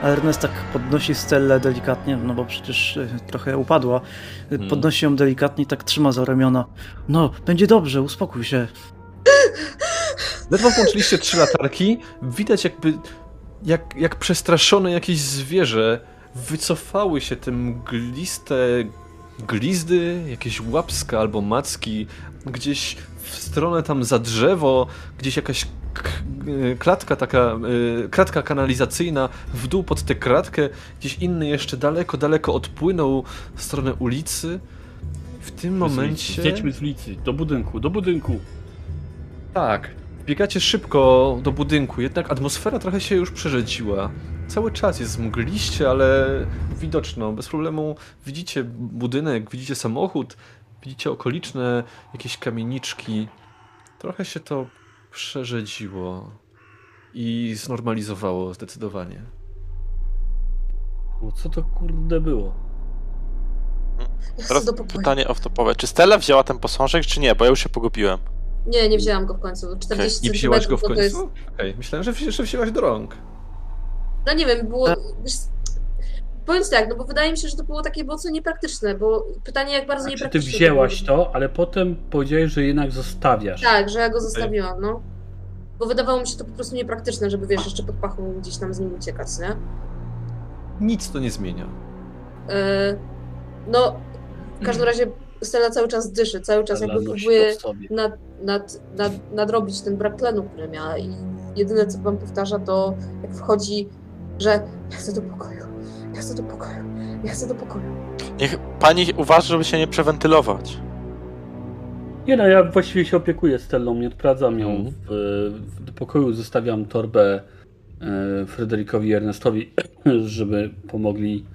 Ernest tak podnosi Stellę delikatnie, no bo przecież y, trochę upadła. Y, Hmm. Podnosi ją delikatnie i tak trzyma za ramiona. No, będzie dobrze, uspokój się. Ledwo włączyliście trzy latarki, widać jakby jak, jak przestraszone jakieś zwierzę wycofały się te mgliste glizdy, jakieś łapska albo macki, gdzieś w stronę tam za drzewo, gdzieś jakaś klatka taka, y, kratka kanalizacyjna w dół pod tę kratkę, gdzieś inny jeszcze daleko, daleko odpłynął w stronę ulicy. W tym momencie... Zjedźmy z ulicy, do budynku, do budynku. Tak. Biegacie szybko do budynku, jednak atmosfera trochę się już przerzedziła. cały czas jest mgliście, ale widoczno, bez problemu widzicie budynek, widzicie samochód, widzicie okoliczne jakieś kamieniczki. Trochę się to przerzedziło i znormalizowało zdecydowanie. Co to kurde było? Ja chcę Teraz pytanie off-topowe. Czy Stella wzięła ten posążek, czy nie? Bo ja już się pogubiłem. Nie, nie wzięłam go w końcu. 40 Nie wzięłaś go w końcu? jest... Okej, myślałem, że, wzi- że wzięłaś do rąk. No nie wiem, było... Wiesz, powiem ci tak, no bo wydaje mi się, że to było takie mocno niepraktyczne, bo pytanie jak bardzo Czy ty niepraktyczne. wzięłaś było. to, ale potem powiedziałeś, że jednak zostawiasz. Tak, że ja go zostawiłam, no. Bo wydawało mi się to po prostu niepraktyczne, żeby wiesz, jeszcze pod pachą gdzieś tam z nim uciekać, nie? Nic to nie zmienia. Yy, no, w każdym razie Stella cały czas dyszy, cały czas Stella jakby próbuje nad, nad, nad, nadrobić ten brak tlenu, który miała i jedyne co wam powtarza to jak wchodzi, że ja chcę do pokoju, ja chcę do pokoju, ja chcę do pokoju. Niech pani uważa, żeby się nie prewentylować. Nie no, ja właściwie się opiekuję Stellą, nie odprowadzam ją Mhm. w, w, do pokoju, zostawiam torbę e, Frederikowi i Ernestowi, żeby pomogli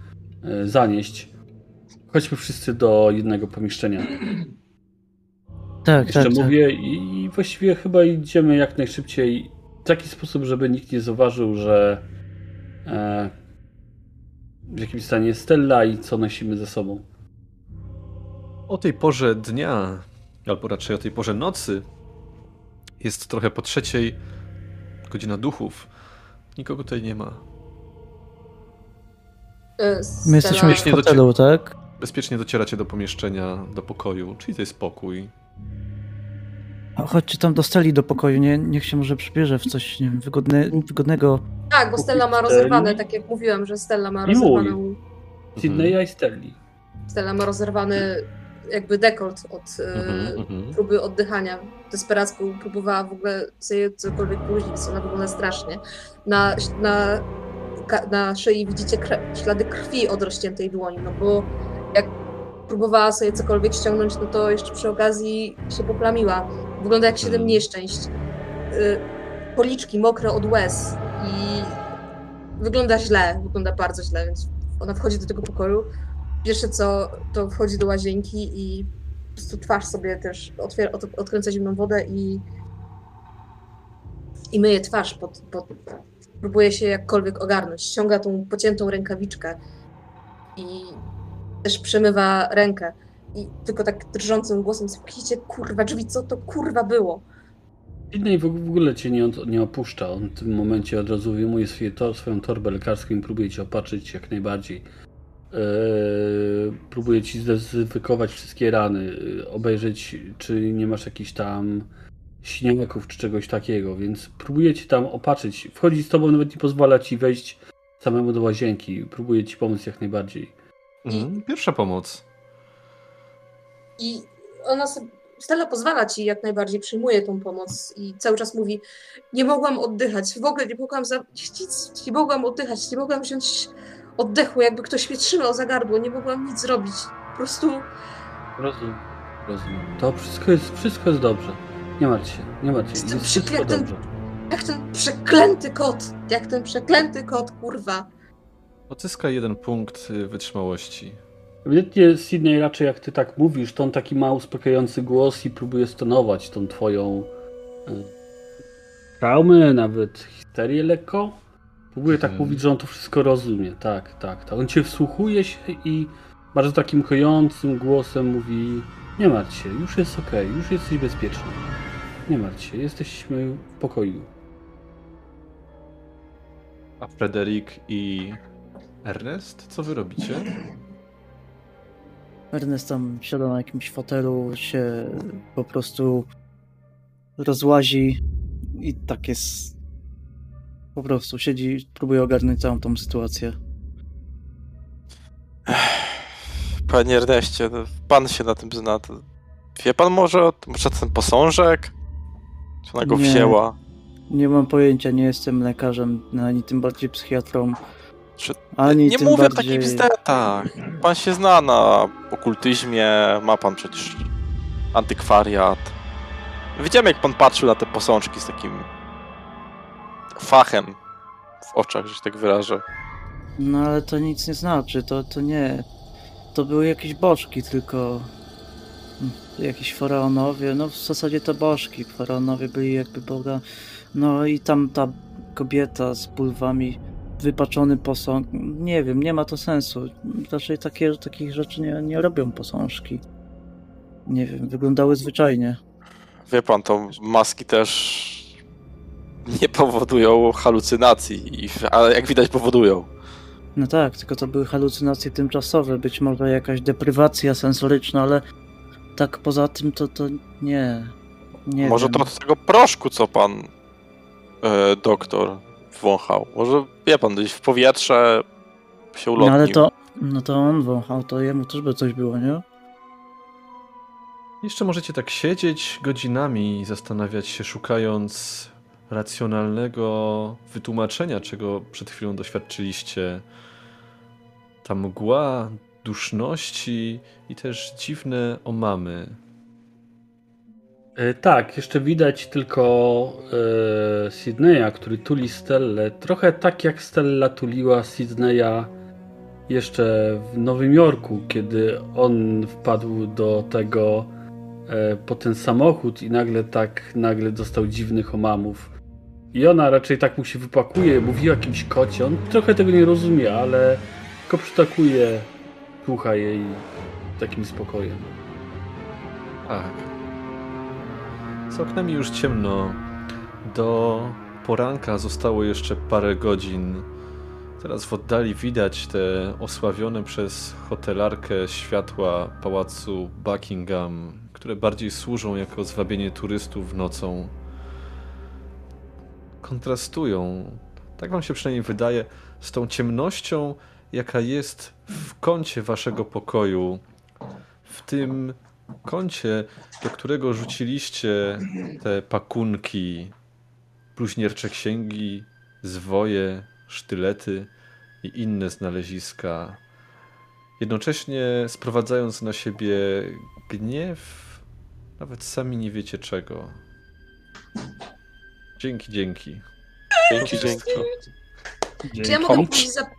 e, zanieść. Chodźmy wszyscy do jednego pomieszczenia. Tak, Jeszcze tak, tak. mówię i, i właściwie chyba idziemy jak najszybciej w taki sposób, żeby nikt nie zauważył, że e, w jakim stanie jest Stella i co nosimy ze sobą. O tej porze dnia, albo raczej o tej porze nocy, jest trochę po trzeciej, godzina duchów. Nikogo tutaj nie ma. Yy, My jesteśmy w hotelu, tak? Bezpiecznie docieracie do pomieszczenia, do pokoju, czyli to jest pokój. A Chodźcie tam dostali do pokoju, nie, niech się może przybierze w coś nie wiem, wygodne, wygodnego. Tak, bo Stella ma rozerwane, tak jak mówiłam, że Stella ma I mój. rozerwaną, Sydneya i Stelli. Stella ma rozerwany jakby dekolt od yy, Mhm, mhm. próby oddychania. Desperacko próbowała w ogóle sobie cokolwiek później, ona wygląda strasznie. Na, na, na szyi widzicie ślady krwi od rozciętej dłoni, no bo jak próbowała sobie cokolwiek ściągnąć, no to jeszcze przy okazji się poplamiła. Wygląda jak siedem Mhm. nieszczęść. Y, Policzki mokre od łez i wygląda źle, wygląda bardzo źle, więc ona wchodzi do tego pokoju. Pierwsze co, to wchodzi do łazienki i po prostu twarz sobie też otwiera, od, odkręca zimną wodę i i myje twarz, pod, pod, próbuje się jakkolwiek ogarnąć. Ściąga tą pociętą rękawiczkę i też przemywa rękę. I tylko tak drżącym głosem zamknijcie kurwa drzwi, co to kurwa było? Sydney w ogóle cię nie, nie opuszcza. On w tym momencie od razu wyjmuje swoje, to, swoją torbę lekarską i próbuje cię opatrzyć jak najbardziej. Eee, próbuje ci zdezynfekować wszystkie rany, yy, obejrzeć, czy nie masz jakichś tam siniaków czy czegoś takiego, więc próbuje ci tam opatrzyć. Wchodzi z tobą, nawet nie pozwala ci wejść samemu do łazienki. Próbuje ci pomóc jak najbardziej. Mhm. Pierwsza pomoc. I ona sobie, Stella pozwala ci jak najbardziej, przyjmuje tą pomoc i cały czas mówi, nie mogłam oddychać, w ogóle nie mogłam, za, nic, nie mogłam oddychać, nie mogłam wziąć oddechu, jakby ktoś mnie trzymał za gardło, nie mogłam nic zrobić. Po prostu Rozumiem. Rozumiem. To wszystko jest, wszystko jest dobrze. Nie martw się, nie martw się. Jestem Jest wszystko dobrze. jak ten przeklęty kot, jak ten przeklęty kot, kurwa. Odzyska jeden punkt y, wytrzymałości. Ewidentnie Sydney raczej jak ty tak mówisz, to on taki ma uspokajający głos i próbuje stonować tą twoją y, traumę, nawet histerię lekko. Próbuje tak Mhm. mówić, że on to wszystko rozumie. Tak, tak, tak. On cię wsłuchuje się i bardzo takim kojącym głosem mówi nie martw się, już jest okej, już jesteś bezpieczny. Nie martw się, jesteśmy w pokoju. A Frederik i Ernest, co wy robicie? Ernest tam siada na jakimś fotelu, się po prostu rozłazi i tak jest. Po prostu siedzi, próbuje ogarnąć całą tą sytuację. Panie Erneście, no, pan się na tym zna. Wie pan może, o- może ten posążek? Czy ona go Nie. wzięła? Nie mam pojęcia, nie jestem lekarzem, ani tym bardziej psychiatrą. Ani Nie mówię o bardziej... takich bzdetach. Pan się zna na okultyzmie, ma pan przecież antykwariat. Widziałem jak pan patrzył na te posążki z takim fachem w oczach, że się tak wyrażę. No ale to nic nie znaczy, to, to nie. To były jakieś bożki, tylko. Jakieś faraonowie, no w zasadzie to bożki. Faraonowie byli jakby boga. No i tam ta kobieta z pulwami, wypaczony posąg. Nie wiem, nie ma to sensu. Raczej takie, takich rzeczy nie, nie robią posążki. Nie wiem, wyglądały zwyczajnie. Wie pan, to maski też nie powodują halucynacji, ale jak widać powodują. No tak, tylko to były halucynacje tymczasowe, być może jakaś deprywacja sensoryczna, ale tak poza tym to, to nie. Nie Może wiem. to od tego proszku, co pan e, doktor wąchał. Może, wie pan, gdzieś w powietrze się No ulotnił. ale to. No to on wąchał, to jemu też by coś było, nie? Jeszcze możecie tak siedzieć godzinami i zastanawiać się, szukając racjonalnego wytłumaczenia, czego przed chwilą doświadczyliście. Ta mgła, duszności i też dziwne omamy. E, Tak, jeszcze widać tylko e, Sydneya, który tuli Stellę. Trochę tak jak Stella tuliła Sydneya jeszcze w Nowym Jorku, kiedy on wpadł do tego e, po ten samochód i nagle tak nagle dostał dziwnych omamów. I ona raczej tak mu się wypakuje, mówi o jakimś kocie. On trochę tego nie rozumie, ale tylko przytakuje, słucha jej takim spokojem. Tak. Z oknami już ciemno. Do poranka zostało jeszcze parę godzin. Teraz w oddali widać te osławione przez hotelarkę światła pałacu Buckingham, które bardziej służą jako zwabienie turystów nocą. Kontrastują, tak wam się przynajmniej wydaje, z tą ciemnością, jaka jest w kącie waszego pokoju. W tym kącie, do którego rzuciliście te pakunki, bluźniercze księgi, zwoje, sztylety i inne znaleziska, jednocześnie sprowadzając na siebie gniew, nawet sami nie wiecie czego. Dzięki, dzięki. Dzięki, dzięki. Czy ja mogę Dzięki. pójść za